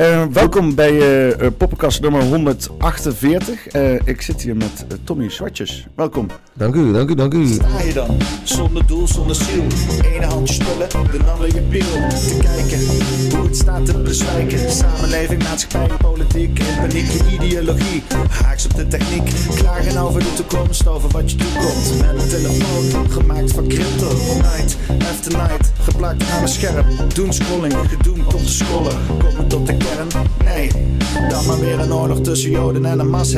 Uh, welkom bij uh, Poppenkast nummer 148. Uh, ik zit hier met Tommy Zwartjes. Welkom. Dank u, dank u, dank u. Sta je dan, zonder doel, zonder ziel. Ene handje spullen, de andere je piel. Te kijken hoe het staat te bezwijken. Samenleving, maatschappij, politiek. In paniek, je ideologie. Haaks op de techniek. Klagen over de toekomst, over wat je toekomt. Met een telefoon, gemaakt van crypto. Night after night, geplakt aan een scherm. Doen scrolling, gedoemd tot de scrollen. Komen tot de Nee, dan maar weer een oorlog tussen Joden en een mas.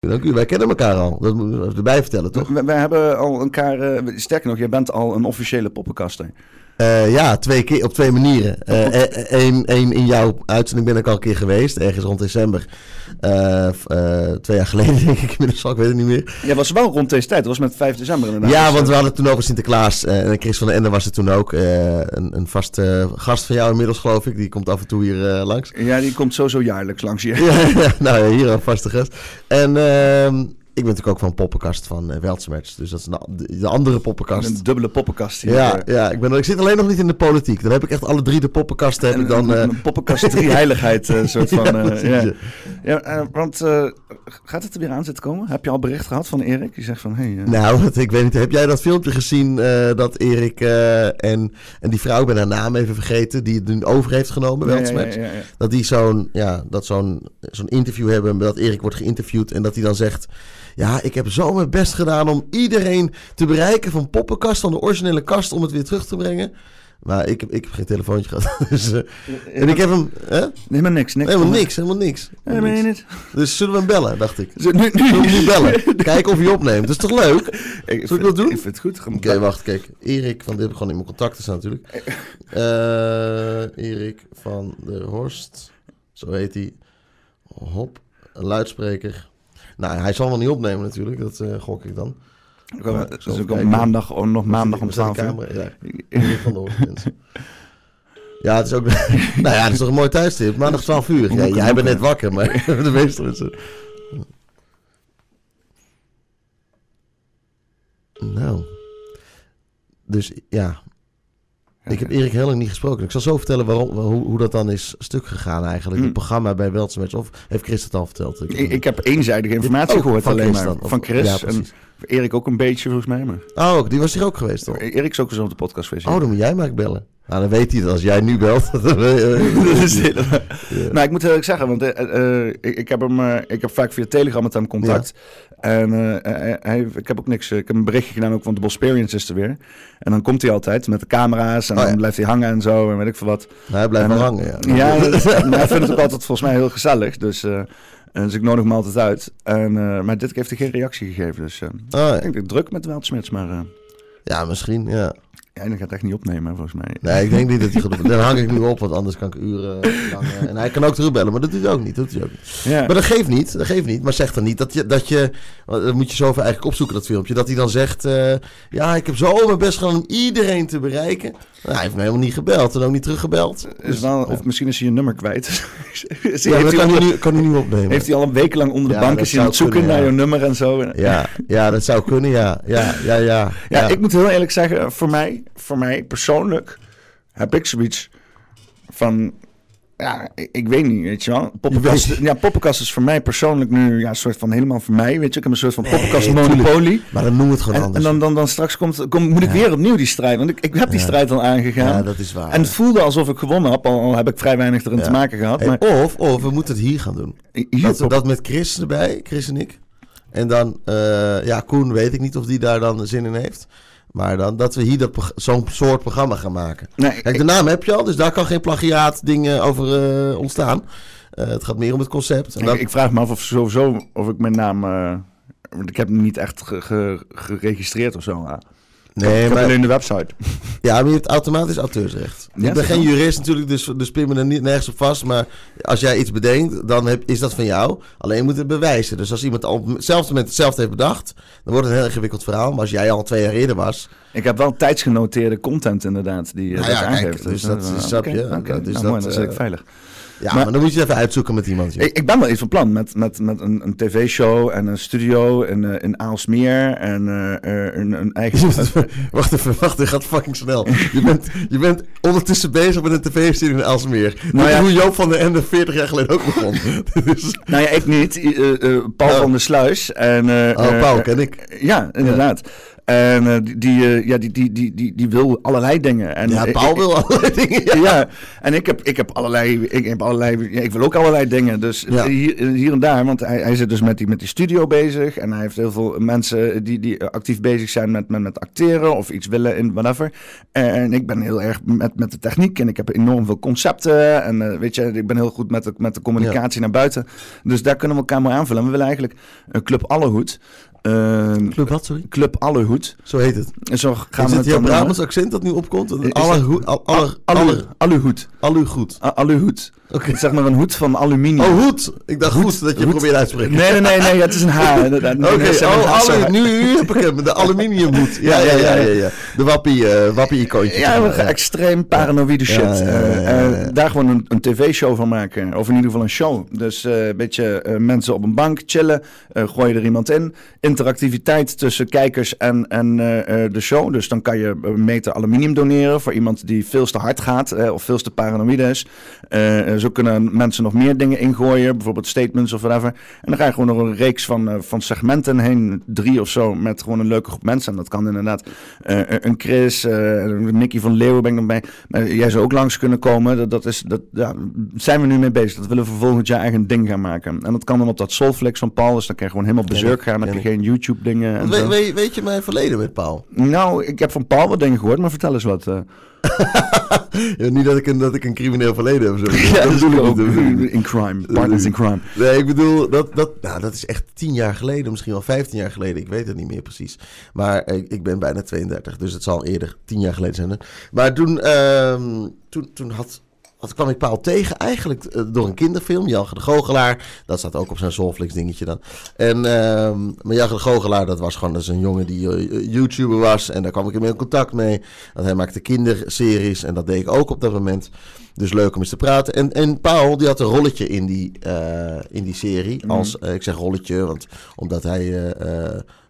Dank u, wij kennen elkaar al. Dat moet ik erbij vertellen, toch? Wij, hebben al elkaar. Uh, sterker nog, jij bent al een officiële poppenkaster. Uh, ja, twee keer, op twee manieren. Eén uh, in jouw uitzending ben ik al een keer geweest, ergens rond december. Uh, twee jaar geleden, denk ik inmiddels al, ik weet het niet meer. Ja, was wel rond deze tijd, dat was met 5 december inderdaad. Ja, want we hadden het toen over Sinterklaas. en Chris van der Ende was er toen ook. een, een vaste gast van jou inmiddels, geloof ik. Die komt af en toe hier langs. Ja, die komt sowieso jaarlijks langs hier. ja, nou ja, hier een vaste gast. En ehm, ben natuurlijk ook van poppenkast van uh, Dus dat is een, de andere poppenkast. Een dubbele poppenkast hier. Ja, ja ik, ben, ik zit alleen nog niet in de politiek. Dan heb ik echt alle drie de poppenkasten. Heb ik dan, uh... Een poppenkast drie heiligheid uh, soort van. ja, ja. want gaat het er weer aan zitten komen? Heb je al bericht gehad van Erik? Die zegt van, hey, Nou, ik weet niet. Heb jij dat filmpje gezien dat Erik en, en die vrouw, ik ben haar naam even vergeten, die het nu over heeft genomen, ja, ja, Dat die zo'n ja, dat zo'n zo'n interview hebben, dat Erik wordt geïnterviewd en dat hij dan zegt... Ja, ik heb zo mijn best gedaan om iedereen te bereiken van poppenkast, van de originele kast, om het weer terug te brengen. Maar ik heb, ik heb geen telefoontje gehad. Dus, uh, en ik heb hem... Hè? Helemaal niks. niks helemaal niks, helemaal niks. Helemaal niks. Dus zullen we hem bellen, dacht ik. Zullen we hem bellen? Kijken of hij opneemt. Dat is toch leuk? Ik, Zullen we dat doen? Ik vind het goed. Oké, okay, wacht, kijk. Erik van... Dit heb ik gewoon in mijn contacten staan natuurlijk. Uh, Erik van der Horst. Zo heet hij. Hop. Een luidspreker. Nou, hij zal wel niet opnemen natuurlijk, dat uh, gok ik dan. Maar, dat is ook op maandag, oh, nog maandag om 12 uur. Ja, van de Ja, het is ook. nou ja, het is toch een mooi tijdstip. Maandag 12 uur. Ja, jij bent net wakker, maar de meeste mensen. Nou. Dus ja, ik heb Erik heel lang niet gesproken. Ik zal zo vertellen waarom, hoe, hoe dat dan is stuk gegaan eigenlijk. Het hm. programma bij Weltsmatch. Of heeft Chris het al verteld? Ik, ik, heb eenzijdige informatie gehoord alleen maar. Van Chris. Ja, en Erik ook een beetje volgens mij. Maar. Oh, die was hier ook geweest toch? Erik is ook eens op de podcast geweest. Oh, dan moet jij maar bellen. Nou, dan weet hij dat als jij nu belt. Nou, ik moet heel erg zeggen, want uh, ik, ik, heb hem, uh, ik heb vaak via Telegram met hem contact. En hij, ik heb ook niks. Ik heb een berichtje gedaan ook van de Bosperience is er weer. En dan komt hij altijd met de camera's en oh, dan blijft hij hangen en zo en weet ik veel wat. Nou, hij blijft wel hangen, ja. Ja, maar hij vindt het ook altijd volgens mij heel gezellig. Dus, dus ik nodig hem altijd uit. En, maar dit heeft hij geen reactie gegeven. Dus oh, ja. ik denk dat druk met Weltsmits, maar... ja, misschien, ja. Ja, dat gaat echt niet opnemen, volgens mij. Nee, ik denk niet dat hij gaat Dan hang ik nu op, want anders kan ik uren lang... Uh, en hij kan ook terugbellen, maar dat doet hij ook niet. Dat doet hij ook niet. Ja. Maar dat geeft niet, dat geeft niet. Maar zeg dan niet dat je... Dat je dat moet je zo eigenlijk opzoeken, dat filmpje. Dat hij dan zegt... Uh, ja, ik heb zo mijn best gedaan om iedereen te bereiken. Nou, hij heeft me helemaal niet gebeld en ook niet teruggebeld. Dus, wel, Of misschien is hij je nummer kwijt. ja, dat kan hij, nu, kan hij nu opnemen. Heeft hij al een week lang onder de bank is hij zoeken naar je nummer en zo. Ja, ja, dat zou kunnen, ja. Ja, ja, ja, ja. ik moet heel eerlijk zeggen, voor mij, voor mij persoonlijk heb ik zoiets van ja, ik, ik, weet niet, weet je wel. Poppenkast, ja, poppenkast is voor mij persoonlijk nu ja, een soort van helemaal voor mij, weet je. Ik heb een soort van nee, monopolie. Maar dan noem het gewoon en, anders. En dan, dan, dan straks komt, kom, moet ik weer opnieuw die strijd, want ik, ik heb die strijd al aangegaan. Ja, dat is waar. En het voelde alsof ik gewonnen heb, al, heb ik vrij weinig erin te maken gehad. Maar... Of, of we moeten het hier gaan doen. Hier, dat, we dat met Chris erbij, Chris en ik. En dan, uh, ja, Koen weet ik niet of die daar dan zin in heeft. Maar dan dat we hier zo'n soort programma gaan maken. Nee, Kijk, de naam heb je al, dus daar kan geen plagiaat dingen over uh, ontstaan. Uh, het gaat meer om het concept. En ik, ik, vraag me af of sowieso of ik mijn naam. Uh, ik heb hem niet echt ge, ge, geregistreerd of zo. Nee, maar alleen de website. Ja, maar je hebt automatisch auteursrecht. Ja, ik ben geen jurist natuurlijk, dus, dus pin me er niet nergens op vast. Maar als jij iets bedenkt, dan heb, is dat van jou. Alleen je moet het bewijzen. Dus als iemand op hetzelfde moment hetzelfde heeft bedacht, dan wordt het een heel ingewikkeld verhaal. Maar als jij al twee jaar eerder was. Ik heb wel tijdsgenoteerde content inderdaad die nou ja, aangeeft. dus, dus dat is, snap je. Okay, okay. Dus nou, dat, mooi, dan zit ik veilig. Ja, maar, dan moet je even uitzoeken met iemand. Ik, ik, ben wel iets van plan met, met, met een, een tv-show en een studio in, uh, in Aalsmeer en uh, een, een, eigen... wacht even, wacht, het gaat fucking snel. je, bent, je bent ondertussen bezig met een tv-studio in Aalsmeer. Nou ja, hoe Joop van der Ende 40 jaar geleden ook begon. dus... Nou ja, ik niet. Paul oh. van der Sluis. En, oh, Paul ken ik. Ja, inderdaad. En uh, die, uh, ja, die, die, die, die, die wil allerlei dingen. En, ja, Paul wil allerlei dingen. Ja. en ik heb, ik heb allerlei, ik heb allerlei, ja, ik wil ook allerlei dingen. Dus ja. hier, hier en daar, want hij, hij zit dus met die, met die studio bezig. En hij heeft heel veel mensen die, die actief bezig zijn met, met, met acteren of iets willen in whatever. En ik ben heel erg met, met de techniek en ik heb enorm veel concepten. En uh, weet je, ik ben heel goed met de, met de communicatie naar buiten. Dus daar kunnen we elkaar maar aanvullen. En we willen eigenlijk een Club Allerhoed. Uh, Club wat, sorry? Club Allerhoed. Zo heet het. En zo gaan is we het jouw Brabants accent dat nu opkomt? Allerhoed. Aluhoed. Aluhoed. Oké. Zeg maar een hoed van aluminium. Oh, hoed. Ik dacht goed dat je probeert uit te spreken. Nee, nee, nee, nee, het is een H. Oké, oh, alu, nu, nu heb ik hem. De aluminiumhoed. Ja, ja, ja, ja, ja. De wappie, uh, wappie icoontje. Ja, we gaan extreem paranoïde shit. Uh, uh, daar gewoon een, een tv-show van maken. Of in ieder geval een show. Dus een beetje mensen op een bank chillen. gooi je er iemand in. Interactiviteit tussen kijkers en, en de show. Dus dan kan je een meter aluminium doneren voor iemand die veel te hard gaat. of veel te paranoïde is. Zo kunnen mensen nog meer dingen ingooien, bijvoorbeeld statements of whatever. En dan ga je gewoon nog een reeks van, uh, van segmenten heen, drie of zo, met gewoon een leuke groep mensen. En dat kan inderdaad uh, een Chris, uh, Nicky van Leeuwen ben ik nog bij. Maar jij zou ook langs kunnen komen. Dat, dat is, dat, ja, zijn we nu mee bezig. Dat willen we volgend jaar eigen ding gaan maken. En dat kan dan op dat Soulflix van Paul. Dus dan kan je gewoon helemaal bezurk gaan. Dan heb je geen YouTube dingen. We, weet, weet je mijn verleden met Paul? Nou, ik heb van Paul wat dingen gehoord, maar vertel eens wat. ja, niet dat ik, een, dat ik een crimineel verleden heb. Zo. ja, dat bedoel ik ook. In crime. Partners in crime. Nee, ik bedoel, dat, dat, nou, dat is echt tien jaar geleden. Misschien wel vijftien jaar geleden. Ik weet het niet meer precies. Maar ik, ik ben bijna 32. Dus het zal eerder tien jaar geleden zijn. Maar toen, uh, toen, toen had dat kwam ik Paul tegen eigenlijk uh, door een kinderfilm. Jan de Goochelaar. Dat staat ook op zijn Soulflix dingetje dan. En uh, maar Jan de Goochelaar, dat was gewoon is een jongen die uh, YouTuber was. En daar kwam ik in contact mee. Dat hij maakte kinderseries. En dat deed ik ook op dat moment. Dus leuk om eens te praten. En, en Paul, die had een rolletje in die, uh, in die serie. Mhm. Als, ik zeg rolletje, want omdat hij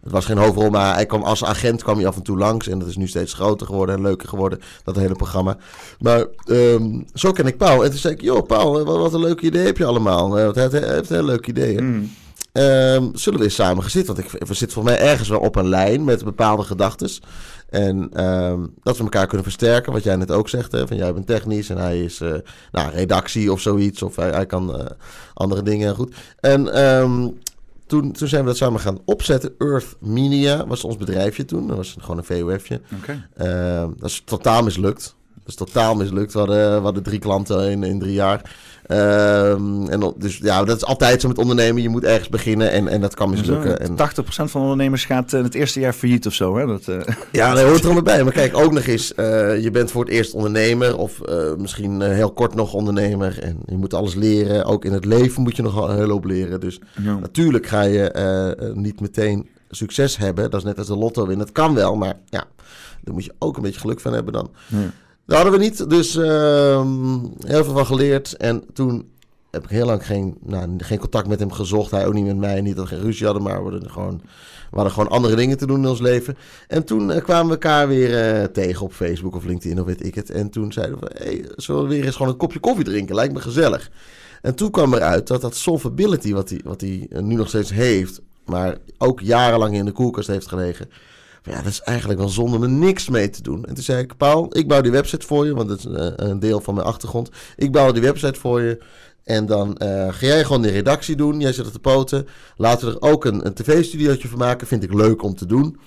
het was geen hoofdrol, maar hij kwam als agent kwam hij af en toe langs. En dat is nu steeds groter geworden en leuker geworden, dat hele programma. Maar um, zo ken ik Paul. En toen zei ik, joh Paul, wat, wat een leuk idee heb je allemaal. Uh, hij heeft heel leuke ideeën. Mm. Um, zullen we eens samen gaan zitten? Want ik, we zitten voor mij ergens wel op een lijn met bepaalde gedachten. En um, dat we elkaar kunnen versterken, wat jij net ook zegt. Hè, van jij bent technisch en hij is uh, nou, redactie of zoiets. Of hij, hij kan uh, andere dingen goed. En um, toen, toen zijn we dat samen gaan opzetten. Earth Media was ons bedrijfje toen. Dat was gewoon een VOF'je. Okay. Uh, dat is totaal mislukt. Dat is totaal mislukt. We hadden, we hadden drie klanten in, in drie jaar. Um, en dus ja, dat is altijd zo met ondernemen. Je moet ergens beginnen en, en dat kan mislukken. En... 80% van de ondernemers gaat uh, het eerste jaar failliet of zo. Hè? Dat, uh... Ja, dat hoort er allemaal bij. Maar kijk, ook nog eens, uh, je bent voor het eerst ondernemer of misschien heel kort nog ondernemer. En je moet alles leren. Ook in het leven moet je nog een hele hoop leren. Dus ja. natuurlijk ga je niet meteen succes hebben. Dat is net als de lotto winnen. Dat kan wel, maar ja, daar moet je ook een beetje geluk van hebben dan. Ja. Dat hadden we niet, dus uh, heel veel van geleerd. En toen heb ik heel lang geen, nou, geen contact met hem gezocht. Hij ook niet met mij. Niet dat we geen ruzie hadden, maar we hadden gewoon, we hadden gewoon andere dingen te doen in ons leven. En toen uh, kwamen we elkaar weer uh, tegen op Facebook of LinkedIn of weet ik het. En toen zeiden we, hey, zullen we weer eens gewoon een kopje koffie drinken? Lijkt me gezellig. En toen kwam eruit dat dat solvability wat hij wat hij nu nog steeds heeft, maar ook jarenlang in de koelkast heeft gelegen ja, dat is eigenlijk wel zonde om er niks mee te doen. En toen zei ik, Paul, ik bouw die website voor je, want dat is een, eh, een deel van mijn achtergrond. Ik bouw die website voor je. En dan uh, ga jij gewoon de redactie doen. Jij zit op de poten. Laten we er ook een, een tv-studiootje van maken. Vind ik leuk om te doen.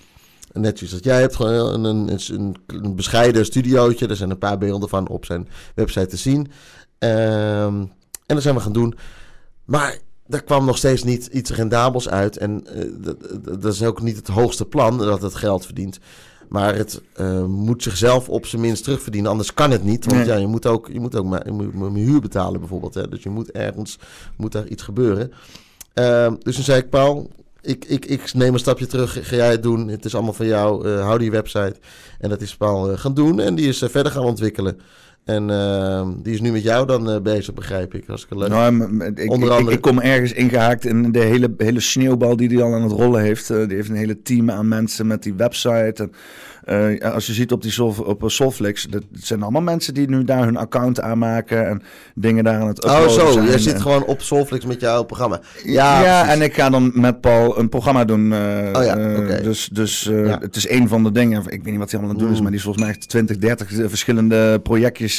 Net zoals dat jij hebt, gewoon een, een, een, bescheiden studiootje. Er zijn een paar beelden van op zijn website te zien. Um, en dat zijn we gaan doen. Maar daar kwam nog steeds niet iets rendabels uit. En uh, dat, dat, is ook niet het hoogste plan dat het geld verdient. Maar het uh, moet zichzelf op zijn minst terugverdienen. Anders kan het niet. Want ja, je moet ook, je moet ook maar, je moet, je huur betalen bijvoorbeeld. Hè. Dus je moet ergens moet daar iets gebeuren. Uh, dus toen zei ik, Paul, ik, ik, ik neem een stapje terug. Ga jij het doen? Het is allemaal van jou. Uh, hou die website. En dat is Paul gaan doen. En die is verder gaan ontwikkelen. En uh, die is nu met jou dan uh, bezig, begrijp ik. Als ik leuk. Nou, ik, Onder andere... Ik, ik, kom ergens ingehaakt in de hele, hele sneeuwbal die hij al aan het rollen heeft. Uh, die heeft een hele team aan mensen met die website. En uh, als je ziet op, die Sol, op Solflix, dat zijn allemaal mensen die nu daar hun account aanmaken en dingen daar aan het oh, uploaden Oh zo, je zit gewoon op Solflix met jouw programma. Ja, ja en ik ga dan met Paul een programma doen. Uh, oh ja, Dus, dus ja. het is een van de dingen, ik weet niet wat hij allemaal aan het doen is, maar die is volgens mij echt 20, 30 verschillende projectjes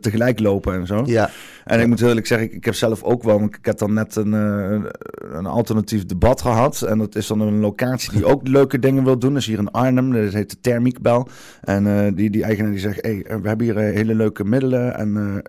tegelijk lopen en zo. Ja. En ik moet eerlijk zeggen, ik, ik heb zelf ook wel, ik heb dan net een, een alternatief debat gehad en dat is dan een locatie die ook leuke dingen wil doen. Dat is hier in Arnhem, dat heet de Therm bel. En uh, die, die eigenaar die zegt, hey, we hebben hier uh, hele leuke middelen en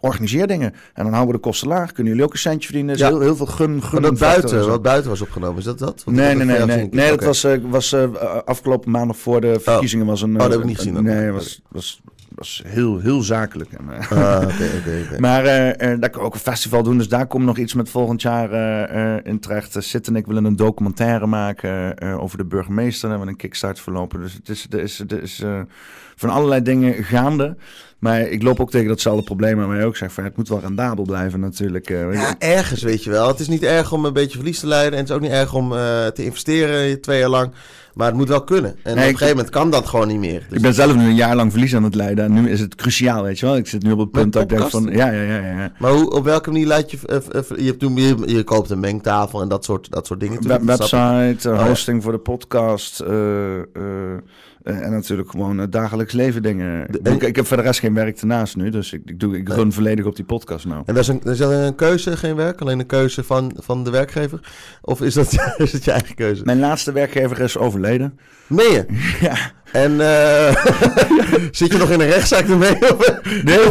organiseer dingen. En dan houden we de kosten laag. Kunnen jullie ook een centje verdienen? Ja. Heel, heel veel gun, gun dat buiten, wat buiten was opgenomen, is dat dat? nee, nee, nee, nee, nee. dat was, was afgelopen maandag voor de verkiezingen. Was een, oh, dat heb ik niet gezien. Nee, was, was was heel, heel zakelijk. En, uh, ah, okay, okay, okay. Maar uh, uh, daar kan ook een festival doen. Dus daar komt nog iets met volgend jaar in terecht. Zitten en ik willen een documentaire maken over de burgemeester. En we een kickstart verlopen. Dus het is, er is, er is van allerlei dingen gaande. Maar ik loop ook tegen datzelfde probleem waar mij ook zeg van het moet wel rendabel blijven natuurlijk. ja, ergens weet je wel. Het is niet erg om een beetje verlies te leiden. En het is ook niet erg om te investeren twee jaar lang. Maar het moet wel kunnen. En op een gegeven moment kan dat gewoon niet meer. Dus ik ben zelf nu een jaar lang verlies aan het leiden. En nu is het cruciaal, weet je wel. Ik zit nu op het punt dat ik denk van... Ja, ja, ja. ja. Maar hoe, op welke manier leid je... Uh, uh, je, hebt toen, je, je, koopt een mengtafel en dat soort, dat soort dingen. Web website, uh, hosting voor de podcast... Uh, en natuurlijk gewoon uh, dagelijks leven dingen. ik, ik, heb verder rest geen werk ernaast nu, dus ik, ik, doe, ik run volledig op die podcast nou. En dat is, een, is dat een keuze, geen werk? Alleen een keuze van, van de werkgever? Of is dat, is dat je eigen keuze? Mijn laatste werkgever is overleden. Je? Ja. En uh, zit je nog in een rechtszaak ermee? nee, nee,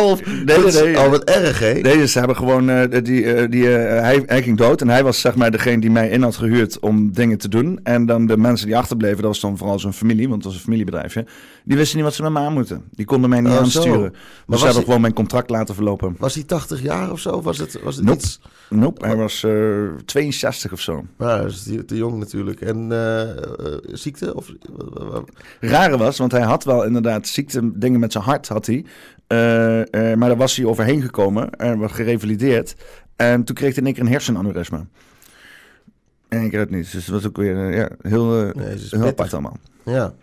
Of, nee, nee, nee. Al wat erg, hè? Nee, ze hebben gewoon... Uh, die, uh, die, hij, hij ging dood en hij was zeg maar degene die mij in had gehuurd om dingen te doen. En dan de mensen die achterbleven, dat was dan vooral zijn familie, want het was een familiebedrijfje. Die wisten niet wat ze met me aan moeten. Die konden mij niet oh, aansturen. Maar dus ze hebben gewoon mijn contract laten verlopen. Was hij 80 jaar of zo? Was het, was het nope. iets... Nope, hij was 62 of zo. Ja, dat is te jong natuurlijk. En ziekte? Of rare was, want hij had wel inderdaad ziekte, dingen met zijn hart had hij. Uh, uh, maar daar was hij overheen gekomen en was gerevalideerd. En toen kreeg hij in één keer een hersenaneurysme. En ik het niet. Dus dat was ook weer uh, ja, heel, nee, heel apart allemaal. Ja.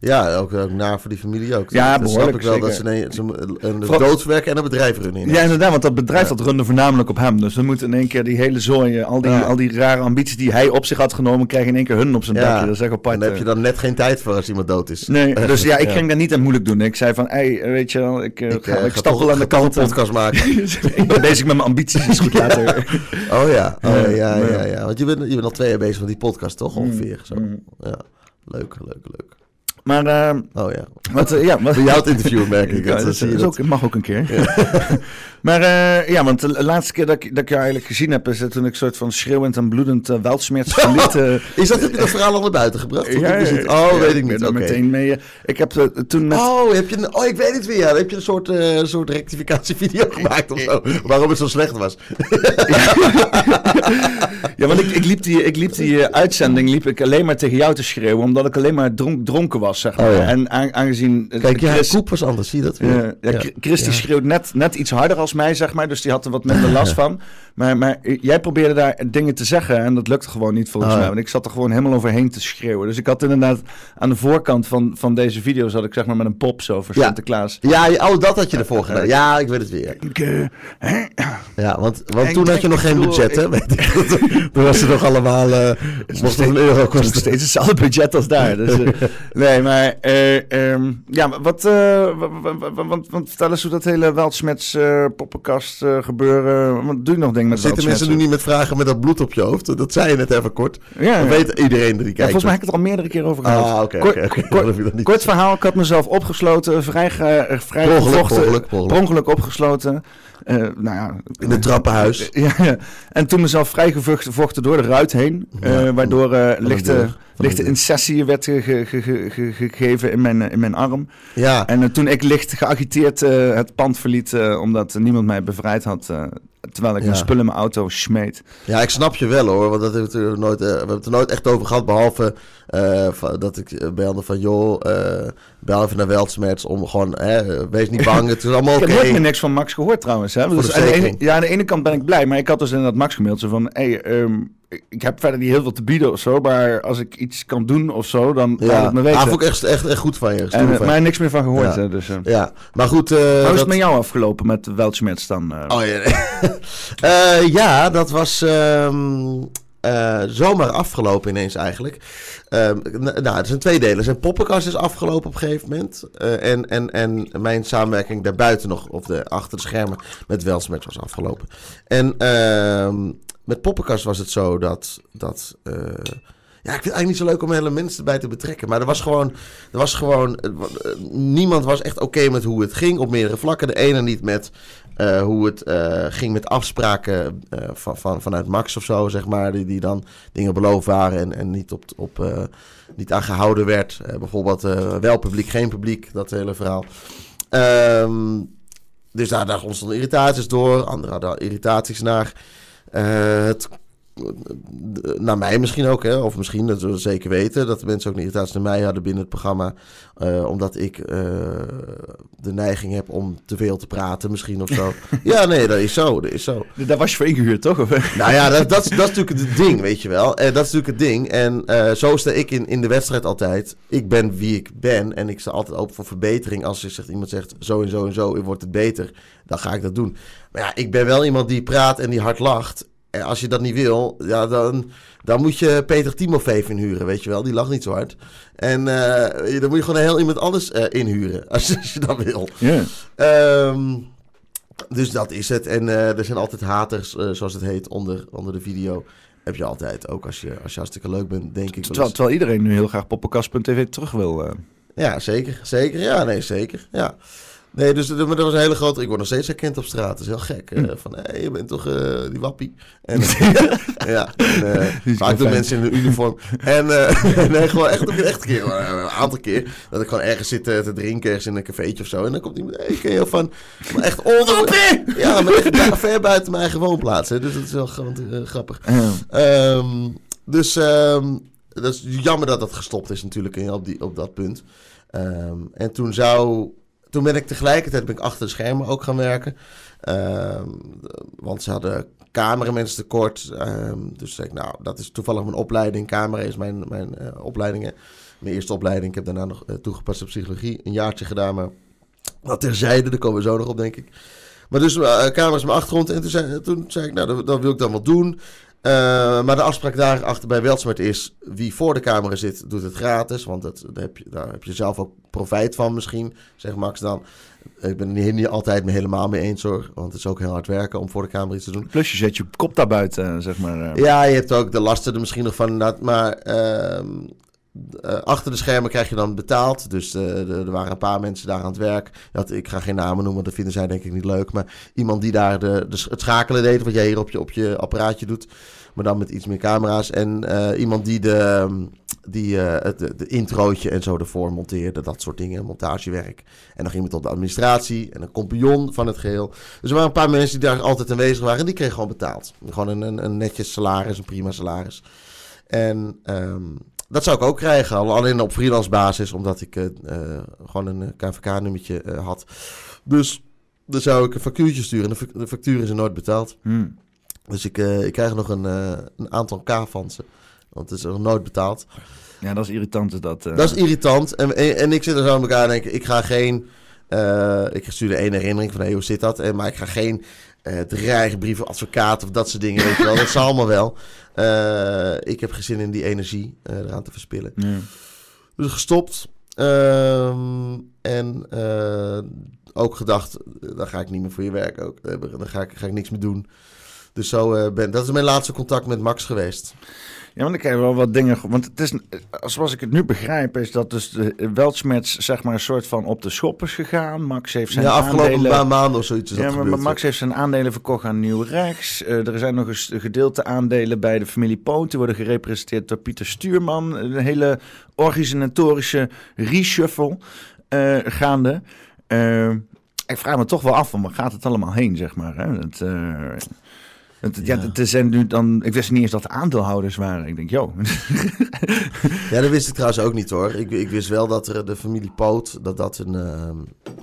Ja, ook, ook naar voor die familie ook. Ja, dat behoorlijk. snap ik wel zeker. dat ze een, een, een doodswerk en een bedrijf runnen. Ja, inderdaad, want dat bedrijf dat runde voornamelijk op hem. Dus we moeten in één keer die hele zooi, al die, al die rare ambities die hij op zich had genomen, krijgen in één keer hun op zijn dakje. Dat is echt apart. En daar heb je dan net geen tijd voor als iemand dood is. Nee, dus ja, ik ging daar niet aan moeilijk doen. Ik zei van, hey, weet je wel, ik, eh, ik, ga, ik stap wel aan de kant. een podcast maken. ik ben bezig met mijn ambities, is goed later. oh ja, oh, ja, ja, ja. Want je bent, je bent al twee jaar bezig met die podcast, toch? Ongeveer, zo. Mm. Ja, leuk, leuk, leuk. Maar, uh, oh ja. Wat, uh, ja, wat, jou het interview merk ik. Ja, dat, dat, ook, mag ook een keer. Maar uh, ja, want de laatste keer dat ik, dat ik jou eigenlijk gezien heb, is toen ik soort van schreeuwend en bloedend uh, weltsmerts verliet. is dat, heb je dat verhaal al naar buiten gebracht? Ja, ja, oh, weet ik niet. Okay. meteen mee. Ik heb toen met... Oh, heb je een, oh, ik weet het weer. Ja. heb je een soort, soort rectificatievideo gemaakt of zo. Waarom het zo slecht was. ja, want ik, ik liep die, ik liep die uitzending liep ik alleen maar tegen jou te schreeuwen, omdat ik alleen maar dronk, dronken was zeg maar. Oh, en aangezien... Kijk, ja, Chris, Koep was anders, zie je dat weer? ja, ja, Chris die schreeuwt net, net iets harder als mij, zeg maar. Dus die had er wat minder last van. Maar, maar jij probeerde daar dingen te zeggen en dat lukte gewoon niet volgens oh, mij. Want ik zat er gewoon helemaal overheen te schreeuwen. Dus ik had inderdaad aan de voorkant van, van deze video zat ik zeg maar met een pop zo voor Sinterklaas. Ja, oh, dat had je ervoor gedaan. Ja, ik weet het weer. Ja, want, want toen had je nog geen budget, hè? Toen was het nog allemaal... Uh, moest een euro kosten. steeds hetzelfde budget als daar. Dus, uh, nee, maar um, ja, wat, want, want vertel eens hoe dat hele Weltsmets poppenkast gebeuren. Wat doe je nog dingen met Zitten mensen nu niet met vragen met dat bloed op je hoofd? Dat zei je net even kort. Ja, Dan weet iedereen die kijkt. Ja, volgens mij heb ik het al meerdere keer over gehad. Ah, oké. Kort, verhaal, ik had mezelf opgesloten, vrij, vrij per ongeluk, opgesloten. Uh, nou ja, in het trappenhuis. Ja, ja, En toen mezelf vrijgevochten door de ruit heen. Uh, waardoor uh, lichte, lichte incessie werd ge, ge, ge, gegeven in mijn, in mijn arm. Ja. En toen ik licht geagiteerd het pand verliet, omdat niemand mij bevrijd had, terwijl ik mijn spullen in mijn auto smeet. Ja, ik snap je wel hoor, want dat hebben we, nooit, we hebben het er nooit echt over gehad, behalve dat ik belde van joh, bel even naar Weltsmerts om gewoon, wees niet bang, het is allemaal oké. Ik heb nooit meer niks van Max gehoord trouwens. Hè? Dus aan de ene, ja, aan de ene kant ben ik blij, maar ik had dus in dat Max gemaild van, hey, um, ik heb verder niet heel veel te bieden of zo, maar als ik iets kan doen of zo, dan ja. laat het me weten. Ja, vond ik echt, echt, echt goed van je. En, uh, maar niks meer van gehoord. Ja, dus, uh. ja. maar goed. Uh, Hoe is het met jou afgelopen met Weltschmerz dan? Oh ja, ja, dat was um, zomaar afgelopen ineens eigenlijk. Um, nou, het zijn twee delen. Zijn poppenkast is afgelopen op een gegeven moment. en, en, en mijn samenwerking daarbuiten nog, of de, achter de schermen met Weltschmerz was afgelopen. En ehm, met Poppenkast was het zo dat. dat uh, ja, ik vind het eigenlijk niet zo leuk om hele mensen erbij te betrekken. Maar er was gewoon. Er was gewoon uh, niemand was echt oké met hoe het ging op meerdere vlakken. De ene niet met hoe het ging met afspraken van, van, vanuit Max of zo, zeg maar. Die, die dan dingen beloofd waren en, en niet, op, op, niet aan gehouden werd. bijvoorbeeld wel publiek, geen publiek, dat hele verhaal. Um, dus daar, daar ontstonden irritaties door. Anderen hadden irritaties naar. Het, naar mij misschien ook, hè, of misschien, dat we zeker weten, dat de mensen ook een irritatie naar mij hadden binnen het programma, uh, omdat ik uh, de neiging heb om te veel te praten misschien of zo. ja, nee, dat is zo, dat is zo. Daar was je voor ingehuurd, toch? nou ja, dat, dat, dat, is natuurlijk het ding, weet je wel. En dat is natuurlijk het ding. En zo sta ik in, in de wedstrijd altijd. Ik ben wie ik ben en ik sta altijd open voor verbetering. Als er zegt, iemand zegt, zo en zo en zo, wordt het beter, dan ga ik dat doen. Maar ja, ik ben wel iemand die praat en die hard lacht. En als je dat niet wil, ja, dan, dan moet je Peter Timofeef inhuren, weet je wel. Die lag niet zo hard. En uh, dan moet je gewoon heel iemand anders uh, inhuren, als, als, je dat wil. Yeah. Um, dus dat is het. En uh, er zijn altijd haters, zoals het heet, onder, onder de video. Heb je altijd, ook als je, als je hartstikke leuk bent, denk ik. Terwijl, terwijl iedereen nu heel graag poppenkast.tv terug wil. Ja, zeker. Zeker. Ja, nee, zeker. Ja. Nee, dus dat was een hele grote... Ik word nog steeds herkend op straat. Dat is heel gek. Uh, van, hé, hey, je bent toch uh, die wappie? En, ja, en, uh, vaak doen mensen in een uniform. En nee, gewoon echt, echt een keer, een aantal keer, dat ik gewoon ergens zit te drinken, ergens in een cafeetje of zo. En dan komt iemand, hé, hey, ken je van... Maar echt onder... Ja, maar echt ver buiten mijn eigen woonplaats. Hè, dus dat is wel gewoon grappig. Um, dus um, dat is jammer dat dat gestopt is natuurlijk op, die, op dat punt. Um, en toen zou toen ben ik tegelijkertijd ben ik achter de schermen ook gaan werken. Ehm, want ze hadden cameramensen tekort. Um, dus zei ik, nou, dat is toevallig mijn opleiding. Camera is mijn, mijn uh, opleidingen. Mijn eerste opleiding. Ik heb daarna nog uh, toegepaste psychologie. Een jaartje gedaan, maar dat terzijde. Daar komen we zo nog op, denk ik. Maar dus uh, camera is mijn achtergrond. En toen zei, toen zei ik, nou, dat, dat wil ik dan wel doen. Uh, maar de afspraak daarachter bij Weltsmart is... wie voor de camera zit, doet het gratis. Want dat, daar, heb je, daar heb je zelf ook profijt van misschien, zegt Max dan. Ik ben het niet altijd me helemaal mee eens hoor. Want het is ook heel hard werken om voor de camera iets te doen. Plus je zet je kop daar buiten, eh, zeg maar. Uh. Ja, je hebt ook de lasten er misschien nog van. Maar uh, achter de schermen krijg je dan betaald. Dus er waren een paar mensen daar aan het werk. Dat, ik ga geen namen noemen, dat vinden zij denk ik niet leuk. Maar iemand die daar de, het schakelen deed, wat jij hier op je, op je apparaatje doet maar dan met iets meer camera's. En uh, iemand die de, die, uh, het de introotje en zo ervoor monteerde, dat soort dingen, montagewerk. En nog iemand op de administratie en een compagnon van het geheel. Dus er waren een paar mensen die daar altijd aanwezig waren en die kregen gewoon betaald. Gewoon een, een, een netjes salaris, een prima salaris. En um, dat zou ik ook krijgen, alleen op freelance basis, omdat ik uh, gewoon een KVK-nummertje had. Dus dan zou ik een factuurtje sturen. De, de factuur is er nooit betaald. Hmm. Dus ik, ik krijg nog een, een aantal K van ze. Want het is nog nooit betaald. Ja, dat is irritant. Is dat, uh... dat is irritant. En, en, ik zit er zo aan elkaar en denk ik ga geen... ik stuur de ene herinnering van hey, hoe zit dat? En, maar ik ga geen dreigbrief of advocaat of dat soort dingen. Weet je wel. Dat zal allemaal wel. ik heb geen zin in die energie eraan te verspillen. Ja. Dus gestopt. Ehm, en ook gedacht, dan ga ik niet meer voor je werk ook. Dan ga ik, ga ik niks meer doen. Dus zo uh, ben dat is mijn laatste contact met Max geweest. Ja, want ik heb wel wat dingen. Want het is, zoals ik het nu begrijp, is dat dus de Weltschmerz zeg maar een soort van op de schop is gegaan. Max heeft zijn ja, afgelopen aandelen... paar maanden of zoiets. ja, maar, Max heeft zijn aandelen verkocht aan Nieuw Rechts. Uh, er zijn nog eens gedeelte aandelen bij de familie Poont. Die worden gerepresenteerd door Pieter Stuurman. Een hele organisatorische reshuffle uh, gaande. Uh, ik vraag me toch wel af, van waar gaat het allemaal heen, zeg maar. Hè? Het, het, ja. het zijn nu dan, ik wist niet eens dat de aandeelhouders waren. Ik denk, joh. ja, dat wist ik trouwens ook niet hoor. Ik, ik wist wel dat er de familie Poot, dat dat een, ehm,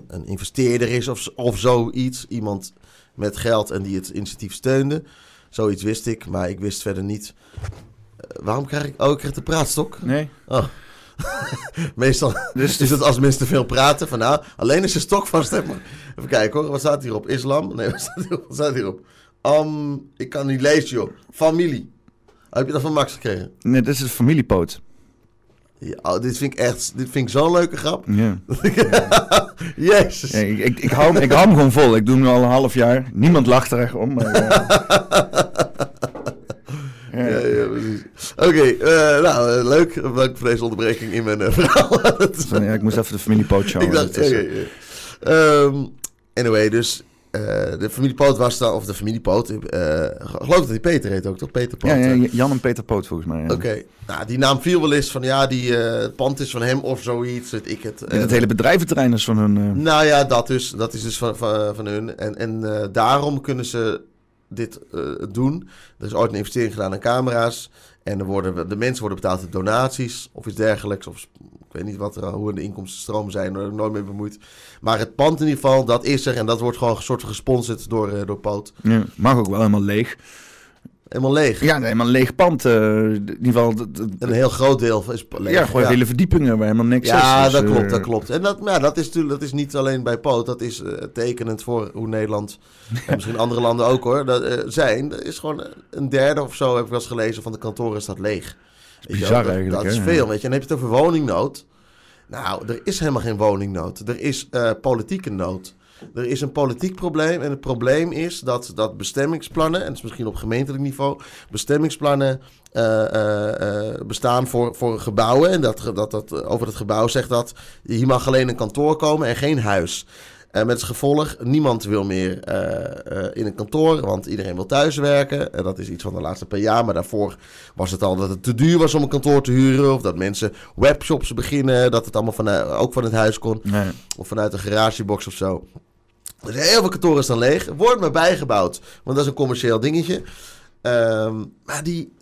een investeerder is of, of zoiets. Iemand met geld en die het initiatief steunde. Zoiets wist ik, maar ik wist verder niet. Eh, waarom krijg ik... Oh, ik krijg de praatstok? Nee. Oh. Meestal dus, is het als mensen te veel praten. Van nou, alleen is je stok vast. Even kijken hoor, wat staat hierop? Islam? Nee, wat staat hierop? Wat staat hierop? Ik kan niet lezen, joh. Familie. Heb je dat van Max gekregen? Nee, dit is een familiepoot. Ja, oh, dit vind ik echt, dit vind ik zo'n leuke grap. Ja. Jezus. Ja, ik, ik, ik, hou, ik hou hem gewoon vol. Ik doe hem al een half jaar. Niemand lacht er echt om. Maar, ja. ja, ja, precies. Oké, okay, uh, nou, uh, leuk. Bedankt voor deze onderbreking in mijn verhaal. ja, ik moest even de familiepoot showen. Ik dacht, um, anyway, dus de familie Poot was dan, of de familie Poot, uh, geloof dat hij Peter heet ook, toch? Peter Poot. Ja, ja Jan en Peter Poot volgens mij. Oké, nou die naam viel wel eens van ja, die pand is van hem of zoiets, weet ik het. het hele bedrijventerrein is van hun. Nou ja, dat dus, dat is dus van, van, van hun. En, en daarom kunnen ze dit doen. Er is ooit een investering gedaan aan camera's. En er worden, de mensen worden betaald uit donaties of iets dergelijks. Of weet niet wat er, hoe de inkomstenstromen zijn, ik nooit mee bemoeid. Maar het pand in ieder geval, dat is er. En dat wordt gewoon een soort gesponsord door, uh, door Poot. Ja, mag ook wel helemaal leeg. Helemaal leeg? Ja, helemaal leeg pand. Uh, in ieder geval... Een heel groot deel is leeg. Ja, gewoon hele verdiepingen waar helemaal niks ja, is. Ja, dus, dat klopt, dat klopt. En dat, ja, dat, is natuurlijk, dat is niet alleen bij Poot. Dat is uh, tekenend voor hoe Nederland, en misschien andere landen ook hoor, dat, zijn. Dat is gewoon een derde of zo, heb ik wel eens gelezen, van de kantoren staat leeg. Bizar eigenlijk. Dat is veel, weet je. En dan heb je het over woningnood. Nou, er is helemaal geen woningnood. Er is uh, politieke nood. Er is een politiek probleem. En het probleem is dat, dat bestemmingsplannen, en het is misschien op gemeentelijk niveau, bestemmingsplannen uh, uh, bestaan voor, voor gebouwen. En dat, dat, dat over het gebouw zegt dat hier mag alleen een kantoor komen en geen huis. Uh, met als gevolg, niemand wil meer uh, uh, in een kantoor, want iedereen wil thuiswerken. En dat is iets van de laatste paar jaar. Maar daarvoor was het al dat het te duur was om een kantoor te huren. Of dat mensen webshops beginnen, dat het allemaal vanuit, ook van het huis kon. Nee. Of vanuit een garagebox of zo. Dus heel veel kantoren staan leeg. Wordt maar bijgebouwd, want dat is een commercieel dingetje. Um, maar die,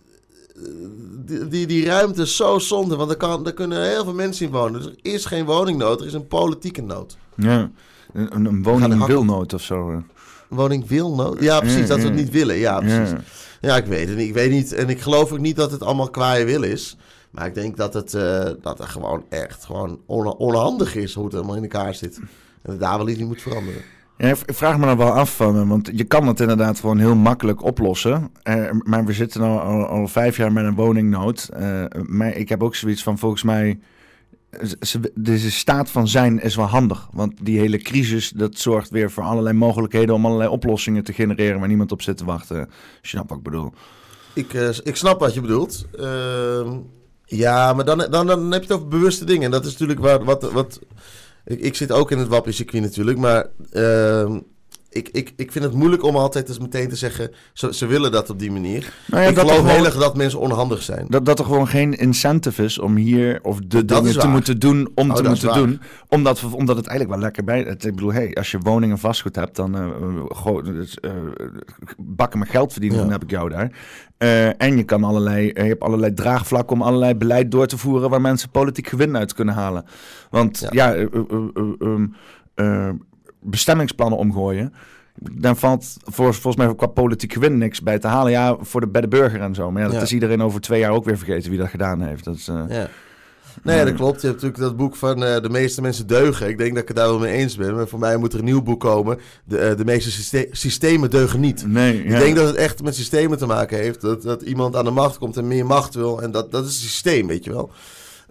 die, die, die, ruimte is zo zonde, want er, kan, er kunnen heel veel mensen in wonen. Dus er is geen woningnood, er is een politieke nood. Ja. Een, een woningwilnood of zo. Een woningwilnood? Ja, precies. dat we het niet willen. Ja, precies. Ja. ik weet het niet. Ik weet niet. En ik geloof ook niet dat het allemaal kwaaie wil is. Maar ik denk dat het, uh, dat het gewoon echt gewoon on onhandig is hoe het allemaal in elkaar zit. En dat daar wel iets in moet veranderen. Ja, ik vraag me dan wel af van, want je kan het inderdaad gewoon heel makkelijk oplossen. Uh, maar we zitten al, al, al, vijf jaar met een woningnood. Uh, maar ik heb ook zoiets van, volgens mij deze staat van zijn is wel handig. Want die hele crisis, dat zorgt weer voor allerlei mogelijkheden om allerlei oplossingen te genereren waar niemand op zit te wachten. Snapt wat ik bedoel. Ik, uh, ik snap wat je bedoelt. Uh, ja, maar dan, dan, dan heb je het over bewuste dingen. En dat is natuurlijk wat... wat, wat ik, ik zit ook in het wappie natuurlijk, maar... Uh, ik, ik, ik vind het moeilijk om altijd eens meteen te zeggen... Ze, ze willen dat op die manier. Nou ja, ik geloof heel erg dat mensen onhandig zijn. Dat, dat er gewoon geen incentive is om hier... of de dat dingen te moeten doen om oh, te moeten doen. Omdat, omdat het eigenlijk wel lekker bij... Het, ik bedoel, hey, als je woning en vastgoed hebt... dan uh, go, uh, bakken met geld verdienen, ja. dan heb ik jou daar. Uh, en je, kan allerlei, je hebt allerlei draagvlakken om allerlei beleid door te voeren... waar mensen politiek gewin uit kunnen halen. Want ja... ja um, bestemmingsplannen omgooien. Dan valt voor, volgens mij qua politiek gewin niks bij te halen. Ja, voor de, bij de burger en zo. Maar ja, dat is iedereen over twee jaar ook weer vergeten wie dat gedaan heeft. Dat is, uh, ja. Nee, dat klopt. Je hebt natuurlijk dat boek van uh, De meeste mensen deugen. Ik denk dat ik het daar wel mee eens ben. Maar voor mij moet er een nieuw boek komen. De, uh, de meeste syste systemen deugen niet. Nee, Ik denk dat het echt met systemen te maken heeft. Dat, dat iemand aan de macht komt en meer macht wil. En dat, dat is het systeem, weet je wel.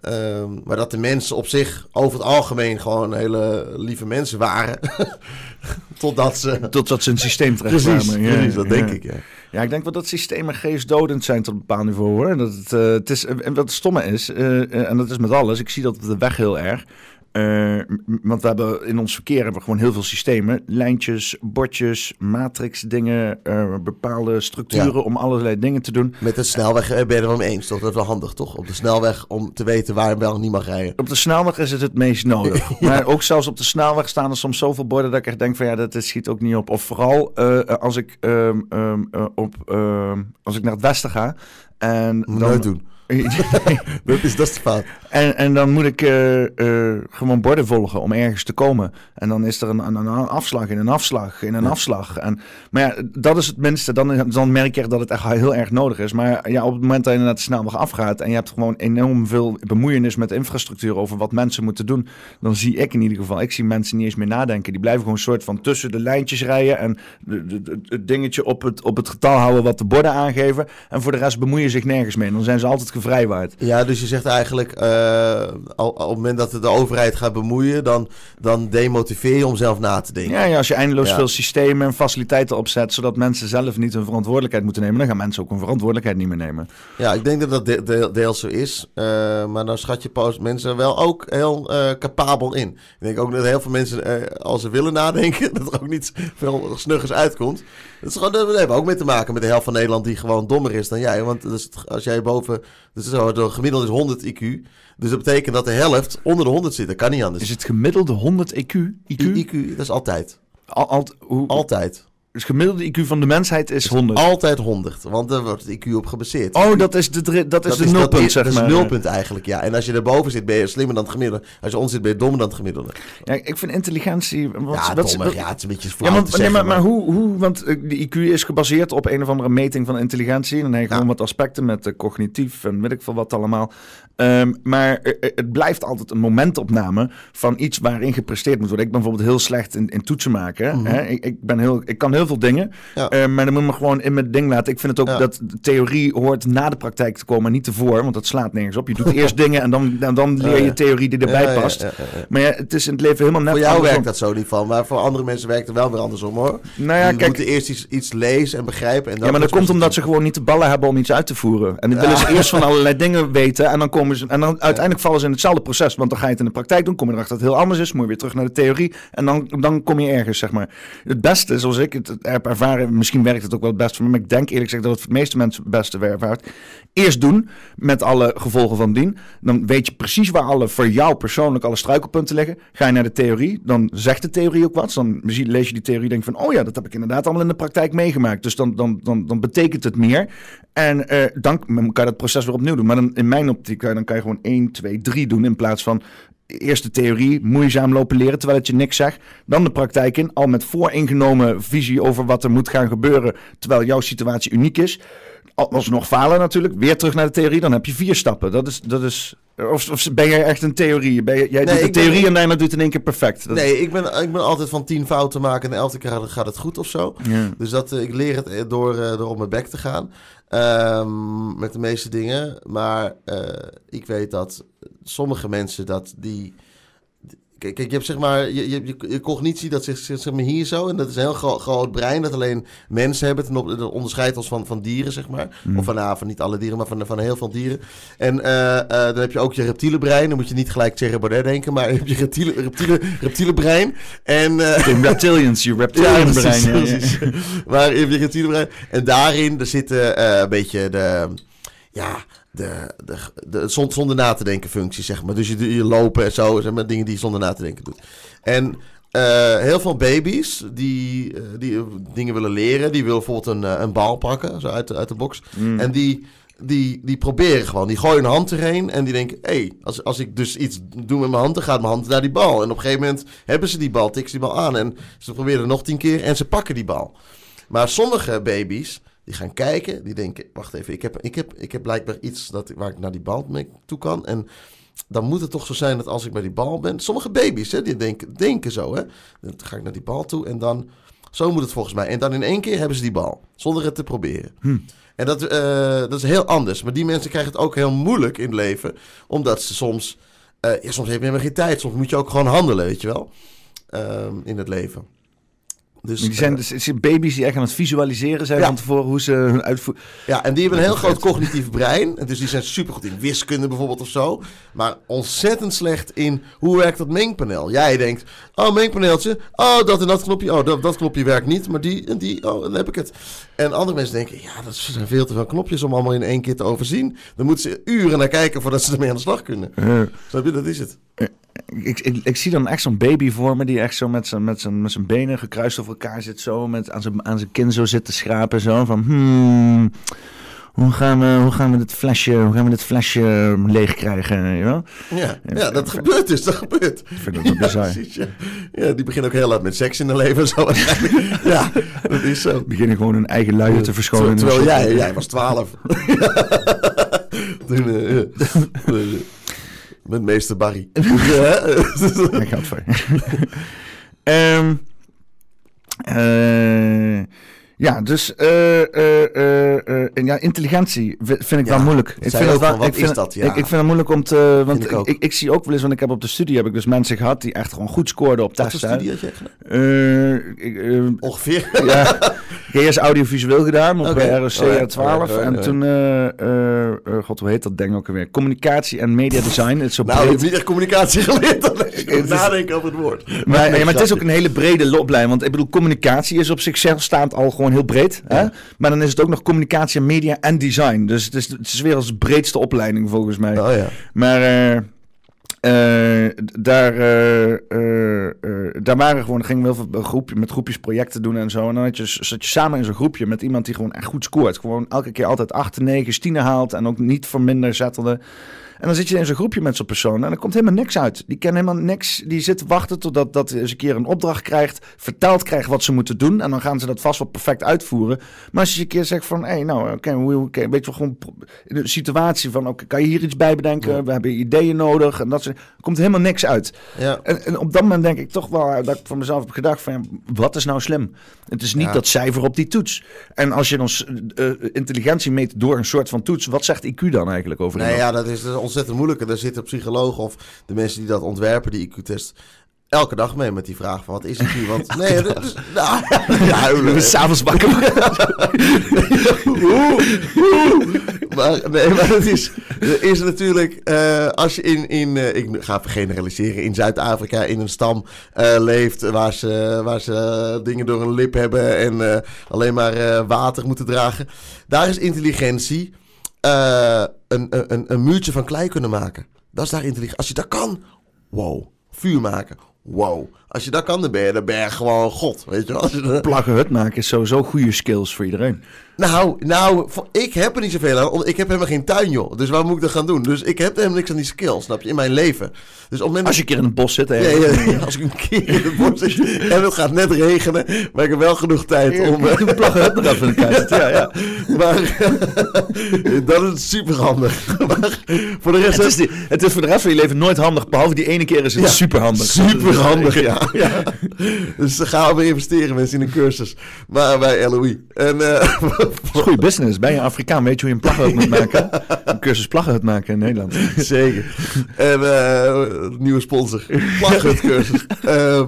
Um, maar dat de mensen op zich over het algemeen gewoon hele lieve mensen waren. Totdat ze... Totdat ze een systeem terecht precies, kwamen. Ja, precies, dat denk ik, ja. Ja, ik denk wel dat systemen geestdodend zijn tot een bepaald niveau, hoor. Dat het, uh, het is, en wat het stomme is, uh, en dat is met alles, ik zie dat op de weg heel erg... Uh, want we hebben in ons verkeer hebben we gewoon heel veel systemen. Lijntjes, bordjes, matrix dingen, uh, bepaalde structuren om allerlei dingen te doen. Met de snelweg ben je er wel mee eens, toch? Dat is wel handig, toch? Op de snelweg om te weten waar je wel niet mag rijden. Op de snelweg is het het meest nodig. ja. Maar ook zelfs op de snelweg staan er soms zoveel borden dat ik echt denk van ja, dat, schiet ook niet op. Of vooral uh, als ik um, um, op, um, als ik naar het westen ga. En Moet dan, nooit doen. dat, is, dat is fout. En, en dan moet ik uh, uh, gewoon borden volgen om ergens te komen. En dan is er een, een, een afslag in een afslag in een ja. afslag. En, maar ja, dat is het minste. Dan, dan merk je dat het echt heel erg nodig is. Maar ja, op het moment dat je naar de snelweg afgaat... en je hebt gewoon enorm veel bemoeienis met de infrastructuur... over wat mensen moeten doen... dan zie ik in ieder geval... ik zie mensen niet eens meer nadenken. Die blijven gewoon een soort van tussen de lijntjes rijden... en het dingetje op het, op het getal houden wat de borden aangeven. En voor de rest bemoeien zich nergens mee. Dan zijn ze altijd gevrijwaard. Ja, dus je zegt eigenlijk... Uh, al, op het moment dat de overheid gaat bemoeien... dan, dan demotiveer je om zelf na te denken. Ja, ja als je eindeloos ja. veel systemen en faciliteiten opzet... zodat mensen zelf niet hun verantwoordelijkheid moeten nemen... dan gaan mensen ook hun verantwoordelijkheid niet meer nemen. Ja, ik denk dat dat de, de, deels zo is. Uh, maar dan schat je mensen wel ook heel uh, capabel in. Ik denk ook dat heel veel mensen, als ze willen nadenken... dat er ook niet veel snuggers uitkomt. Dat, is gewoon, dat hebben we ook mee te maken met de helft van Nederland... die gewoon dommer is dan jij. Want als jij boven... Dus zo, de gemiddelde is 100 IQ... Dus dat betekent dat de helft onder de 100 zit. Dat kan niet anders. Is het gemiddelde 100 IQ? IQ, IQ dat is altijd. Al, al, hoe, altijd. Dus gemiddelde IQ van de mensheid is 100. Altijd 100, want daar wordt het IQ op gebaseerd. Oh, dat is de, dat, dat is de nulpunt, dat, zeg dat maar. is nulpunt eigenlijk, ja. En als je erboven zit, ben je slimmer dan het gemiddelde. Als je onder zit, ben je dommer dan het gemiddelde. Ja, ik vind intelligentie... Wat, ja, wat, dommer, wat, ja, het is een beetje ja, want, nee, maar, maar, hoe, hoe... Want de IQ is gebaseerd op een of andere meting van intelligentie. En dan heb je gewoon wat aspecten met uh, cognitief en weet ik veel wat allemaal. Um, maar uh, het blijft altijd een momentopname van iets waarin gepresteerd moet worden. Ik ben bijvoorbeeld heel slecht in, in toetsen maken. Mm -hmm. hè? Ik, ik, ben heel, ik kan heel veel dingen... Ja. Uh, maar dan moet je me gewoon in mijn ding laten. Ik vind het ook ja. dat de theorie hoort na de praktijk te komen, niet tevoor, want dat slaat nergens op. Je doet eerst dingen en dan, en dan leer je theorie die erbij past. Maar ja, het is in het leven helemaal net Voor jou andersom. werkt dat zo niet van, maar voor andere mensen werkt het wel weer andersom hoor. Nou ja, je kijk, moet eerst iets, iets lezen en begrijpen. En dan ja, maar dat komt omdat ze gewoon niet de ballen hebben om iets uit te voeren. En dan willen ze eerst van allerlei dingen weten en dan komen ze en dan uiteindelijk vallen ze in hetzelfde proces, want dan ga je het in de praktijk doen, kom je erachter dat het heel anders is, moet je weer terug naar de theorie en dan, dan kom je ergens, zeg maar. Het beste, zoals ik het ervaren, misschien werkt het ook wel het best voor me, maar ik denk eerlijk gezegd dat het voor de meeste mensen het beste werkt. Eerst doen, met alle gevolgen van dien. Dan weet je precies waar alle, voor jou persoonlijk, alle struikelpunten liggen. Ga je naar de theorie, dan zegt de theorie ook wat. Dan lees je die theorie en denk van, oh ja, dat heb ik inderdaad allemaal in de praktijk meegemaakt. Dus dan, dan, dan, dan betekent het meer. En uh, dan kan je dat proces weer opnieuw doen. Maar dan, in mijn optiek, dan kan je gewoon 1, 2, 3 doen in plaats van eerst de theorie, moeizaam lopen leren terwijl het je niks zegt. Dan de praktijk in, al met vooringenomen visie over wat er moet gaan gebeuren terwijl jouw situatie uniek is. Alsnog falen natuurlijk, weer terug naar de theorie, dan heb je vier stappen. Dat is, dat is, of, of ben jij echt een theorie? Ben je, jij nee, doet de theorie ben, en daarna doet het in één keer perfect. Dat nee, ik ben, ik ben altijd van tien fouten maken en de elfde keer gaat het goed of zo. Ja. Dus dat, ik leer het door, door op mijn bek te gaan. Um, met de meeste dingen. Maar uh, ik weet dat sommige mensen dat die... Kijk, je hebt zeg maar, je, je, je cognitie, dat zit zeg maar hier zo. En dat is een heel gro groot brein, dat alleen mensen hebben. Ten op, dat onderscheidt ons van, van dieren, zeg maar. Mm. Of van, nou, van niet alle dieren, maar van, van heel veel dieren. En uh, uh, dan heb je ook je reptiele brein. Dan moet je niet gelijk Thierry Baudet denken, maar dan heb je reptiele, reptiele, reptiele brein. En, uh, reptilians, je reptilian ja, brein. Ja, precies. Ja. maar je hebt je reptiele brein. En daarin, er zitten een beetje de... Ja, de, de, de, zonder na te denken functie, zeg maar. Dus je, je lopen en zo, zeg maar, dingen die je zonder na te denken doet. En uh, heel veel baby's die, uh, die dingen willen leren, die willen bijvoorbeeld een, een bal pakken, zo uit de, uit de box. Mm. En die, die, die proberen gewoon, die gooien een hand erheen en die denken, hé, hey, als, als ik dus iets doe met mijn hand, dan gaat mijn hand naar die bal. En op een gegeven moment hebben ze die bal, tikken ze die bal aan en ze proberen het nog tien keer en ze pakken die bal. Maar sommige baby's, die gaan kijken, die denken, wacht even, ik heb, ik heb, ik heb blijkbaar iets dat, waar ik naar die bal mee toe kan. En dan moet het toch zo zijn dat als ik bij die bal ben... Sommige baby's, hè, die denken, denken zo, hè. Dan ga ik naar die bal toe en dan... Zo moet het volgens mij. En dan in één keer hebben ze die bal, zonder het te proberen. Hm. En dat, uh, dat is heel anders. Maar die mensen krijgen het ook heel moeilijk in het leven. Omdat ze soms... Uh, ja, soms heb je helemaal geen tijd. Soms moet je ook gewoon handelen, weet je wel. Um, in het leven. Dus, die zijn uh, dus baby's die echt aan het visualiseren zijn van tevoren hoe ze hun uitvoeren. Ja, en die hebben een heel groot cognitief brein. Dus die zijn supergoed in wiskunde bijvoorbeeld of zo. Maar ontzettend slecht in hoe werkt dat mengpaneel. Jij denkt, oh mengpaneeltje, oh dat en dat knopje, oh dat, dat knopje werkt niet. Maar die en die, oh dan heb ik het. En andere mensen denken, ja dat zijn veel te veel knopjes om allemaal in één keer te overzien. Dan moeten ze uren naar kijken voordat ze ermee aan de slag kunnen. Uh. Snap je, dat is het. Ik, ik, ik, zie dan echt zo'n baby voor me die echt zo met zijn, met zijn, met zijn benen gekruist over elkaar zit. Zo met aan zijn, aan zijn kin zo zit te schrapen. Zo van, hmm, hoe gaan we, hoe gaan we dit flesje, hoe gaan we dit flesje leeg krijgen? Ja, ja dat gebeurt dus, dat gebeurt. Ik vind dat bizar. Ja, ja, die beginnen ook heel laat met seks in hun leven. Zo ja, dat is zo. Beginnen gewoon hun eigen luier te verschonen. Terwijl jij, jij was twaalf. Toen, uh, met meester Barry. Ik ga voor. um, uh, ja, dus uh, uh, ja, intelligentie vind ik ja, wel moeilijk. Ik vind, wel, ik vind, dat? Ja. Ik, ik, vind het moeilijk om te... Want ik, ik, ik, zie ook wel eens, want ik heb op de studie heb ik dus mensen gehad die echt gewoon goed scoorden op testen. Wat studie had je Ongeveer? Ja, ik heb eerst audiovisueel gedaan op okay. ROC 12. en toen, god hoe heet dat ding ook alweer? Communicatie en media design. Het is zo nou, breed. niet echt communicatie geleerd, dan ik nadenken over het woord. Maar, maar, maar het is ook een hele brede opleiding. Want ik bedoel, communicatie is op zichzelf staand al gewoon heel breed. Hè? Maar dan is het ook nog communicatie, media en design. Dus het is, het is weer als breedste opleiding volgens mij. Oh, ja. Maar uh, uh, daar, uh, daar waren gewoon, gingen we heel veel groepje, met groepjes projecten doen en zo. En dan had je, zat je samen in zo'n groepje met iemand die gewoon echt goed scoort. Gewoon elke keer altijd 8, 9, 10 haalt en ook niet voor minder zettelde. En dan zit je in zo'n groepje met zo'n persoon en er komt helemaal niks uit. Die kennen helemaal niks. Die zit wachten totdat dat ze een keer een opdracht krijgt, verteld krijgt wat ze moeten doen. En dan gaan ze dat vast wel perfect uitvoeren. Maar als je een keer zegt van, hé, hey, nou, oké, okay, okay, weet je wel, gewoon de situatie van, oké, kan je hier iets bij bedenken? We hebben ideeën nodig. En dat er komt helemaal niks uit. Ja. En, en, op dat moment denk ik toch wel, dat ik van mezelf heb gedacht van, wat is nou slim? Het is niet dat cijfer op die toets. En als je dan uh, intelligentie meet door een soort van toets, wat zegt IQ dan eigenlijk over? Nee, ja, dat is ontzettend moeilijk. Daar zitten psychologen of de mensen die dat ontwerpen, die IQ-test, elke dag mee met die vraag van wat is IQ? Want nee, dat is, nou, huilen. S'avonds wakker. maar nee, maar het is, is natuurlijk uh, als je in, in uh, ik ga generaliseren, in Zuid-Afrika in een stam uh, leeft waar ze, waar ze dingen door hun lip hebben en alleen maar water moeten dragen. Daar is intelligentie uh, een, een, een muurtje van klei kunnen maken. Dat is daar intelligent. Als je dat kan, wow. Vuur maken, wow. Als je dat kan, dan ben je, dan ben je gewoon god, weet je wel. Plaggen hut maken is sowieso goede skills voor iedereen. Nou, nou, ik heb er niet zoveel aan. Ik heb helemaal geen tuin, joh. Dus waar moet ik dat gaan doen? Dus ik heb helemaal niks aan die skills, snap je, in mijn leven. Dus op Als je een keer in het bos zit, hè? Ja, ja, als ik een keer in het bos zit en het gaat net regenen, maar ik heb wel genoeg tijd om... Plaggen hut nog even kast. Ja, ja. Maar dat is super handig. Maar voor de rest... Het is, het is voor de rest van je leven nooit handig, behalve die ene keer is het super handig. Super handig, ja. ja. Dus gaan we investeren mensen in een cursus. Maar bij LOE. En, uh, is goede business. Ben je Afrikaan, weet je hoe je een plaggenhut moet maken? Een cursus plaggenhut maken in Nederland. Zeker. En uh, nieuwe sponsor. Plaggenhut cursus. Uh,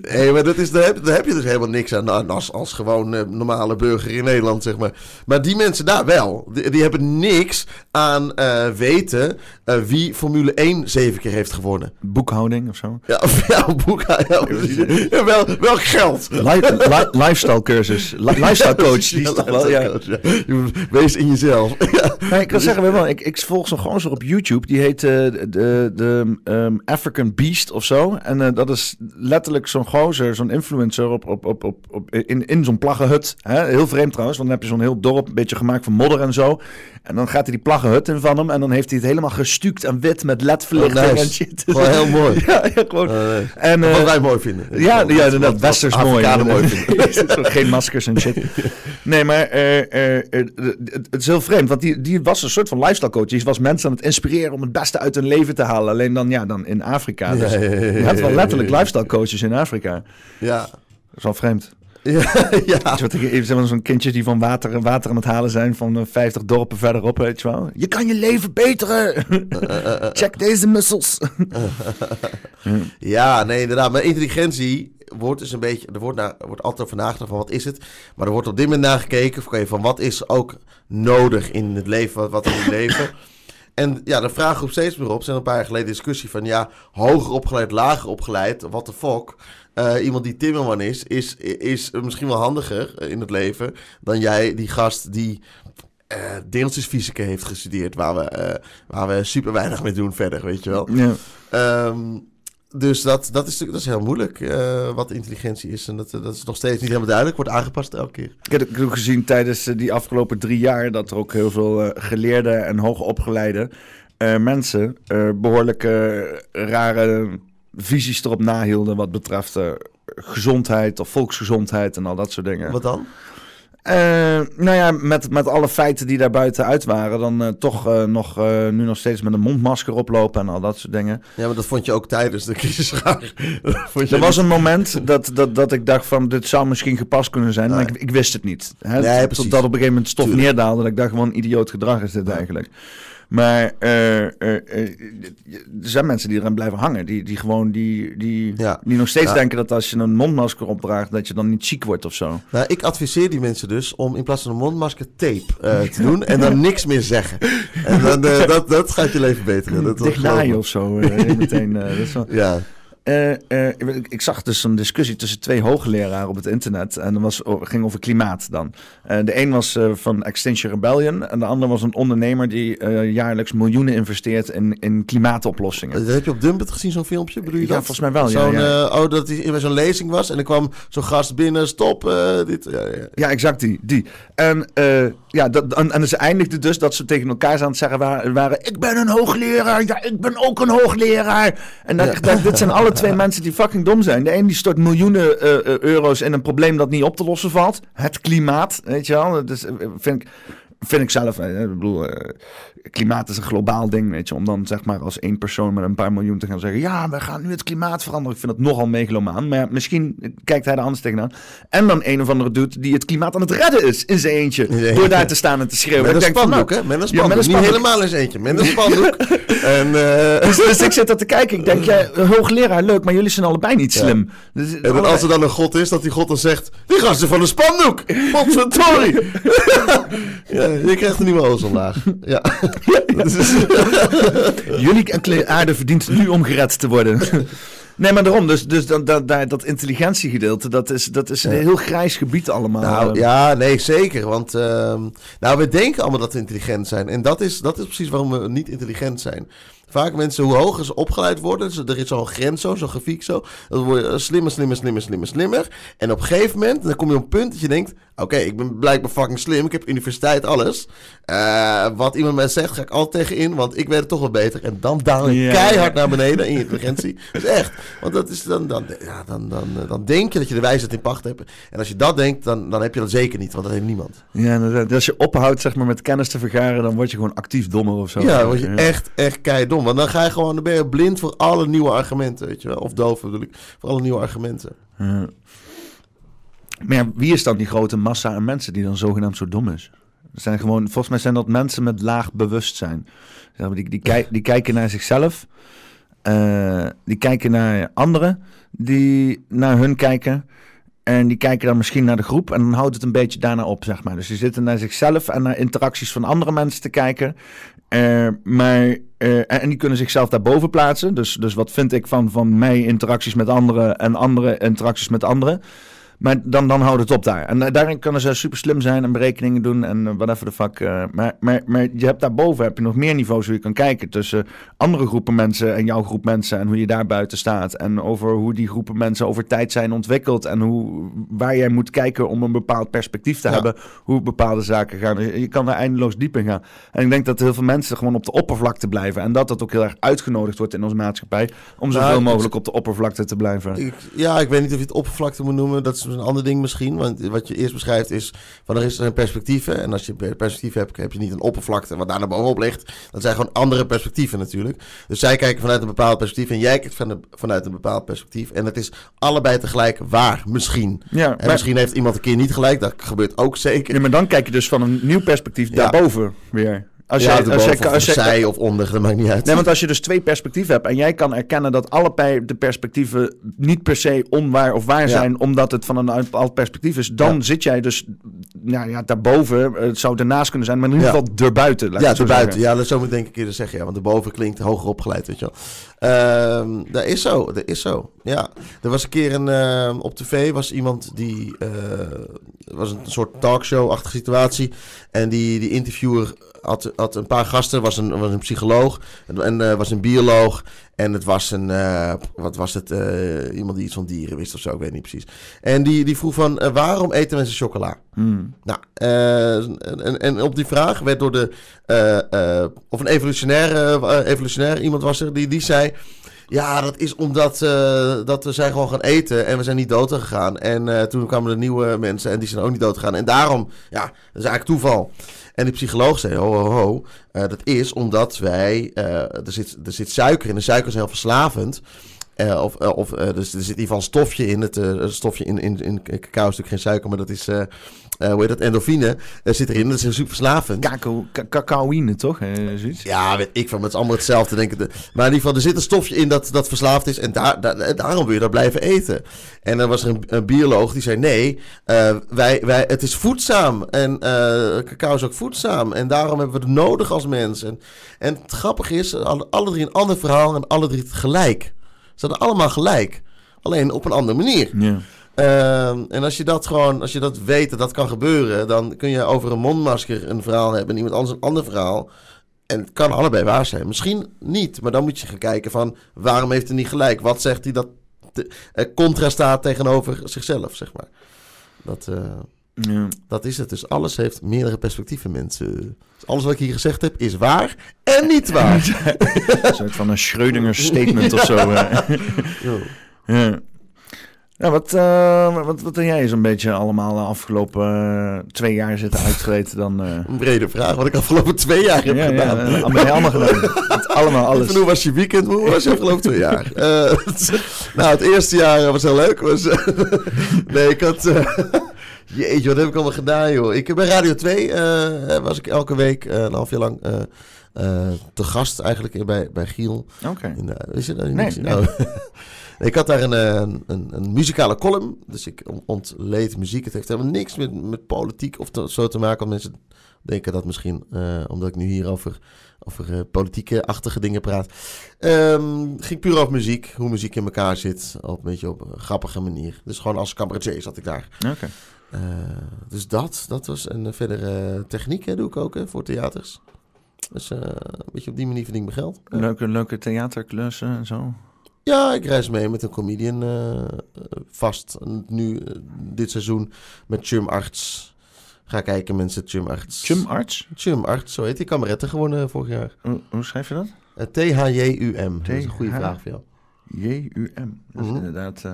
hey, maar dat is, daar, heb, daar heb je dus helemaal niks aan als, als gewoon normale burger in Nederland, zeg maar. Maar die mensen daar wel. Die, die hebben niks aan weten wie Formule 1 zeven keer heeft gewonnen. Boekhouding of zo? Ja, ja boekhouding. Ja, wel, welk geld? lifestyle cursus. lifestyle coach. Die toch wel, ja. Wees in jezelf. ik kan zeggen, wel, ik, ik volg zo'n gozer op YouTube. Die heet uh, de, de um, African Beast of zo. En uh, dat is letterlijk zo'n gozer, zo'n influencer op, op, op, op, op, in, in zo'n plaggenhut. Hè? Heel vreemd trouwens, want dan heb je zo'n heel dorp, een beetje gemaakt van modder en zo. En dan gaat hij die plaggenhut in van hem. En dan heeft hij het helemaal gestuukt en wit met ledverlichting oh, en shit. Gewoon heel mooi. ja, ja, gewoon. Oh, en, wat wij mooi vinden. Ja, ja, inderdaad. Westers mooi. mooi vinden. Geen maskers en shit. Nee, maar uh, uh, het is heel vreemd. Want die, die was een soort van lifestyle coach. Die was mensen aan het inspireren om het beste uit hun leven te halen. Alleen dan, ja, dan in Afrika. Dus ja, ja, ja, je hebt wel letterlijk lifestyle coaches in Afrika. Ja. Dat is wel vreemd. Ja, ja. Even zo'n kindjes die van water, water aan het halen zijn van 50 eh, dorpen verderop, weet je wel. Je kan je leven beteren. Check deze muscles. ja, nee, inderdaad. Maar intelligentie wordt dus een beetje, er wordt, naar, wordt altijd nagedacht van wat is het. Maar er wordt op dit moment nagekeken van, van wat is ook nodig in het leven, wat, wat in het leven. En ja, de vraag op steeds meer op. zijn een paar jaar geleden discussie van ja, hoger opgeleid, lager opgeleid, wat de fuck. Uh, iemand die timmerman is, is, is misschien wel handiger in het leven dan jij, die gast die uh, deeltjesfysica heeft gestudeerd, waar we, uh, waar we super weinig mee doen verder, weet je wel. Ja. Um, dus dat, dat, is, dat is heel moeilijk, uh, wat intelligentie is. En dat, dat is nog steeds niet helemaal duidelijk, wordt aangepast elke keer. Ik heb ook gezien tijdens die afgelopen drie jaar... dat er ook heel veel uh, geleerde en hoogopgeleide uh, mensen... behoorlijk rare visies erop nahielden... wat betreft gezondheid of volksgezondheid en al dat soort dingen. Wat dan? Uh, nou ja, met, met alle feiten die daar buiten uit waren, dan uh, toch uh, nog, nu nog steeds met een mondmasker oplopen en al dat soort dingen. Ja, maar dat vond je ook tijdens de crisis er was een moment dat, dat, dat ik dacht van, dit zou misschien gepast kunnen zijn, maar ik, ik wist het niet. Hè? Nee, Totdat op een gegeven moment stof Tuurlijk. neerdaalde, dat ik dacht gewoon, idioot gedrag is dit eigenlijk. Maar uh, uh, er zijn mensen die eraan blijven hangen. Die, die gewoon die, die, die nog steeds denken dat als je een mondmasker opdraagt, dat je dan niet ziek wordt of zo. Nou, ik adviseer die mensen dus om in plaats van een mondmasker tape uh, te doen en dan niks meer zeggen. En dan, dat, dat gaat je leven beter. Dicht je of zo. meteen, dat is wel... Ja. Uh, uh, ik zag dus een discussie tussen twee hoogleraren op het internet. En dat was, ging over klimaat dan. Uh, de een was van Extinction Rebellion. En de ander was een ondernemer die jaarlijks miljoenen investeert in, in klimaatoplossingen. Dat heb je op Dumpet gezien, zo'n filmpje? Bedoel je ja, dat? volgens mij wel. Zo'n, ja, oh, dat hij bij zo'n lezing was. En er kwam zo'n gast binnen. Stop, dit. Ja, ja. ja, exact die. die. En ja, dat, en, en ze eindigde dus dat ze tegen elkaar aan het zeggen waren, waren ik ben een hoogleraar, ja, ik ben ook een hoogleraar. En dan, ja. dit zijn alle twee mensen die fucking dom zijn. De een die stort miljoenen uh, euro's in een probleem dat niet op te lossen valt. Het klimaat, weet je wel. Dus vind ik, vind ik zelf, ik bedoel, klimaat is een globaal ding, weet je. Om dan zeg maar als één persoon met een paar miljoen te gaan zeggen... ja, we gaan nu het klimaat veranderen. Ik vind het nogal megalomaan. Maar ja, misschien kijkt hij er anders tegenaan. En dan een of andere dude die het klimaat aan het redden is in zijn eentje. door daar te staan en te schreeuwen. Met een spandoek, nou, hè? Met een spandoek. Niet helemaal eens eentje. Met een spandoek. en, uh... dus, dus, ik zit er te kijken. Ik denk, ja, hoogleraar, leuk. Maar jullie zijn allebei niet slim. Dus, en als er dan een god is, dat die god dan zegt... die gasten van een spandoek. Potverdorie. ja, je krijgt een nieuwe ozonlaag. Ja. Jullie aarde verdient nu om gered te worden. Nee, maar daarom. Dus, dus dat, dat, dat intelligentiegedeelte, dat is, dat is een heel grijs gebied allemaal. Nou, ja, nee, zeker. Want uh, nou, we denken allemaal dat we intelligent zijn. En dat is, dat is precies waarom we niet intelligent zijn. Vaak mensen, hoe hoger ze opgeleid worden, dus er is zo'n grens zo, zo'n grafiek zo, dan word je slimmer, slimmer, slimmer, slimmer, slimmer. En op een gegeven moment, dan kom je op een punt dat je denkt, oké, ik ben blijkbaar fucking slim, ik heb universiteit, alles. Uh, wat iemand mij zegt, ga ik altijd tegen in, want ik weet het toch wel beter. En dan daal je keihard naar beneden in je intelligentie. Dus echt, want dat is dan, dan, ja, dan, dan, dan denk je dat je de wijsheid in pacht hebt. En als je dat denkt, dan, dan heb je dat zeker niet, want dat heeft niemand. Ja, als je ophoudt zeg maar, met kennis te vergaren, dan word je gewoon actief dommer of zo. Ja, dan word je echt, echt keihard dom. Want dan ga je gewoon, dan ben je blind voor alle nieuwe argumenten, weet je wel. Of doof bedoel ik, voor alle nieuwe argumenten. Maar ja, wie is dan die grote massa aan mensen die dan zogenaamd zo dom is? Zijn gewoon, volgens mij zijn dat mensen met laag bewustzijn. Die, die, die, die kijken naar zichzelf. Uh, die kijken naar anderen die naar hun kijken. En die kijken dan misschien naar de groep en dan houdt het een beetje daarna op, zeg maar. Dus die zitten naar zichzelf en naar interacties van andere mensen te kijken. Uh, maar, uh, en die kunnen zichzelf daarboven plaatsen. Dus, dus wat vind ik van, van mij interacties met anderen en andere interacties met anderen. Maar dan, dan houdt het op daar. En uh, daarin kunnen ze super slim zijn en berekeningen doen en uh, whatever de fuck. Uh, maar, maar, maar je hebt daarboven heb je nog meer niveaus hoe je kan kijken tussen andere groepen mensen en jouw groep mensen en hoe je daar buiten staat. En over hoe die groepen mensen over tijd zijn ontwikkeld en hoe, waar jij moet kijken om een bepaald perspectief te ja. hebben, hoe bepaalde zaken gaan. Je kan daar eindeloos diep in gaan. En ik denk dat heel veel mensen gewoon op de oppervlakte blijven en dat dat ook heel erg uitgenodigd wordt in onze maatschappij om zoveel nou, mogelijk op de oppervlakte te blijven. Ik, ja, ik weet niet of je het oppervlakte moet noemen. Dat is een ander ding misschien. Want wat je eerst beschrijft is van er is een perspectieven. En als je perspectief hebt, heb je niet een oppervlakte wat daar naar bovenop ligt. Dat zijn gewoon andere perspectieven natuurlijk. Dus zij kijken vanuit een bepaald perspectief en jij kijkt vanuit een bepaald perspectief. En het is allebei tegelijk waar, misschien. Ja, en misschien heeft iemand een keer niet gelijk, dat gebeurt ook zeker. Ja, maar dan kijk je dus van een nieuw perspectief daarboven weer. Als ja, jij, als, jij, als zij of onder, dat maakt niet uit. Nee, want als je dus twee perspectieven hebt en jij kan erkennen dat allebei de perspectieven niet per se onwaar of waar zijn, omdat het van een bepaald perspectief is, dan zit jij dus nou, ja, daarboven. Het zou ernaast kunnen zijn, maar in ieder geval erbuiten. Ja, erbuiten. Ja, dat zou ik denk ik eerder zeggen. Ja, want erboven klinkt hoger opgeleid, weet je wel. Uh, dat is zo, dat is zo. Ja, er was een keer een, uh, op tv was iemand die, uh, was een soort talkshow-achtige situatie. En die, die interviewer had, had een paar gasten. was een, was een psycholoog en uh, was een bioloog. En het was een, uh, wat was het, uh, iemand die iets van dieren wist of zo, ik weet niet precies. En die, die vroeg van, waarom eten mensen chocola? Hmm. Nou, en, en op die vraag werd door de, of een evolutionaire, evolutionair iemand was er, die, die zei... Ja, dat is omdat dat we zijn gewoon gaan eten en we zijn niet dood gegaan. En toen kwamen er nieuwe mensen en die zijn ook niet dood gegaan. En daarom, ja, dat is eigenlijk toeval. En de psycholoog zei, ho, ho, ho, uh, dat is omdat wij, uh, er, zit, er zit suiker in, de suiker is heel verslavend. Uh, of of dus er zit in ieder geval een stofje in. Het stofje in, in, in cacao is natuurlijk geen suiker, maar dat is hoe heet dat, endorfine zit erin. Dat is super verslavend. Cacaoïne, toch? Zoiets? Ja, weet ik van. Het is allemaal hetzelfde, denk ik. Maar in ieder geval, er zit een stofje in dat, dat verslaafd is. En daar, daar, daarom wil je dat blijven eten. En dan was er een, een bioloog die zei... Nee, wij, wij, het is voedzaam. En cacao is ook voedzaam. En daarom hebben we het nodig als mensen. En, en het grappige is, alle, alle drie een ander verhaal en alle drie gelijk. Ze hadden allemaal gelijk. Alleen op een andere manier. Ja. Ehm, en als je dat gewoon, als je dat weet dat dat kan gebeuren, dan kun je over een mondmasker een verhaal hebben en iemand anders een ander verhaal. En het kan allebei waar zijn. Misschien niet, maar dan moet je gaan kijken van waarom heeft hij niet gelijk? Wat zegt hij dat te, eh, contra staat tegenover zichzelf, zeg maar. Dat, uh, ja. dat is het. Dus alles heeft meerdere perspectieven, mensen. Dus alles wat ik hier gezegd heb is waar en niet waar. een soort van een Schrödinger statement of zo. ja. Ja, wat, uh, wat, wat jij zo'n beetje allemaal de afgelopen uh, twee jaar zitten uitgereden dan? Uh... Een brede vraag, wat ik afgelopen twee jaar heb gedaan. Ja, allemaal, allemaal gedaan. allemaal alles. hoe was je weekend? Hoe was je afgelopen twee jaar? nou, het eerste jaar was heel leuk. Was, nee, ik had... jeetje, wat heb ik allemaal gedaan, joh. Ik, bij Radio 2 was ik elke week een half jaar lang... te gast eigenlijk bij, bij Giel. Oké. Okay. Wist je dat? Nee, nee. Nou, ik had daar een, eh, een, een, een, muzikale column. Dus ik ontleed muziek. Het heeft helemaal niks met, met politiek of zo te maken. Want mensen denken dat misschien, omdat ik nu hier over, over politieke-achtige dingen praat. Um, ging puur over muziek. Hoe muziek in elkaar zit. Op een beetje op een grappige manier. Dus gewoon als cabaretier zat ik daar. Oké. Uh, dus dat, dat was. En verder techniek hè, doe ik ook hè, voor theaters. Dus een beetje op die manier verdien ik mijn geld. Leuke, leuke theaterklussen en zo. Ja, ik reis mee met een comedian uh, vast. Nu, uh, dit seizoen, met Chum Arts. Ga kijken, mensen, Chum Arts. Chum Arts? Chum Arts, zo heet hij. Kameretten gewonnen vorig jaar. hoe schrijf je dat? T-H-J-U-M. Dat is een goede vraag voor jou. J-U-M. Dat is mm inderdaad...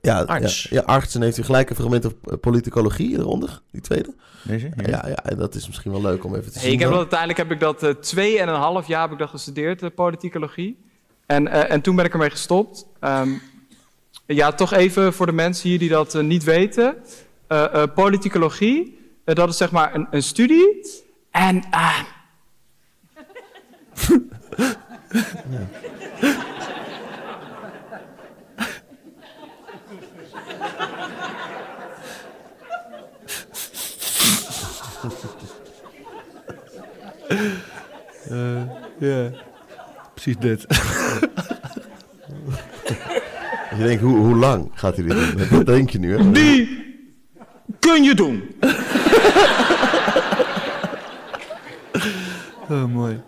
ja, arts. Ja, ja, arts. En heeft u gelijk een fragment op politicologie eronder, die tweede. Deze? Ja, ja, en dat is misschien wel leuk om even te zien. ik heb dat, uiteindelijk heb ik dat uh, twee en een half jaar heb ik dat gestudeerd, de politicologie. En, uh, en toen ben ik ermee gestopt. Um, ja, toch even voor de mensen hier die dat uh, niet weten. Uh, politicologie, dat is zeg maar een, een studie. En. ja. Ja precies dit. je denkt, hoe, hoe lang gaat hij dit doen? Dat denk je nu, hè? Die kun je doen. oh, mooi.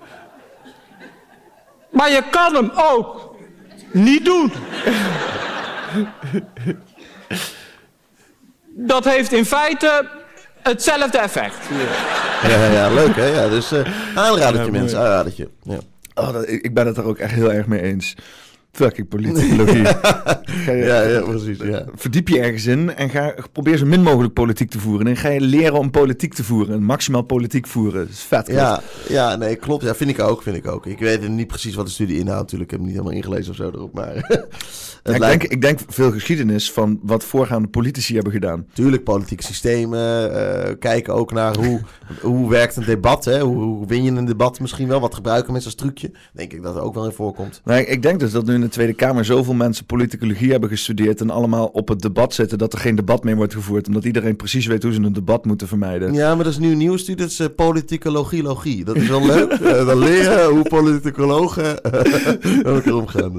Maar je kan hem ook niet doen. Dat heeft in feite hetzelfde effect. Ja, ja, ja leuk hè? Ja, dus uh, aanradertje ja, mensen, aanradertje. Ja. Oh, dat, ik, ben het er ook echt heel erg mee eens. fucking politicologie. ja, ja, precies. Ja. Verdiep je ergens in en ga, probeer zo min mogelijk politiek te voeren. En ga je leren om politiek te voeren. Maximaal politiek voeren. Dat is vet. Ja, ja, nee, klopt. Ja, vind ik ook. Vind ik ook. Ik weet niet precies wat de studie inhoudt. Natuurlijk, ik heb hem niet helemaal ingelezen of zo erop. Maar ik, denk, ik denk veel geschiedenis van wat voorgaande politici hebben gedaan. Tuurlijk, politieke systemen. Uh, kijken ook naar hoe, hoe werkt een debat. Hè? Hoe, hoe, win je een debat misschien wel? Wat gebruiken mensen als trucje? Denk ik dat er ook wel in voorkomt. Nee, ik denk dus dat nu in de Tweede Kamer zoveel mensen politicologie hebben gestudeerd. en allemaal op het debat zitten. dat er geen debat meer wordt gevoerd. omdat iedereen precies weet hoe ze een debat moeten vermijden. Ja, maar dat is nu een nieuwe studie. Dat is uh, politicologie. Dat is wel leuk. uh, dan leren hoe politicologen met elkaar omgaan.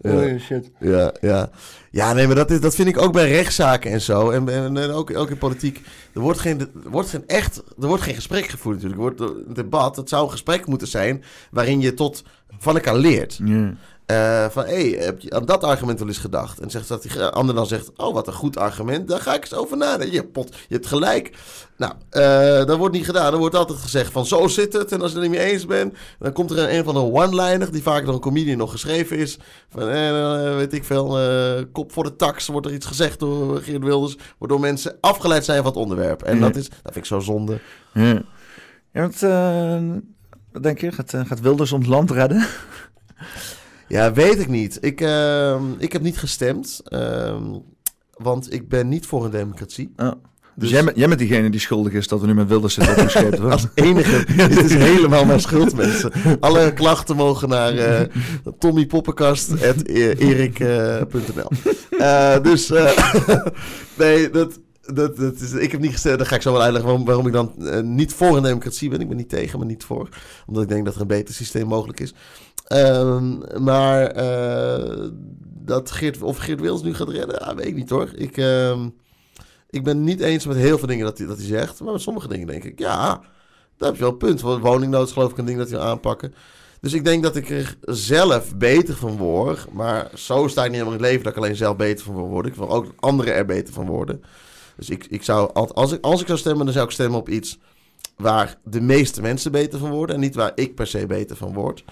Ja. Oh, shit. Ja, ja. Ja, nee, maar dat, is, dat vind ik ook bij rechtszaken en zo. En, en, ook, ook in politiek. Er wordt, geen, er wordt geen echt. Er wordt geen gesprek gevoerd natuurlijk. Er wordt een debat. Het zou een gesprek moeten zijn. waarin je tot van elkaar leert. Ja. Uh, van, hé, hey, heb je aan dat argument wel eens gedacht? En zegt dat die ander dan zegt, oh, wat een goed argument. Daar ga ik eens over nadenken. Je, pot, je hebt gelijk. Nou, uh, dat wordt niet gedaan. Er wordt altijd gezegd van, zo zit het. En als je het er niet mee eens bent, dan komt er een, een van de one-liner... die vaak door een comedian nog geschreven is. Van, eh, weet ik veel, uh, kop voor de tax. Wordt er iets gezegd door Geert Wilders... waardoor mensen afgeleid zijn van het onderwerp. En dat, is, dat vind ik zo zonde. Ja, ja want, wat denk je? Gaat, gaat Wilders ons land redden? Ja, weet ik niet. Ik, uh, ik heb niet gestemd, uh, want ik ben niet voor een democratie. Oh. Dus, dus jij, bent, jij bent diegene die schuldig is dat we nu met Wilders zitten opgeschreven. Als enige. Dit is helemaal mijn schuld, mensen. Alle klachten mogen naar uh, tommypoppenkast.erik.nl uh, Dus nee, dat, dat, dat is, ik heb niet gestemd. Dan ga ik zo wel uitleggen waarom, waarom ik dan niet voor een democratie ben. Ik ben niet tegen, maar niet voor. Omdat ik denk dat er een beter systeem mogelijk is. Um, maar uh, dat Geert, of Geert Wils nu gaat redden, ah, weet ik niet hoor. Ik, um, ik ben niet eens met heel veel dingen dat hij, dat hij zegt. Maar met sommige dingen denk ik, ja, dat heb je wel een punt. Woningnood is geloof ik een ding dat hij wil aanpakken. Dus ik denk dat ik er zelf beter van word. Maar zo sta ik niet helemaal in het leven dat ik alleen zelf beter van worden. Ik wil ook anderen er beter van worden. Dus ik, ik zou, als ik, als ik zou stemmen, dan zou ik stemmen op iets waar de meeste mensen beter van worden. En niet waar ik per se beter van word.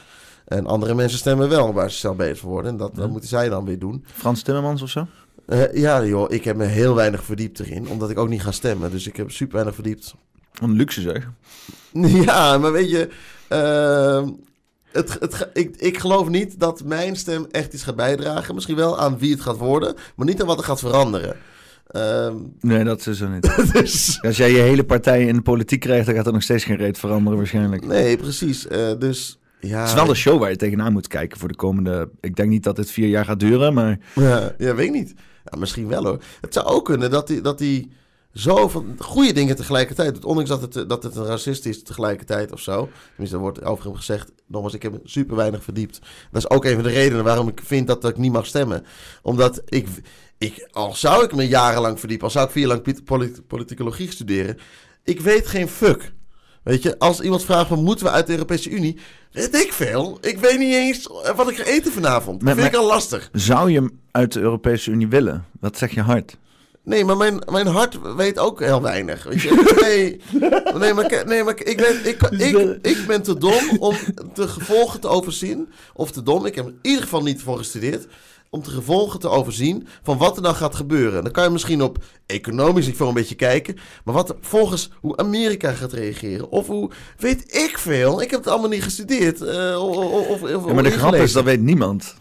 En andere mensen stemmen wel waar ze zelf beter van worden. En dat, dat moeten zij dan weer doen. Frans Timmermans of zo? Uh, ja, joh, ik heb me heel weinig verdiept erin. Omdat ik ook niet ga stemmen. Dus ik heb super weinig verdiept. Een luxe zeg. Ja, maar weet je... Uh, het, het, ik, ik geloof niet dat mijn stem echt iets gaat bijdragen. Misschien wel aan wie het gaat worden. Maar niet aan wat er gaat veranderen. Um, nee, dat is zo niet. dus... Als jij je hele partij in de politiek krijgt, dan gaat er nog steeds geen reet veranderen waarschijnlijk. Nee, precies. Uh, dus ja, het is wel een show waar je tegenaan moet kijken voor de komende... Ik denk niet dat het vier jaar gaat duren, maar... Ja, ja weet ik niet. Ja, misschien wel hoor. Het zou ook kunnen dat hij dat die zo van goede dingen tegelijkertijd doet. Ondanks dat het, dat het een racist is tegelijkertijd of zo. Tenminste, er wordt over hem gezegd... Nogmaals, ik heb super weinig verdiept. Dat is ook een van de redenen waarom ik vind dat ik niet mag stemmen. Omdat ik... ik al zou ik me jarenlang verdiepen... al zou ik vier lang politicologie studeren... ik weet geen fuck Weet je, als iemand vraagt van moeten we uit de Europese Unie, weet ik veel. Ik weet niet eens wat ik ga eten vanavond. Dat vind ik al lastig. Zou je uit de Europese Unie willen? Wat zeg je hart? Nee, maar mijn, mijn hart weet ook heel weinig. Weet je? Nee, nee, maar, nee, maar ik, ben, ik, ik, ik ben te dom om de gevolgen te overzien. Of te dom, ik heb er in ieder geval niet voor gestudeerd om de gevolgen te overzien van wat er dan gaat gebeuren. Dan kan je misschien op economisch niveau een beetje kijken. Maar wat volgens hoe Amerika gaat reageren. Of hoe, weet ik veel. Ik heb het allemaal niet gestudeerd. Uh, of, of, ja, maar de grap is, dat weet niemand.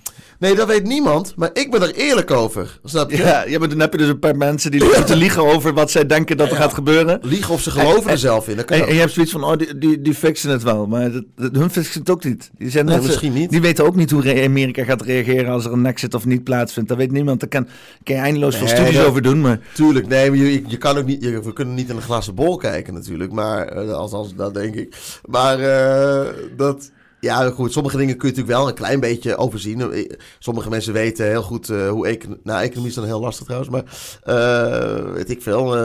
Nee, dat weet niemand, maar ik ben er eerlijk over. Snap je? Ja, ja maar dan heb je dus een paar mensen die liggen te liegen over wat zij denken dat er gaat gebeuren. Liegen of ze geloven er zelf in. en, je hebt zoiets van, oh, die, die, die fixen het wel. Maar dat, hun fixen het ook niet. Die, zijn nee, misschien niet. die weten ook niet hoe Amerika gaat reageren als er een exit of niet plaatsvindt. Dat weet niemand. Daar kan, kan je eindeloos veel studies over doen. Maar... Tuurlijk, nee, maar je, je kan ook niet, je, we kunnen niet in een glazen bol kijken natuurlijk. Maar, uh, althans, dat denk ik. Maar uh, dat... Ja, goed. Sommige dingen kun je natuurlijk wel een klein beetje overzien. Eh, sommige mensen weten heel goed uh, hoe economie... Nou, economie is dan heel lastig trouwens, maar... Uh, weet ik veel.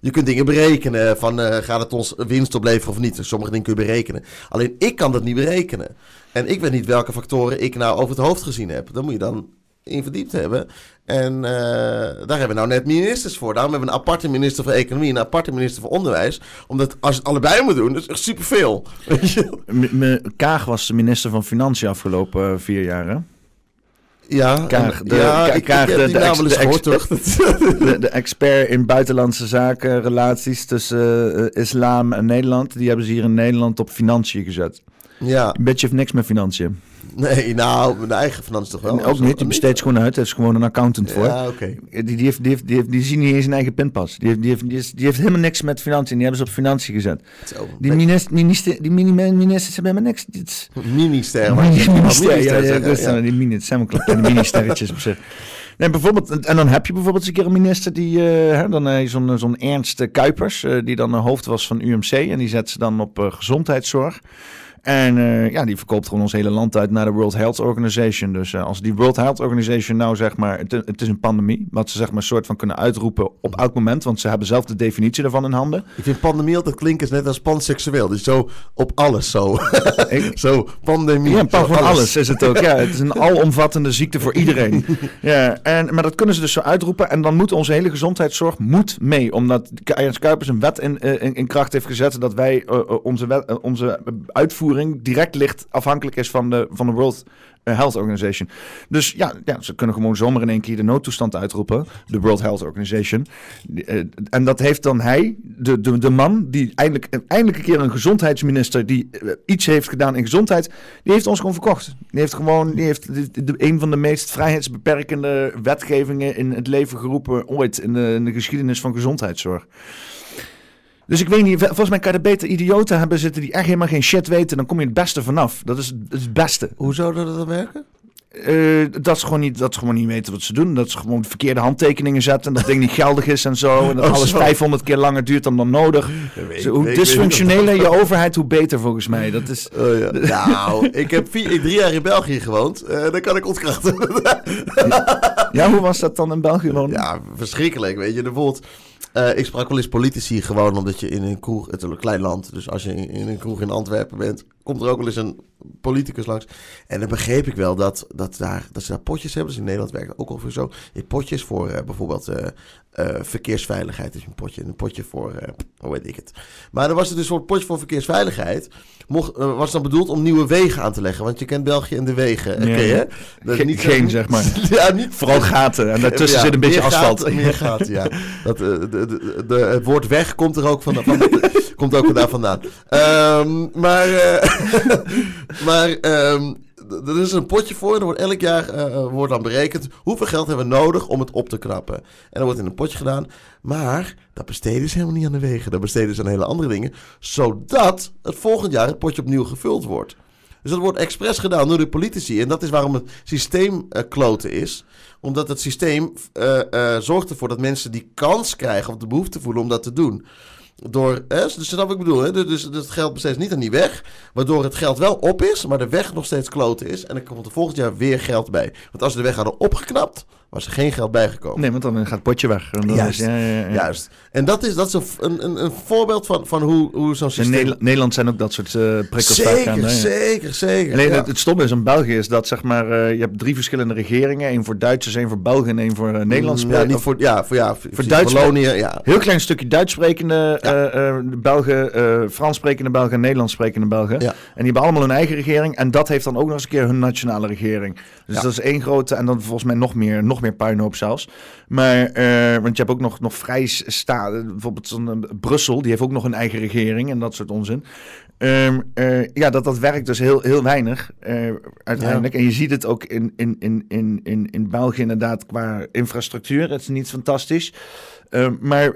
Je kunt dingen berekenen van... gaat het ons winst opleveren of niet? Sommige dingen kun je berekenen. Alleen ik kan dat niet berekenen. En ik weet niet welke factoren ik nou over het hoofd gezien heb. Dan moet je dan in verdiept hebben. En uh, daar hebben we nou net ministers voor. Daarom hebben we een aparte minister voor Economie en een aparte minister voor Onderwijs. Omdat als je het allebei moet doen, dat is echt superveel. Kaag was de minister van Financiën afgelopen uh, vier jaar, hè? Ja, Kaag, de, ja ik, heb de, gehoord? De, de, expert in buitenlandse zaken, relaties tussen uh, islam en Nederland. Die hebben ze hier in Nederland op financiën gezet. Ja. Een beetje heeft niks met financiën. Nee, nou, mijn eigen financiën toch wel? ook niet, die besteedt gewoon uit. Er is gewoon een accountant voor. Ja, oké. Die, die, heeft, die, heeft, die, heeft, die zien niet eens zijn eigen pinpas. Die heeft, die, heeft, die, heeft, die heeft helemaal niks met financiën. Die hebben ze op financiën gezet. Zo, die, minister, minister, die mini ministers hebben helemaal niks. Dit Minister. Minister, ja, ja, ja, Die mini, het zijn wel kleine mini-sterretjes op zich. Nee, bijvoorbeeld, en dan heb je bijvoorbeeld eens een keer een minister die, uh, dan uh, zo'n zo'n Ernst Kuipers, uh, die dan hoofd was van UMC en die zet ze dan op gezondheidszorg. En uh, ja, die verkoopt gewoon ons hele land uit naar de World Health Organization. Dus uh, als die World Health Organization nou zeg maar, het, het, is een pandemie, wat ze zeg maar een soort van kunnen uitroepen op elk moment, want ze hebben zelf de definitie ervan in handen. Ik vind pandemie altijd klinken net als panseksueel, dus zo op alles zo. Ik, zo, pandemie. Ja, pan van alles. alles. is het ook. Ja, het is een alomvattende ziekte voor iedereen. ja, en, maar dat kunnen ze dus zo uitroepen en dan moet onze hele gezondheidszorg moet mee, omdat Ernst Kuipers een wet in, in, in kracht heeft gezet dat wij uh, onze, wet, onze uitvoering direct ligt afhankelijk is van de, van de World eh, Health Organization. Dus ja, ja, ze kunnen gewoon zomaar in één keer de noodtoestand uitroepen. De World Health Organization. Uh, en dat heeft dan hij, de, de, de man, die eindelijk, eindelijk een keer een gezondheidsminister die iets heeft gedaan in gezondheid, die heeft ons gewoon verkocht. Die heeft gewoon, die heeft de, de, een van de meest vrijheidsbeperkende wetgevingen in het leven geroepen ooit in de, in de geschiedenis van gezondheidszorg. Dus ik weet niet, volgens mij kan je er beter idioten hebben zitten die echt helemaal geen shit weten. Dan kom je het beste vanaf. Dat is, het beste. Hoe zou dat dan werken? Uh, dat, ze gewoon niet, dat ze gewoon niet weten wat ze doen. Dat ze gewoon de verkeerde handtekeningen zetten. En dat ding niet geldig is en zo. En dat oh, alles zo. 500 keer langer duurt dan dan nodig. Weet, zo, hoe dysfunctioneler je overheid, hoe beter volgens mij. Dat is... Oh, ja. nou, ik heb vier, drie jaar in België gewoond. Uh, dan kan ik ontkrachten. ja, hoe was dat dan in België wonen? Ja, verschrikkelijk. Weet je, bijvoorbeeld... Uh, ik sprak wel eens politici gewoon omdat je in een kroeg, het is een klein land, dus als je in een kroeg in Antwerpen bent, komt er ook wel eens een politicus langs. En dan begreep ik wel dat, dat, daar, dat ze daar potjes hebben. Dus in Nederland werkt het ook voor zo. Je potjes voor uh, bijvoorbeeld uh, uh, verkeersveiligheid is een potje. Een potje voor, hoe weet ik het. Maar dan was het dus een potje voor verkeersveiligheid. Mocht, was dan bedoeld om nieuwe wegen aan te leggen. Want je kent België en de wegen. Ja, je, dat Ge niet geen, zeg maar. ja, niet, Vooral gaten. En daartussen ja, zit een beetje asfalt. Meer gaten, ja. Dat, de, de, de, het woord weg komt er ook van, van komt ook daar vandaan. Um, maar maar um, er is een potje voor. Er wordt elk jaar uh, wordt dan berekend hoeveel geld hebben we nodig om het op te knappen. En dat wordt in een potje gedaan. Maar dat besteden ze helemaal niet aan de wegen. Dat besteden ze aan hele andere dingen. Zodat het volgend jaar het potje opnieuw gevuld wordt. Dus dat wordt expres gedaan door de politici. En dat is waarom het systeem uh, kloten is. Omdat het systeem uh, zorgt ervoor dat mensen die kans krijgen of de behoefte voelen om dat te doen door, hè, dus snap wat ik bedoel. Hè? Dus, dus het geld besteedt niet aan die weg. Waardoor het geld wel op is, maar de weg nog steeds kloten is. En dan komt er volgend jaar weer geld bij. Want als ze de weg hadden opgeknapt, was er geen geld bijgekomen. Nee, want dan gaat het potje weg. En dan juist, is, ja, ja, ja. juist. En dat is, dat is een, een, een voorbeeld van, van hoe, hoe zo'n systeem... In Nederland zijn ook dat soort uh, prikkels zeker, gaan. Zeker, zeker. Alleen het, het stomme is in België is dat zeg maar, uh, je hebt drie verschillende regeringen. één voor Duitsers, één voor Belgen en één voor uh, Nederlands. Mm, ja, niet voor, ja, voor, ja, voor, voor Duits, ja. Heel klein stukje Duits sprekende ja. Belgen, Frans sprekende Belgen en Nederlands sprekende Belgen. Ja. En die hebben allemaal hun eigen regering. En dat heeft dan ook nog eens een keer hun nationale regering. Dus dat is één grote en dan volgens mij nog meer, nog meer puinhoop zelfs. Maar, uh, want je hebt ook nog, nog vrij staat, bijvoorbeeld zo'n uh, Brussel, die heeft ook nog een eigen regering en dat soort onzin. Um, uh, ja, dat, dat werkt dus heel, heel weinig uiteindelijk. Ja. En je ziet het ook in, in, in, in, in, in België inderdaad qua infrastructuur. Het is niet fantastisch. Ehm, maar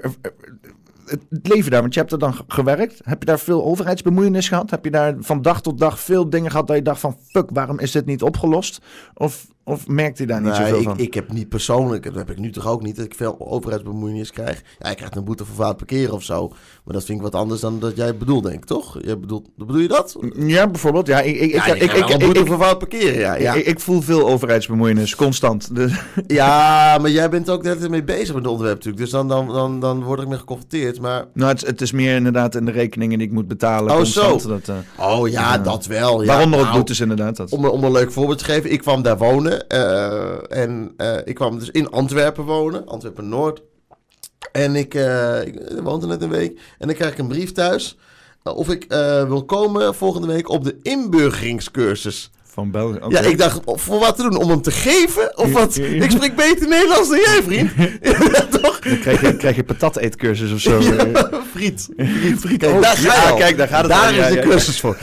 het leven daar, want je hebt er dan gewerkt. Heb je daar veel overheidsbemoeienis gehad? Heb je daar van dag tot dag veel dingen gehad dat je dacht van... fuck, waarom is dit niet opgelost? Of of merkt u daar niet nee, zoveel ik, van? Ik heb niet persoonlijk, dat heb ik nu toch ook niet, dat ik veel overheidsbemoeienis krijg. Ja, ik krijg een boete voor fout parkeren of zo. Maar dat vind ik wat anders dan dat jij bedoelt, denk ik, toch? Jij bedoelt, bedoel je dat? Ja, bijvoorbeeld. Ja, ik, ik, ja, ik, ik, ik, een boete voor fout parkeren, ja. ja. Ik, ik, voel veel overheidsbemoeienis, constant. Dus. Ja, maar jij bent ook net mee bezig met het onderwerp natuurlijk. Dus dan, dan, dan, dan word ik mee geconfronteerd. Maar... Nou, het, het is meer inderdaad in de rekeningen die ik moet betalen. Oh, constant, zo. Dat, uh, oh ja, uh, dat wel. Ja. Waaronder ook nou, boetes inderdaad. Dat. Om, om een leuk voorbeeld te geven. Ik kwam daar wonen. Uh, en uh, ik kwam dus in Antwerpen wonen, Antwerpen Noord. En ik, uh, ik woonde net een week. En dan krijg ik een brief thuis. Of ik wil komen volgende week op de inburgeringscursus Van België. Ja, ik dacht, voor wat te doen? Om hem te geven? Of wat? Ik spreek beter Nederlands dan jij, vriend. ja, toch? Dan krijg je, krijg je patat eetcursus of zo. Ja, friet. friet. Kijk, oh, daar ga je kijk, daar gaat het Daar is de cursus voor.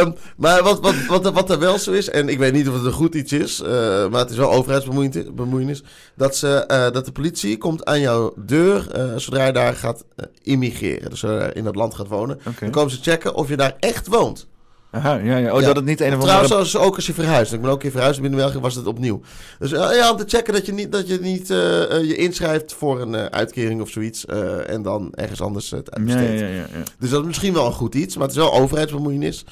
um, maar wat, wat, wat, wat er wel zo is, en ik weet niet of het een goed iets is, uh, maar het is wel overheidsbemoeienis, dat, ze, uh, dat de politie komt aan jouw deur uh, zodra je daar gaat immigreren. Dus in dat land gaat wonen. Okay. Dan komen ze checken of je daar echt woont. Aha, ja, ja. Oh, ja. dat het niet een of andere... Trouwens, ook als je verhuist. Ik ben ook een keer verhuisd binnen België, was het opnieuw. Dus uh, ja, om te checken dat je niet, dat je, niet uh, je inschrijft voor een uh, uitkering of zoiets. en dan ergens anders het uitbesteedt. Ja, ja, ja, ja, Dus dat is misschien wel een goed iets, maar het is wel overheidsbemoeienis.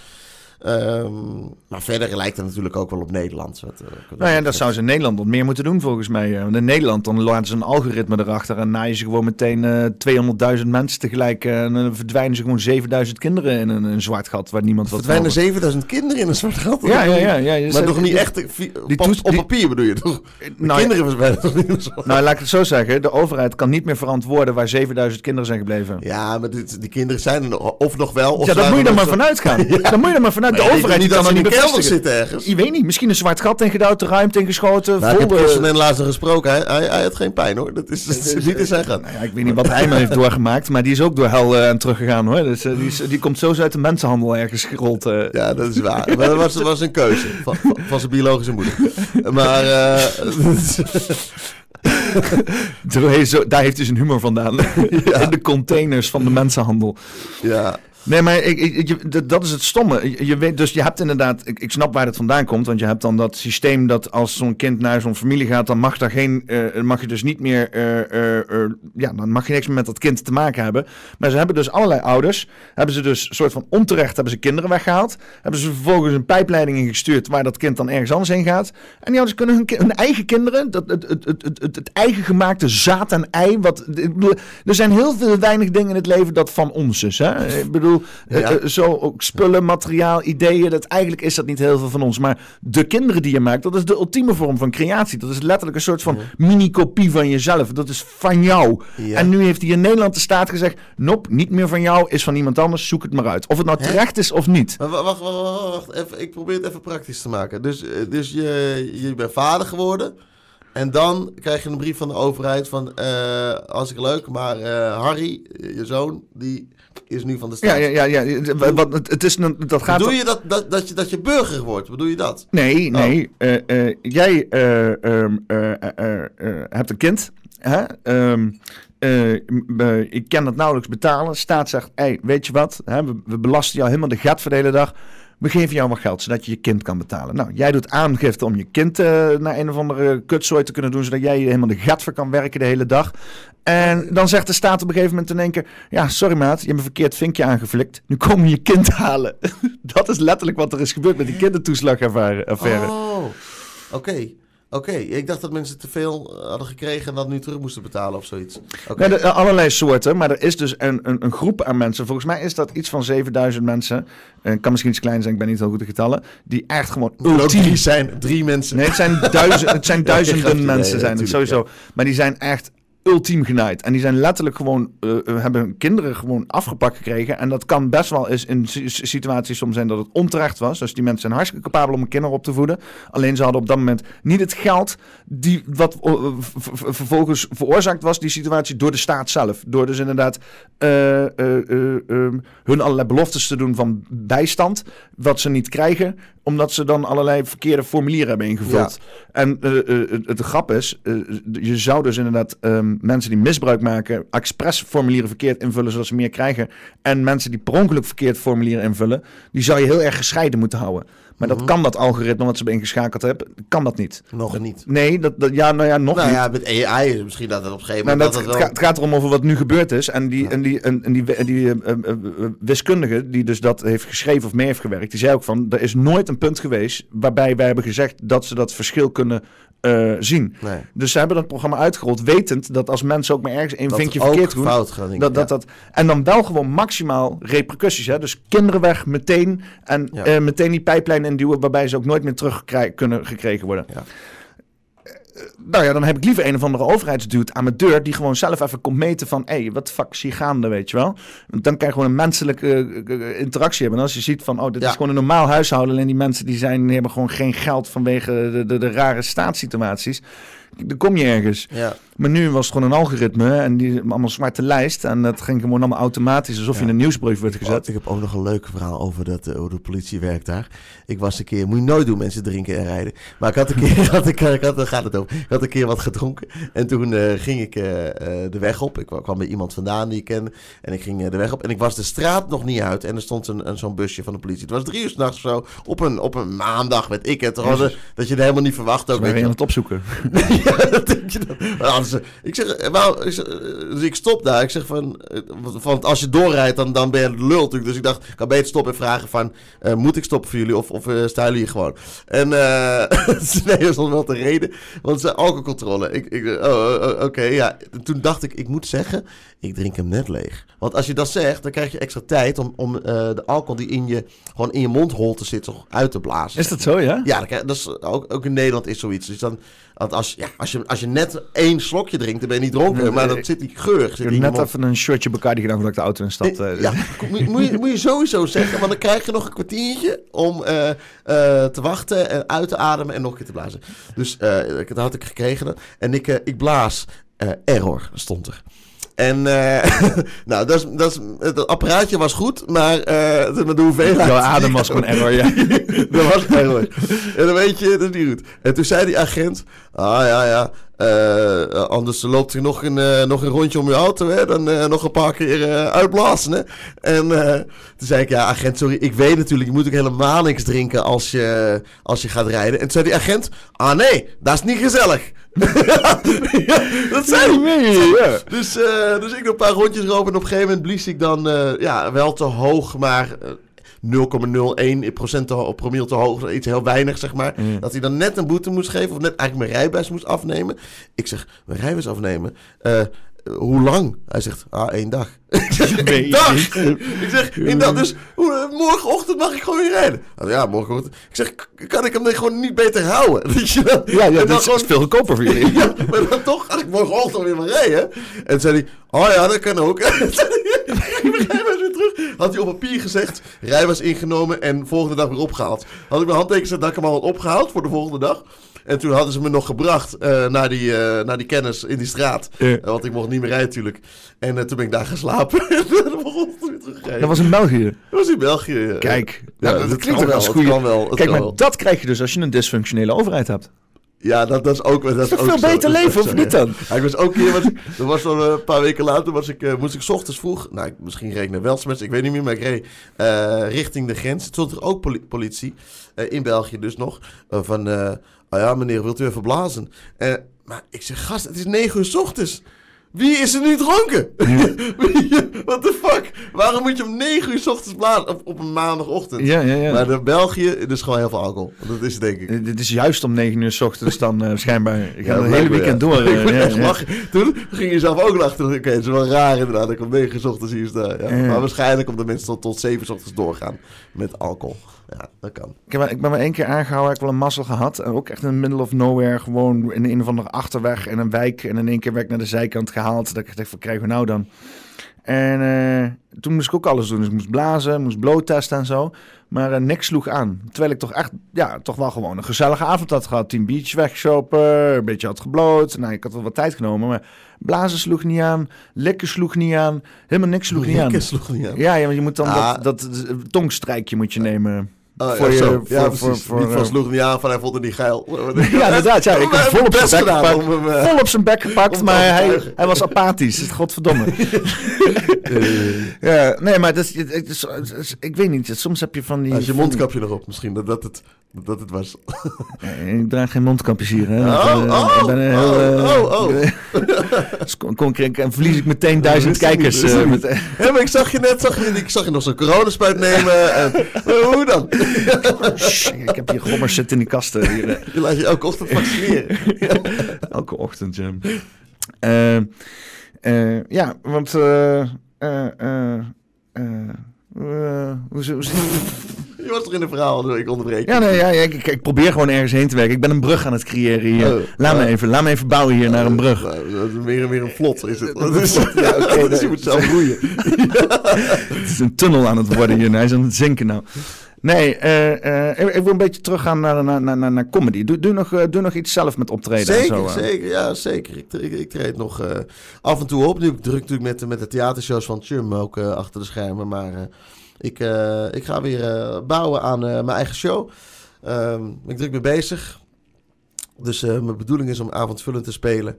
Um, maar verder lijkt het natuurlijk ook wel op Nederland. Wat, uh, nou ja, dat zou ze in Nederland wat meer moeten doen volgens mij. Want in Nederland dan laten ze een algoritme erachter en naaien ze gewoon meteen uh, 200.000 mensen tegelijk. Uh, en dan verdwijnen ze gewoon 7000 kinderen in een, een, zwart gat waar niemand wat Verdwijnen 7000 kinderen in een zwart gat? Ja, ja, ja. ja, ja maar toch niet echt die op, op papier bedoel je toch? nou, kinderen verdwijnen toch niet Nou, laat ik het zo zeggen. De overheid kan niet meer verantwoorden waar 7000 kinderen zijn gebleven. Ja, maar die, die kinderen zijn er of nog wel. Of ja, daar moet je er maar vanuit gaan. Dan moet je er maar vanuit de overheid niet kan er niet kelder zitten ergens. Je weet niet, misschien een zwart gat ingedouwd, de ruimte ingeschoten. Nou, vol, ik heb en laatst gesproken, hij, hij, hij, had geen pijn hoor. Dat is, dat is niet te zeggen. Nou ja, ik weet niet wat hij maar heeft doorgemaakt, maar die is ook door hel uh, teruggegaan hoor. Dus, uh, die, is, die komt zo uit de mensenhandel ergens gerold. Uh. Ja, dat is waar. Maar dat was, was een keuze van, van, zijn biologische moeder. Maar... daar heeft hij zijn humor vandaan. Ja. In de containers van de mensenhandel. Ja. Nee, maar ik, dat is het stomme. Je, weet, dus je hebt inderdaad, ik, snap waar het vandaan komt, want je hebt dan dat systeem dat als zo'n kind naar zo'n familie gaat, dan mag daar geen, uh, mag je dus niet meer, uh, uh, ja, dan mag je niks meer met dat kind te maken hebben. Maar ze hebben dus allerlei ouders, hebben ze dus soort van onterecht hebben ze kinderen weggehaald, hebben ze vervolgens een pijpleiding ingestuurd waar dat kind dan ergens anders heen gaat. En die ouders kunnen hun, eigen kinderen, dat, het, het, het, het, het eigen gemaakte zaad en ei, wat, er zijn heel weinig dingen in het leven dat van ons is. Hè? Ik bedoel, eh, eh, zo ook spullen, materiaal, ideeën. Dat, eigenlijk is dat niet heel veel van ons. Maar de kinderen die je maakt, dat is de ultieme vorm van creatie. Dat is letterlijk een soort van mini-kopie van jezelf. Dat is van jou. En nu heeft hij in Nederland de staat gezegd... Nop, niet meer van jou, is van iemand anders. Zoek het maar uit. Of het nou terecht is of niet. wacht, wacht, wacht, wacht. Even, ik probeer het even praktisch te maken. Dus, eh, dus je, je bent vader geworden... En dan krijg je een brief van de overheid van, uh, als ik leuk, maar uh, Harry, je zoon, die is nu van de staat. Ja, ja, ja. ja. Wat, het is, dat gaat Bedoel je dat, dat, dat, je, dat je burger wordt? Bedoel je dat? Nee, oh. nee. Uh, uh, jij uh, hebt een kind. Hè? Um, ik kan het nauwelijks betalen. Staat zegt, hey, weet je wat? Hè, we, we, belasten jou helemaal de gat voor de hele dag. We geven jou wat geld, zodat je je kind kan betalen. Nou, jij doet aangifte om je kind naar een of andere kutzooi te kunnen doen, zodat jij helemaal de gat voor kan werken de hele dag. En dan zegt de staat op een gegeven moment in één keer... Ja, sorry maat, je hebt een verkeerd vinkje aangeflikt. Nu kom je je kind halen. dat is letterlijk wat er is gebeurd met die kindertoeslagaffaire. Oh, oké. Oké, ik dacht dat mensen te veel eh, hadden gekregen en dat nu terug moesten betalen of zoiets. Okay. Nee, de, allerlei soorten, maar er is dus een, een, een, groep aan mensen. Volgens mij is dat iets van 7000 mensen. Uh, kan misschien iets klein zijn, ik ben niet heel goed te getallen. Die echt gewoon ultiem zijn. Drie mensen. Nee, het zijn, duizend, het zijn duizenden mensen, zijn het sowieso. Maar die zijn echt ultiem genaaid. En die zijn letterlijk gewoon, uh, hebben kinderen gewoon afgepakt gekregen. En dat kan best wel eens in situaties soms zijn dat het onterecht was. Dus die mensen zijn hartstikke capabel om een kinderen op te voeden. Alleen ze hadden op dat moment niet het geld die, wat uh, vervolgens veroorzaakt was, die situatie, door de staat zelf. Door dus inderdaad um, hun allerlei beloftes te doen van bijstand, wat ze niet krijgen omdat ze dan allerlei verkeerde formulieren hebben ingevuld. En uh, uh, het, grap is, uh, je zou dus inderdaad um, mensen die misbruik maken, expres formulieren verkeerd invullen, zodat ze meer krijgen. En mensen die per ongeluk verkeerd formulieren invullen, die zou je heel erg gescheiden moeten houden. Maar dat mhm. kan dat algoritme wat ze ingeschakeld hebben, kan dat niet. Nog niet. Nee, dat, dat, ja, nou ja, nog nou niet. ja, met AI is misschien dat het op een gegeven moment... dat, het, wel... het, gaat erom over wat nu gebeurd is. En die, en die, en, die, en die uh, uh, wiskundige die dus dat heeft geschreven of mee heeft gewerkt, die zei ook van, er is nooit een punt geweest waarbij wij hebben gezegd dat ze dat verschil kunnen uh, zien. Nee. Dus ze hebben dat programma uitgerold, wetend dat als mensen ook maar ergens een vinkje verkeerd doen, fout gaan, dat, dat, dat, en dan wel gewoon maximaal repercussies. Hè? Dus kinderen weg meteen en ja. uh, meteen die pijplijn induwen, waarbij ze ook nooit meer terug kunnen gekregen worden. Ja. Nou ja, dan heb ik liever een of andere overheidsdude aan mijn deur... die gewoon zelf even komt meten van... hé, hey, wat fuck is hier gaande, weet je wel? Dan kan je gewoon een menselijke uh, interactie hebben. En als je ziet van, oh, dit is gewoon een normaal huishouden... en die mensen die, zijn, die hebben gewoon geen geld vanwege de, de, de rare staatssituaties dan kom je ergens. Ja. Maar nu was het gewoon een algoritme en die allemaal zwarte lijst. En dat ging gewoon allemaal automatisch, alsof je in een nieuwsbrief werd gezet. Oh, ik heb ook nog een leuk verhaal over dat, uh, hoe de politie werkt daar. Ik was een keer, moet je nooit doen mensen drinken en rijden. Maar ik had een keer, had ik, ik had, daar gaat het over. Ik had een keer wat gedronken. En toen uh, ging ik uh, de weg op. Ik kwam bij iemand vandaan die ik kende. En ik ging de weg op. En ik was de straat nog niet uit. En er stond een, een zo'n busje van de politie. Het was drie uur s'nachts of zo. Op een, op een maandag, weet ik het. Dat je er helemaal niet verwacht. Ook, ben je aan het opzoeken? ja, dat denk je dan. Ik zeg, ik zeg, dus ik stop daar. Ik zeg van, van als je doorrijdt, dan, dan ben je lul natuurlijk. Dus ik dacht, ik kan beter stoppen en vragen van, uh, moet ik stoppen voor jullie of, of staan jullie hier gewoon? En nee, dat is wel te reden, want alcoholcontrole. Ik, ik, oh, oh, oh, oké, okay, ja. Toen dacht ik, ik moet zeggen, ik drink hem net leeg. Want als je dat zegt, dan krijg je extra tijd om, om de alcohol die in je, gewoon in je mondholte zit, toch uit te blazen. Is dat zo, ja? Ja, dat is, ook, ook in Nederland is zoiets. Dus dan, want als, ja, als, je, als je net één slokje drinkt, dan ben je niet dronken. maar dan zit die geur. Zit ik heb net even een shirtje Bacardi gedaan voordat ik de auto in stad. Uh, ja, moet, moet, je, moet je sowieso zeggen. Want dan krijg je nog een kwartiertje om uh, uh, te wachten en uit te ademen en nog een keer te blazen. Dus dat had ik gekregen. En ik, ik blaas. error stond er. En uh, nou, dat, is, dat is, het apparaatje was goed, maar uh, de hoeveelheid... Jouw adem was gewoon error, ja. dat was error. En dan weet je, dat is niet goed. En toen zei die agent, ah ja, ja, uh, anders loopt er nog een, uh, nog een rondje om je auto, hè? Dan uh, nog een paar keer uitblazen. Hè? En toen zei ik, ja, agent, sorry, ik weet natuurlijk, je moet ook helemaal niks drinken als je, als je gaat rijden. En toen zei die agent, ah nee, dat is niet gezellig. dat zei hij. Ja. Dus, dus ik nog een paar rondjes roken en op een gegeven moment blies ik dan, ja, wel te hoog, maar 0,01% te, promiel te hoog, iets heel weinig, zeg maar. Mm. Dat hij dan net een boete moest geven, of net eigenlijk mijn rijbewijs moest afnemen. Ik zeg, mijn rijbewijs afnemen? Uh, hoe lang? Hij zegt, ah, één dag. ik zeg, één dag? ik zeg, één dag. Dus hoe, morgenochtend mag ik gewoon weer rijden. ja, morgenochtend. Ik zeg, kan ik hem dan gewoon niet beter houden? ja, ja, dat is veel goedkoper voor jullie. ja, maar dan toch ga ik morgenochtend weer maar rijden. En toen zei hij, oh ja, dat kan ook. Had hij op papier gezegd, rijbewijs ingenomen en volgende dag weer opgehaald. Had ik mijn handtekening gezet dat ik hem al had opgehaald voor de volgende dag. En toen hadden ze me nog gebracht uh, naar, die, uh, naar die kennis in die straat. Uh, want ik mocht niet meer rijden natuurlijk. En toen ben ik daar geslapen. en dan begon weer terugrijden. Dat was in België? Dat was in België. Kijk, ja, dat, dat klinkt toch als wel. Kijk, maar wel. dat krijg je dus als je een dysfunctionele overheid hebt. Ja, dat, dat is ook... Dat, is ook veel beter leven, of niet dan? Ja, ik was ook hier, was, dat was al een paar weken later, was ik, uh, moest ik s ochtends vroeg, nou, misschien reed ik naar ik weet niet meer, maar ik reed uh, richting de grens. Toen stond er ook politie, uh, in België dus nog, van, oh ja meneer, wilt u even blazen? maar ik zeg, gast, het is negen uur s ochtends. Wie is er nu dronken? What the fuck? Waarom moet je om 9 uur s ochtends blazen op, op een maandagochtend? Ja, ja, ja. Maar in België is gewoon heel veel alcohol. Dat is denk ik. Dit is juist om 9 uur s ochtends dan uh, schijnbaar. Je gaat ja, het hele weekend door. Uh, ja, ja. Toen ging je zelf ook lachen. Oké, okay, het is wel raar inderdaad. Ik om 9 uur s ochtends hier sta. Ja. Maar waarschijnlijk omdat mensen tot, tot 7 uur s ochtends doorgaan met alcohol. Ja, dat kan. Ik, heb, ik ben maar één keer aangehouden. Ik heb wel een mazzel gehad. En ook echt in the middle of nowhere. Gewoon in een of andere achterweg en een wijk. En in één keer werd ik naar de zijkant gehaald. Dat ik dacht, wat krijgen we nou dan? En uh, toen moest ik ook alles doen. Dus ik moest blazen, moest bloottesten en zo. Maar uh, niks sloeg aan. Terwijl ik toch echt, ja, toch wel gewoon een gezellige avond had gehad. Tien biertjes weggeschopen, een beetje had gebloot. Nou, ik had wel wat tijd genomen, maar blazen sloeg niet aan. Likken sloeg niet aan. Helemaal niks sloeg niet aan. sloeg niet aan. Ja, ja want je moet dan ah. dat, dat, tongstrijkje moet je nemen. Oh, voor ja, je, voor, ja, voor, voor, niet van sloeg niet aan van hij vond het niet geil. ja, inderdaad. Ja, ik heb vol op zijn bek gepakt. Hem, uh, vol op zijn bek gepakt, maar hij, hij was apathisch. Godverdomme. ja, nee, maar dat is, het is, ik weet niet. Soms heb je van die... Als je mondkapje nog op misschien, dat, dat, het, dat het was. ik draag geen mondkapjes hier. Hè. Oh, oh, ik ben een heel, uh, oh, oh. dus kon, en verlies ik meteen duizend kijkers. Met, ja, maar ik zag je net, zag je, ik zag je nog zo'n coronaspuit nemen. En, hoe dan? ik heb hier gommers zitten in die kasten. Hier, eh. je laat je elke ochtend vaccineren. elke ochtend, ja. Uh, uh, ja, want Uh, hoe, je was toch in een verhaal, ik onderbreek. Ja, nee, ja, ik, ik, ik, probeer gewoon ergens heen te werken. Ik ben een brug aan het creëren hier. Oh, laat, me even, laat me even bouwen hier naar een brug. Nou, dat is meer, meer een vlot, is het. Dat is, ja, okay, dus je moet zelf roeien. het is een tunnel aan het worden hier. Hij is aan het zinken nou. Nee, uh, uh, ik wil een beetje teruggaan naar, naar, naar, naar comedy. Doe, doe, nog, uh, doe nog iets zelf met optreden zeker, en zo. Zeker, ja, zeker. Ik, ik, ik treed nog af en toe op. Nu druk natuurlijk met, met de theatershows van Chum ook achter de schermen. Maar ik, ik ga weer bouwen aan mijn eigen show. Ehm, ik druk me bezig. Dus mijn bedoeling is om avondvullend te spelen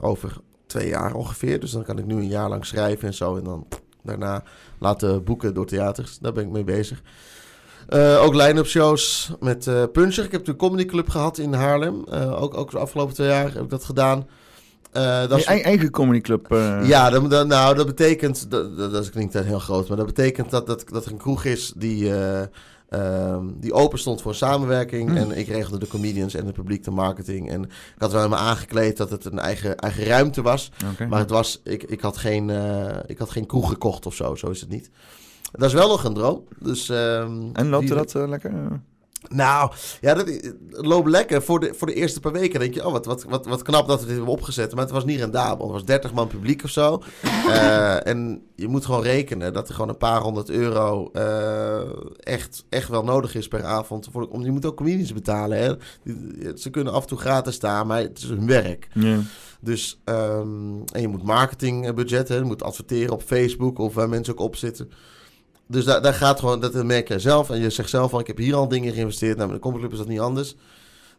over twee jaar ongeveer. Dus dan kan ik nu een jaar lang schrijven en zo. En dan daarna laten boeken door theaters. Daar ben ik mee bezig. Uh, ook line-up shows met uh, Puncher. Ik heb een comedy club gehad in Haarlem. Uh, ook, ook de afgelopen twee jaar heb ik dat gedaan. dat is... eigen comedy club? Ja, dat, dat, nou, dat betekent... Dat, dat, dat klinkt heel groot, maar dat betekent dat, dat, dat er een kroeg is die Ehm, die open stond voor samenwerking. Hmm. En ik regelde de comedians en het publiek de marketing. En ik had wel helemaal aangekleed dat het een eigen, eigen ruimte was. Maar het was, ik, ik, had geen, uh, ik had geen kroeg gekocht of zo. Zo is het niet. Dat is wel nog een droom. Dus, um, en loopt dat uh, lekker? Nou, ja, dat loopt lekker. Voor de, voor de eerste paar weken denk je, oh, wat, wat, wat, wat knap dat we dit hebben opgezet. Maar het was niet rendabel. Het was 30 man publiek of zo. uh, en je moet gewoon rekenen dat er gewoon een paar honderd euro uh, echt, echt wel nodig is per avond. Voor, om, je moet ook comedians betalen. Hè? Ze kunnen af en toe gratis staan, maar het is hun werk. Dus, um, en je moet marketingbudget, hè? je moet adverteren op Facebook of waar mensen ook op zitten. Dus daar, daar gaat gewoon, dat merk jij zelf. En je zegt zelf van, ik heb hier al dingen geïnvesteerd. Nou, met de Club is dat niet anders.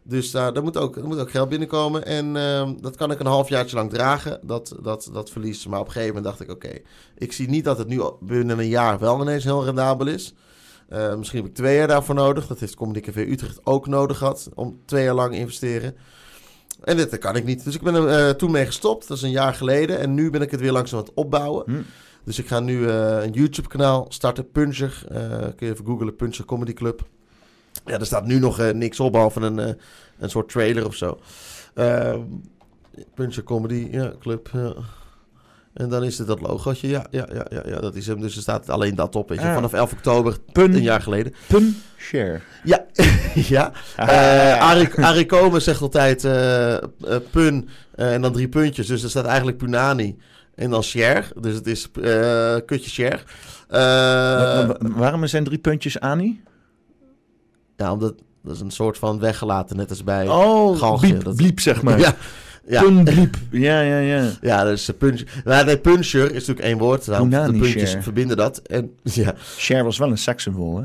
Dus daar, moet, ook, moet ook geld binnenkomen. En uh, dat kan ik een halfjaartje lang dragen, dat, dat, dat verlies. Maar op een gegeven moment dacht ik, oké, ik zie niet dat het nu binnen een jaar wel ineens heel rendabel is. Uh, misschien heb ik twee jaar daarvoor nodig. Dat heeft Café Utrecht ook nodig gehad, om twee jaar lang investeren. En dit kan ik niet. Dus ik ben er uh, toen mee gestopt. Dat is een jaar geleden. En nu ben ik het weer langzaam aan het opbouwen. Hm. Dus ik ga nu uh, een YouTube-kanaal starten, Puncher. Uh, kun je even googlen, Puncher Comedy Club. Ja, er staat nu nog uh, niks op, behalve een, een soort trailer of zo. Ehm, Puncher Comedy, ja, club, ja. En dan is het dat logootje. Ja, ja, ja, ja, ja, dat is hem. Dus er staat alleen dat op. Weet je. Ah. Vanaf 11 oktober, Pun, een jaar geleden. Pun share. Ja, ja. Uh, Arie, Arie Komen zegt altijd uh, uh, pun en dan drie puntjes. Dus er staat eigenlijk Punani. En dan share. Dus het is uh, kutje share. Uh, waarom zijn drie puntjes Ani? Ja, omdat dat is een soort van weggelaten, net als bij oh, Galgje. Bliep, dat... bliep, zeg maar. ja. Ja. bliep. Ja, ja, ja. Ja, dus punch. Maar de puncher is natuurlijk één woord. Nou, de puntjes share. verbinden dat. En, ja. Share was wel een sekssymbool, hè?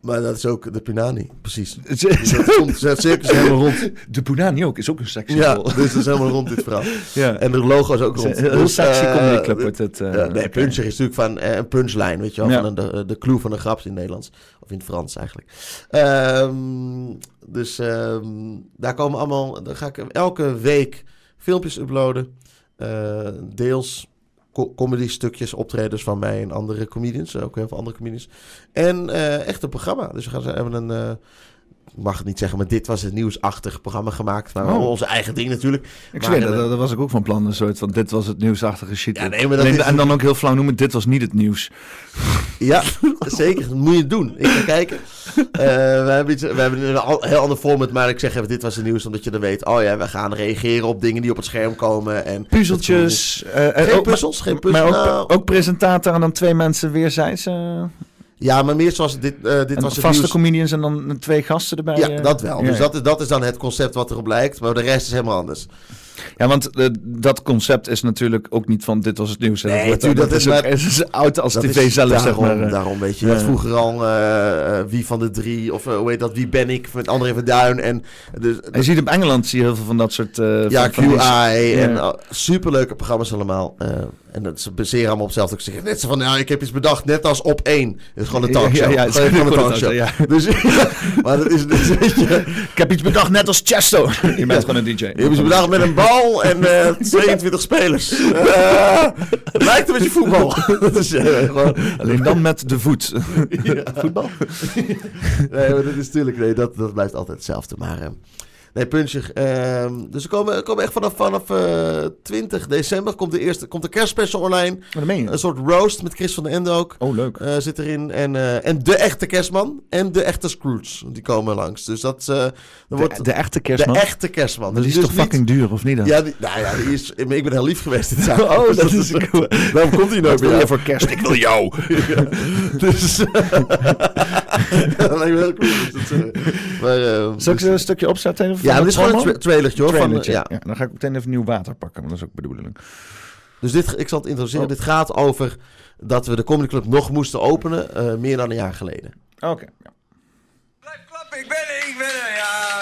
Maar dat is ook de Punani, precies. dat komt het circus helemaal rond. De Punani ook, is ook een sexy Ja, dus dat is helemaal rond dit verhaal. ja. En de logo is ook rond. Heel dus, sexy uh, comedy club wordt het. Uh, nee, puncher is natuurlijk van uh, een punchline, weet je wel. Ja. Van de, de clue van een grap in het Nederlands. Of in het Frans eigenlijk. Um, dus um, daar komen allemaal... Dan ga ik elke week filmpjes uploaden. deels comedy stukjes, optredens van mij en andere comedians. Ook heel veel andere comedians. En uh, echt een programma. Dus we gaan hebben een... Ik mag het niet zeggen, maar dit was het nieuwsachtig programma gemaakt. Maar oh. onze eigen ding natuurlijk. Ik zweer, dat, dat, was ik ook van plan. Een soort van, dit was het nieuwsachtige shit. Ja, nee, maar dat is... En dan ook heel flauw noemen, dit was niet het nieuws. Ja, zeker. Dat moet je doen. Ik ga kijken. Uh, we, hebben iets, we hebben een heel ander format, maar ik zeg even, dit was het nieuws. Omdat je dan weet, oh ja, we gaan reageren op dingen die op het scherm komen. En Puzzeltjes. Uh, geen ook, puzzels, geen puzzels. Maar ook, nou. ook presentator en dan twee mensen weerzijds. Uh... Ja, maar meer zoals dit, uh, dit was het vaste comedians en dan twee gasten erbij. Ja, dat wel. dus Dat, is, dat is dan het concept wat erop lijkt. Maar de rest is helemaal anders. Ja, want uh, dat concept is natuurlijk ook niet van dit was het nieuws. Nee, dat, dat, dat, is, maar, is oud als tv zelf, daarom, zeg maar. Daarom, weet je. Had vroeger al uh, wie van de drie, of hoe heet dat, wie ben ik, met André van Duin. En, dus, je ziet op Engeland zie je heel veel van dat soort... ja, QI en superleuke programma's allemaal. En dat ze baseren allemaal op hetzelfde. Ik zeg net zo van, ja, ik heb iets bedacht, net als op één. Het is gewoon een talkshow. Ja, ja, het is gewoon een talkshow. Ja. Dus, maar dat is, dus. Ik heb iets bedacht, net als Chesto. Je bent gewoon een DJ. Je hebt iets bedacht met een bal en uh, eh, 22 spelers. Uh, lijkt een beetje voetbal. uh, gewoon... Alleen dan met de voet. voetbal? nee, maar dat is natuurlijk, nee, dat, dat blijft altijd hetzelfde. Maar Nee, Puncher. Ehm, dus we komen, komen echt vanaf, vanaf uh, eh, 20 december komt de, eerste, komt de kerstspecial online. Wat meen je? Een soort roast met Chris van der Ende ook. Oh, leuk. Uh, zit erin. En, uh, en de echte kerstman en de echte Scrooge. Die komen langs. Dus dat de, wordt... De echte kerstman? De echte kerstman. Dus die is dus toch fucking duur, of niet dan? Ja, die, nou ja, die is, ik ben heel lief geweest dit jaar. oh, dat is cool. Daarom komt hij nooit meer. voor kerst? Ik wil jou. ja. Dus... dat lijkt me heel cool. Dus maar, Zal ik dus- een stukje opzetten? Ja, dit is gewoon een trailertje hoor. Van, ja. ja. dan ga ik meteen even nieuw water pakken, want dat is ook bedoeling. Dus dit, ik zal het introduceren. Oh. Dit gaat over dat we de Comedy Club nog moesten openen, uh, meer dan een jaar geleden. Oké. Okay, ja. Blijf klappen, ik ben er, ik ben er. Ja,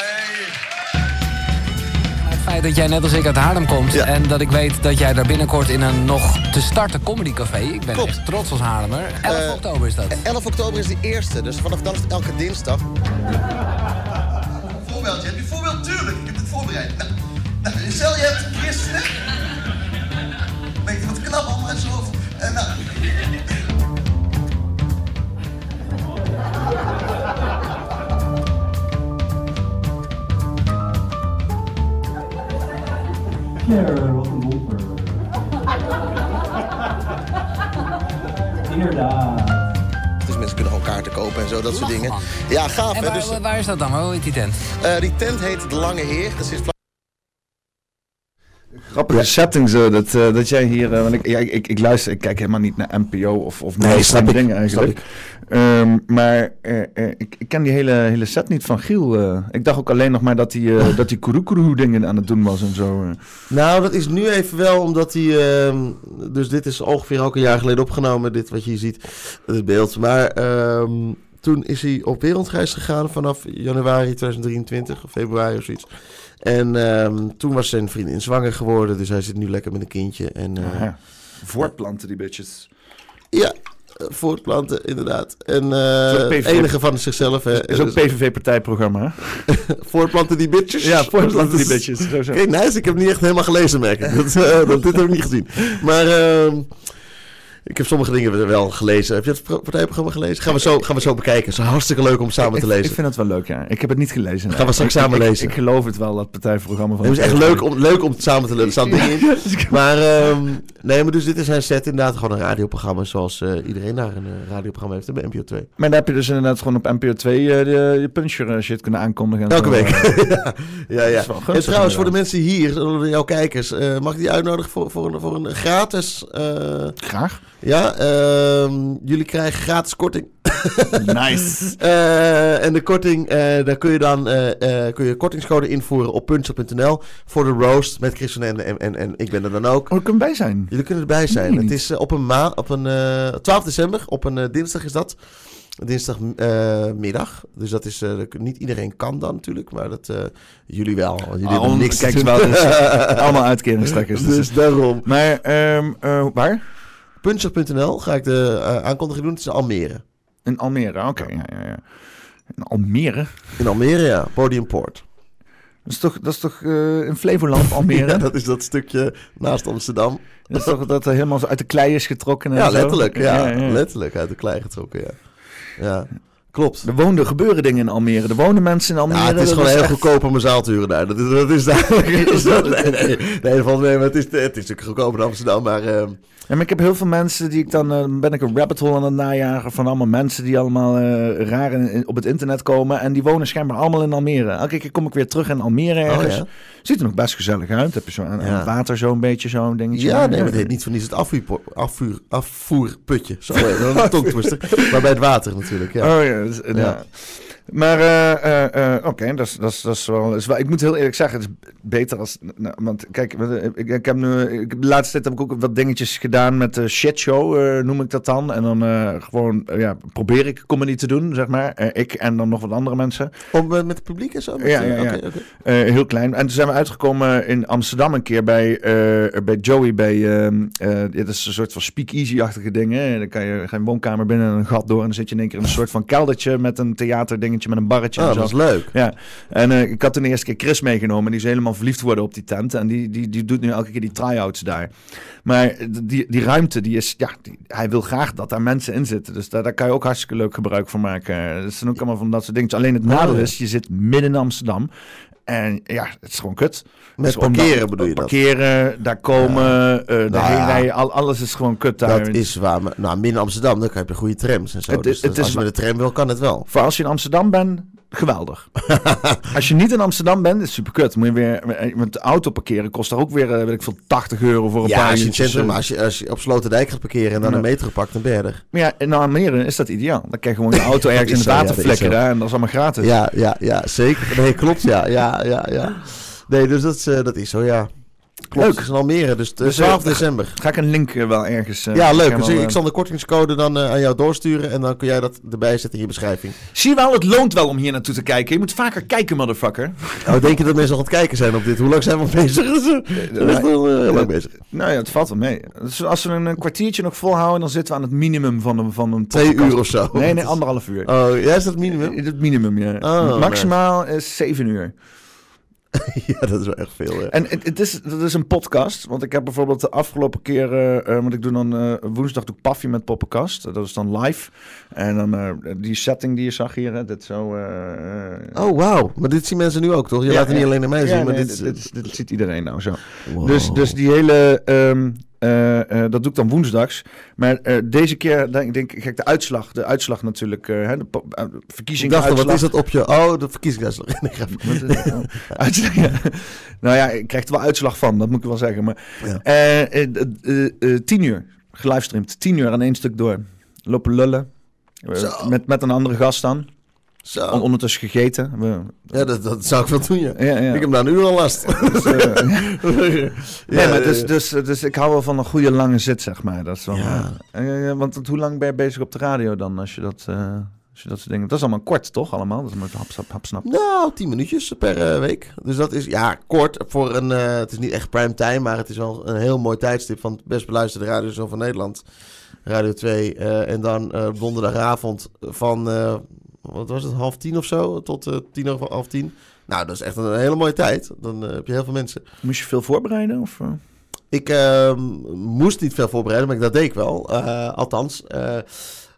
Het feit dat jij net als ik uit Haarlem komt ja. en dat ik weet dat jij daar binnenkort in een nog te starten comedycafé. Ik ben Klopt. echt trots als Haarlemmer. 11 uh, eh, oktober is dat. 11 oktober is de eerste, dus vanaf dan is het elke dinsdag. Voorbeeldje, heb je voorbeeld? Voorbereid. Nou, stel je hebt christenen beetje wat knap allemaal en zo. En nou... Wat een wonder. Inderdaad. En zo, dat soort dingen. Ja, gaaf. En waar, hè? Dus, waar is dat dan? Hoe heet die tent? Uh, die tent heet De Lange Heer. Dat is grappige setting zo, dat, uh, dat jij hier... Uh, want ik, ja, ik, ik, luister, ik kijk helemaal niet naar NPO of, of nee, snap dingen eigenlijk. Um, maar uh, ik, ik, ken die hele, hele set niet van Giel. ik dacht ook alleen nog maar dat hij dat die Kurukuru dingen aan het doen was en zo. Nou, dat is nu even wel omdat hij... Ehm, dus dit is ongeveer ook een jaar geleden opgenomen, dit wat je hier ziet, het beeld. Maar... Um, toen is hij op wereldreis gegaan vanaf januari 2023 of februari of zoiets. En um, toen was zijn vriendin zwanger geworden, dus hij zit nu lekker met een kindje. En, uh, Voortplanten die bitches. Ja, eh, voortplanten, inderdaad. En uh, enige van zichzelf. Hè. is ook PVV-partijprogramma. voortplanten die bitches? Ja, voortplanten die bitches. Okay, nice. Ik heb niet echt helemaal gelezen, merk ik. Dat, uh, dat dit heb ik niet gezien. Maar... Uh, ik heb sommige dingen wel gelezen. Heb je het partijprogramma gelezen? Gaan we zo, gaan we zo bekijken. Het is hartstikke leuk om samen te lezen. Ik vind het wel leuk, ja. Ik heb het niet gelezen. Gaan we straks samen lezen. Ik, geloof het wel, dat partijprogramma van... Het is echt leuk om, leuk om het samen te lezen. Er staan dingen in. Maar, um, nee, maar dus dit is zijn set inderdaad gewoon een radioprogramma. Zoals uh, iedereen daar een uh, radioprogramma heeft bij NPO 2. Maar dan heb je dus inderdaad gewoon op NPO 2 uh, de, je puncher shit kunnen aankondigen. Elke week. ja, ja. ja. En trouwens, voor de mensen hier, jouw kijkers, mag ik die uitnodigen voor, voor, een, voor een gratis... Graag. Ja, uh, jullie krijgen gratis korting. nice. uh, en de korting, uh, daar kun je dan uh, kun je kortingscode invoeren op punch.nl voor de roast met Christian en, en, en, en ik ben er dan ook. Oh, kan bij zijn. Jullie kunnen erbij zijn. Nee, het is op een maand, op een 12 december, op een dinsdag is dat. Dinsdagmiddag. dus dat is niet iedereen kan dan natuurlijk, maar dat jullie wel. Jullie hebben niks. Kijk, wel, allemaal uitkeringstrekkers. Dus, dus daarom. Maar um, waar? Puncher.nl ga ik de uh, aankondiging doen. Het is Almere. In Almere, oké. Okay. Ja, ja, ja. In Almere? In Almere, ja. Podiumport. Dat is toch, dat is toch uh, in Flevoland, Almere? ja, dat is dat stukje naast Amsterdam. Dat is toch dat er helemaal uit de klei is getrokken? En ja, letterlijk. Ja, letterlijk uit de klei getrokken, ja. Ja. Klopt. Er woonden, gebeuren dingen in Almere. Er wonen mensen in Almere. Ja, het is gewoon heel goedkoop om een zaal te huren daar. Dat is, dat is duidelijk. is dat, nee, nee. Maar het is, het is natuurlijk goedkoper in Amsterdam. Maar uh, ja, maar ik heb heel veel mensen die ik dan... Uh, ben ik een rabbit hole aan het najagen van allemaal mensen die allemaal uh, raar in, op het internet komen. En die wonen schijnbaar allemaal in Almere. Elke keer kom ik weer terug in Almere oh, ergens. Ziet er nog best gezellig uit. Heb je zo aan, ja. water zo'n beetje zo'n dingetje. Ja, nee, maar het heet niet van is het afvoer, afvoer, afvoerputje. Zo, een tongtwister. maar bij het water natuurlijk, ja. Oh ja, dus, ja. Maar uh, uh, oké, okay, dat, is, dat, is, dat is wel, is wel... Ik moet heel eerlijk zeggen, het is beter als... Nou, want kijk, ik, ik heb nu... Ik, de laatste tijd heb ik ook wat dingetjes gedaan met de shitshow, uh, noem ik dat dan. En dan gewoon, ja, probeer ik comedy te doen, zeg maar. ik en dan nog wat andere mensen. Om met het publiek en zo? Ja, ja, ja. Okay, heel klein. En toen zijn we uitgekomen in Amsterdam een keer bij, bij Joey. Bij, ehm, dit is een soort van speakeasy-achtige dingen. Dan kan je geen woonkamer binnen een gat door. En dan zit je in één keer in een soort van keldertje met een theaterding met een barretje. Oh, en zo. dat is leuk. Ja, en uh, ik had toen de eerste keer Chris meegenomen. Die is helemaal verliefd geworden op die tent. En die, die, die doet nu elke keer die try-outs daar. Maar die, die ruimte, die is, ja, die, hij wil graag dat daar mensen in zitten. Dus daar, daar kan je ook hartstikke leuk gebruik van maken. Dat zijn ook allemaal van dat soort dingen. Alleen het nadeel is, je zit midden in Amsterdam. En ja, het is gewoon kut. Met Dus parkeren bedoel je dat? Parkeren, daar komen, eh de Nou heen ja. rijden, al, alles is gewoon kut daar. Dat is waar. Maar, nou, binnen Amsterdam, dan heb je goede trams en zo. Het is- dus het is als je met de tram wil, kan het wel. Voor als je in Amsterdam bent, geweldig. als je niet in Amsterdam bent, is het super kut. Moet je weer, met de auto parkeren kost daar ook weer, eh, weet ik veel, 80 euro voor een Ja, paar als je centrum, eh. als je, als je op Sloterdijk gaat parkeren en dan Ja. een metro pakt, dan ben je er. Maar ja, in Almere is dat ideaal. Dan kan je gewoon je auto ergens in het ja, water flikkeren zo. en dat is allemaal gratis. Ja, ja, ja, zeker. Nee, klopt, ja, ja, ja, ja. Nee, dus dat is, eh, dat is zo, ja. Klopt, Leuk. is in Almere, dus, de Dus, 12 eh, december. Ga ik een link eh, wel ergens... eh, Ja, leuk. Dus ik, eh, ik zal de kortingscode dan eh, aan jou doorsturen en dan kun jij dat erbij zetten in je beschrijving. Zie je wel, het loont wel om hier naartoe te kijken. Je moet vaker kijken, motherfucker. Oh, denk je dat mensen al aan het kijken zijn op dit? Hoe lang zijn we al bezig? Dat is wel eh, heel lang bezig. Nou ja, het valt wel mee. Dus als we een, kwartiertje nog volhouden, dan zitten we aan het minimum van een, van een Twee uur of zo. Nee, nee, anderhalf uur. Oh, jij is dat het minimum? Het minimum, ja. Oh, Maximaal is zeven uur. ja, dat is wel echt veel. En het, het is, het is een podcast. Want ik heb bijvoorbeeld de afgelopen keer... eh, eh, want ik doe dan eh, woensdag doe ik Paffy met Poppenkast. Dat is dan live. En dan die setting die je zag hier. Hè, dit zo... Oh, wauw. Maar dit zien mensen nu ook, toch? Je Ja, laat het niet alleen naar mij zien, ja, maar nee, dit dit, dit, dit ziet iedereen nou zo. Wow. Dus, dus die hele... ehm, eh, eh, dat doe ik dan woensdags. Maar eh, deze keer denk, denk, ga ik de uitslag... De uitslag natuurlijk... eh, hè, de eh, Ik dacht, al, wat is dat op je... Oh, de verkiezingsuitslag. Oh, uitslag, ja. Nou ja, ik krijg er wel uitslag van, dat moet ik wel zeggen. Maar eh, eh, eh, eh, tien uur gelivestreamd, tien uur aan één stuk door. Lopen lullen. Eh, met, met een andere gast dan. Zo. On- ondertussen gegeten. We, Ja, dat, dat zou ik wel doen, ja. ja, ja. Ik heb nou nu al last. Dus, eh, ja, nee, maar dus, eh, dus, dus ik hou wel van een goede lange zit, zeg maar. Dat is wel, Ja. eh, want hoe lang ben je bezig op de radio dan, als je dat, als je dat soort dingen... Dat is allemaal kort, toch, allemaal? Dat is maar hap, hap, hap, snap. Nou, 10 minuutjes per week. Dus dat is, ja, kort voor een... het is niet echt prime time, maar het is wel een heel mooi tijdstip van het best beluisterde radioshow van Nederland. Radio 2. eh, en dan donderdagavond van, wat was het, half tien of zo, tot eh, tien over half tien. Nou, dat is echt een hele mooie tijd. Dan eh, heb je heel veel mensen. Moest je veel voorbereiden? Of, eh? Ik ehm, moest niet veel voorbereiden, maar dat deed ik wel. Althans,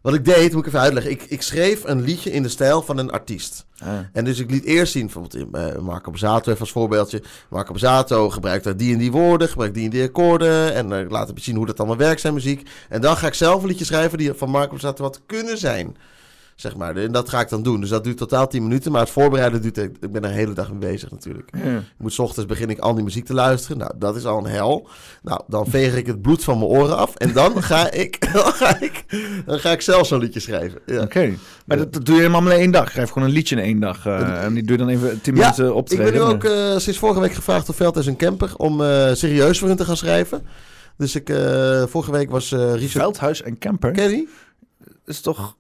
wat ik deed, moet ik even uitleggen. Ik, ik schreef een liedje in de stijl van een artiest. Ah. En dus ik liet eerst zien, bijvoorbeeld Marco Bazzato even als voorbeeldje. Marco Bazzato gebruikt daar die en die woorden, gebruikt die en die akkoorden. En eh, laat hem zien hoe dat allemaal werkt, zijn muziek. En dan ga ik zelf een liedje schrijven die van Marco Bazzato wat kunnen zijn. Zeg maar, en dat ga ik dan doen. Dus dat duurt totaal 10 minuten. Maar het voorbereiden duurt... Ik ben er een hele dag mee bezig natuurlijk. Ja. Ik moet 's ochtends begin ik al die muziek te luisteren. Nou, dat is al een hel. Nou, dan veeg ik het bloed van mijn oren af. En dan ga ik, dan ga ik, dan ga ik zelf zo'n liedje schrijven. Ja. Oké, maar dat, dat doe je helemaal in één dag. Schrijf gewoon een liedje in één dag. eh, en die doe je dan even tien Ja, minuten op Ik ben nu ook eh, sinds vorige week gevraagd door Veldhuis en Kemper om eh, serieus voor hun te gaan schrijven. Dus ik, vorige week was Richard Veldhuis en Camper. Kenny. is toch...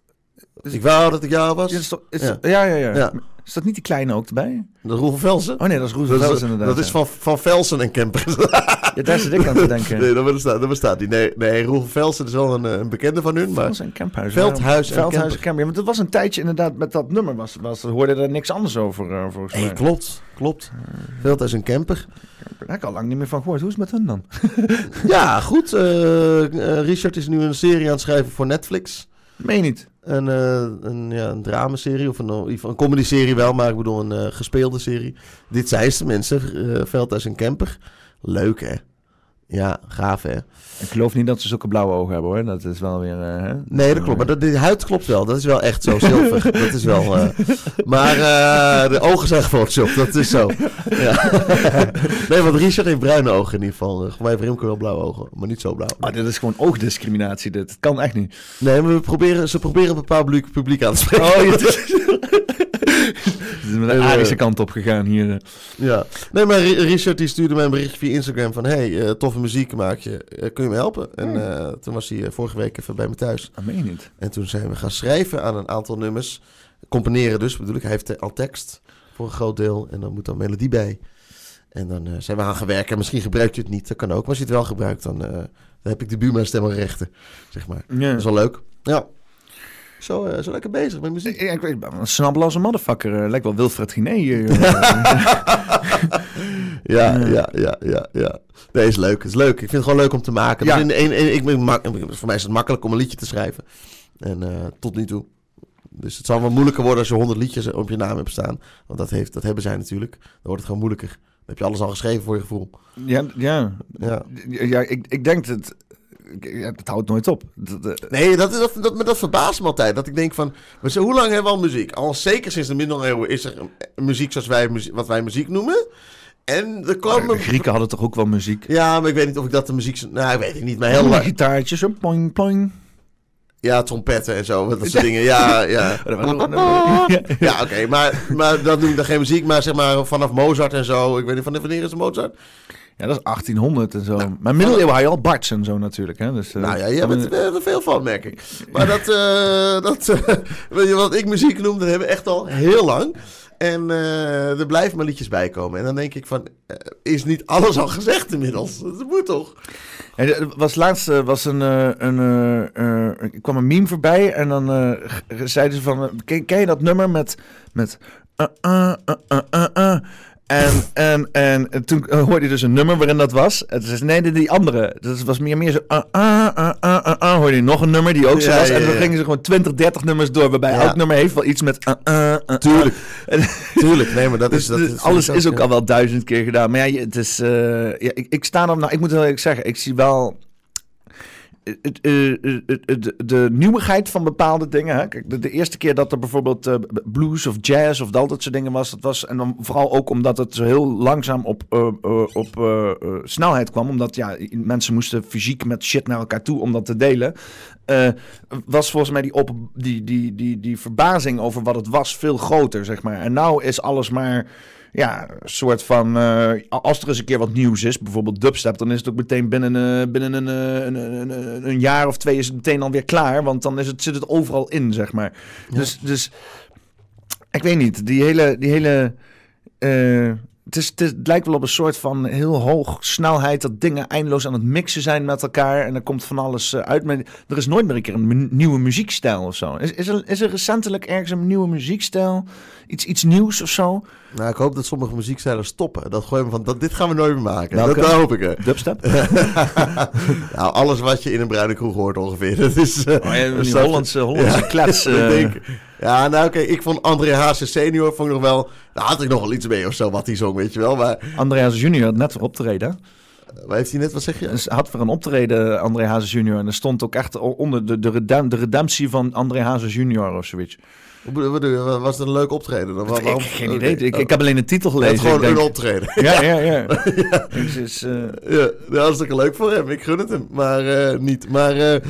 Is, Ik wou dat ik jou was. is, toch, is, Ja. ja. Ja, ja, Ja. Is dat niet die kleine ook erbij? De Roel Velsen. Oh nee, dat is dat, Veldhuis is, inderdaad. dat is van, van Velsen en Kemper. Ja, daar zit ik aan te denken. Nee, dat bestaat, dat bestaat niet. Nee, nee, Roel Velsen is wel een, eh, een bekende van hun. Maar Veldhuis en. Veldhuis en Veldhuis Kemper. en Camper. Ja, want het was een tijdje inderdaad met dat nummer. Was, was, hoorde er niks anders over, eh, volgens mij. hey, klopt, klopt. Veldhuis en Kemper. Daar heb ik al lang niet meer van gehoord. Hoe is het met hun dan? Ja, goed. eh, Richard is nu een serie aan het schrijven voor Netflix. Meen je niet? Een, eh, een, ja, een dramaserie of een, een wel, maar ik bedoel een eh, gespeelde serie. Dit zijn ze mensen, eh Veldhuis en Kemper. Leuk hè? Ja, gaaf hè? Ik geloof niet dat ze zulke blauwe ogen hebben hoor. Dat is wel weer... eh, hè? Nee, dat klopt. Maar dat, de huid klopt wel. Dat is wel echt zo zilver. dat is wel... eh, maar eh, de ogen zijn gefotoshopt. Dat is zo. Ja. nee, want Richard heeft bruine ogen in ieder geval. Voor mij heeft Remco wel blauwe ogen. Maar niet zo blauw. Maar dit is gewoon oogdiscriminatie. Dit. Dat kan echt niet. Nee, maar we proberen, ze proberen een bepaald publiek, publiek aan te spreken. Oh, is met de Nee, Arische kant op gegaan hier. eh. Ja. Nee, maar Ri- Richard die stuurde mij een berichtje via Instagram van... Hey, eh, toffe muziek maak je. Eh, kun je me helpen? En eh, toen was hij eh, vorige week even bij me thuis. Dat meen je niet. En toen zijn we gaan schrijven aan een aantal nummers. Componeren dus, bedoel ik. Hij heeft eh, al tekst voor een groot deel. En dan moet dan melodie bij. En dan eh, zijn we aan gaan werken. Misschien gebruikt je het niet, dat kan ook. Maar als je het wel gebruikt, dan, eh, dan heb ik de buurman stemmen rechten. Zeg maar. Ja. Dat is wel leuk. Ja. Zo, eh, zo lekker bezig met muziek. Ja, ik weet een snabbeloze motherfucker. eh, lijkt wel Wilfred Giné. eh, Ja, ja, ja, ja, ja. Nee, is leuk. is leuk. Ik vind het gewoon leuk om te maken. Ja. Dus in, in, in- ik ben voor mij is het makkelijk om een liedje te schrijven. En tot nu toe. Dus het zal wel moeilijker worden als je 100 liedjes op je naam hebt staan. Want dat, heeft, dat hebben zij natuurlijk. Dan wordt het gewoon moeilijker. Dan heb je alles al geschreven voor je gevoel. Ja, ja. Ja. ja ik, ik denk dat... Het houdt nooit op. Dat- dat- Nee, dat, dat, dat, maar dat verbaast me altijd. Dat ik denk van, maar zo, hoe lang hebben we al muziek? Al zeker sinds de middeleeuwen is er een- muziek zoals wij, wat wij muziek noemen. En de Grieken hadden toch ook wel muziek? Ja, maar ik weet niet of ik dat de muziek... Nou, ik weet het niet, maar heel lang. gitaartjes, zo ploing, ploing. Ja, trompetten en zo, dat soort dingen. Ja, ja. Ja. Oké, maar, maar dat noem ik dan geen muziek. Maar zeg maar vanaf Mozart en zo. Ik weet niet, van wanneer is Mozart? Ja, dat is 1800 en zo. maar middeleeuwen had je al Barts en zo natuurlijk. Hè? Dus, eh, Nou ja, jij dan- bent er veel van, merk ik. Maar dat, eh, dat eh, weet je wat ik muziek noem, dat hebben we echt al heel lang. En eh, er blijven maar liedjes bij komen. En dan denk ik van, eh, is niet alles al gezegd inmiddels? Dat moet toch? Ja, er was laatst eh, was een, eh, een, eh, eh, er kwam een meme voorbij en dan eh, zeiden ze van, eh, ken, ken je dat nummer met, met uh, uh, uh, uh, uh, uh. En, en, en toen eh, hoorde je dus een nummer waarin dat was. Het is nee, die, die andere. Dat was meer, meer zo. Uh, uh, uh, uh, uh, uh. Hoorde je nog een nummer die ook zo was. En dan gingen ze gewoon 20, 30 nummers door. Waarbij elk nummer heeft wel iets met. Uh, uh, uh, uh. Tuurlijk. Tuurlijk, nee, maar dat dus, is... Dat dus is alles is ook al wel duizend keer gedaan. Maar ja, het is. eh, ja, ik, ik sta er. Nou, ik moet wel eerlijk zeggen, ik zie wel. het- eh, eh, eh, de, de nieuwigheid van bepaalde dingen. Hè? Kijk, de, eerste keer dat er bijvoorbeeld eh, blues of jazz of al dat soort dingen was, dat was. En dan vooral ook omdat het zo heel langzaam op, eh, eh, eh, eh, snelheid kwam. Omdat ja, mensen moesten fysiek met shit naar elkaar toe om dat te delen. eh, was volgens mij die, op, die, die, die, die verbazing over wat het was veel groter, zeg maar. En nou is alles maar ja, een soort van. eh, als er eens een keer wat nieuws is, bijvoorbeeld dubstep, dan is het ook meteen binnen, eh, binnen een, eh, een, een, een, een jaar of twee is het meteen alweer klaar. Want dan is het, zit het overal in, zeg maar. Dus, dus ik weet niet, die hele. Die hele het, is, het, is- het lijkt wel op een soort van heel hoog snelheid dat dingen eindeloos aan het mixen zijn met elkaar. En er komt van alles uit. Maar er is nooit meer een keer een nieuwe muziekstijl of zo. Is, is, er, is er recentelijk ergens een nieuwe muziekstijl? Iets, iets nieuws of zo? Nou, ik hoop dat sommige muziekstijlen stoppen. Dat gooien van, dat, dit gaan we nooit meer maken. Welke? Dat, dat hoop ik. er. Dubstep? nou, alles wat je in een bruine kroeg hoort ongeveer. Dat is... eh, Oh, ja, die Hollandse, Hollandse Ja, klets. dat eh. denk. Ja, nou oké, ik vond André Hazes senior vond ik nog wel... Daar had ik nog wel iets mee of zo, wat hij zong, weet je wel. Maar André Hazes junior had net weer optreden. eh, waar heeft hij net, wat zeg je? Dus hij had weer een optreden, André Hazes junior. En er stond ook echt onder de, de, redem- de redemptie van André Hazes junior of zoiets. Hoe bedoel- wat bedoel je? Was het een leuk optreden? Dan, ik, waarom- geen idee. Ik, ik heb alleen de titel Het gelezen. is gewoon denk- een optreden. Ja, ja, ja. Dus, eh, Ja, is hartstikke leuk voor hem. Ik gun het hem. Maar eh, niet. Maar eh,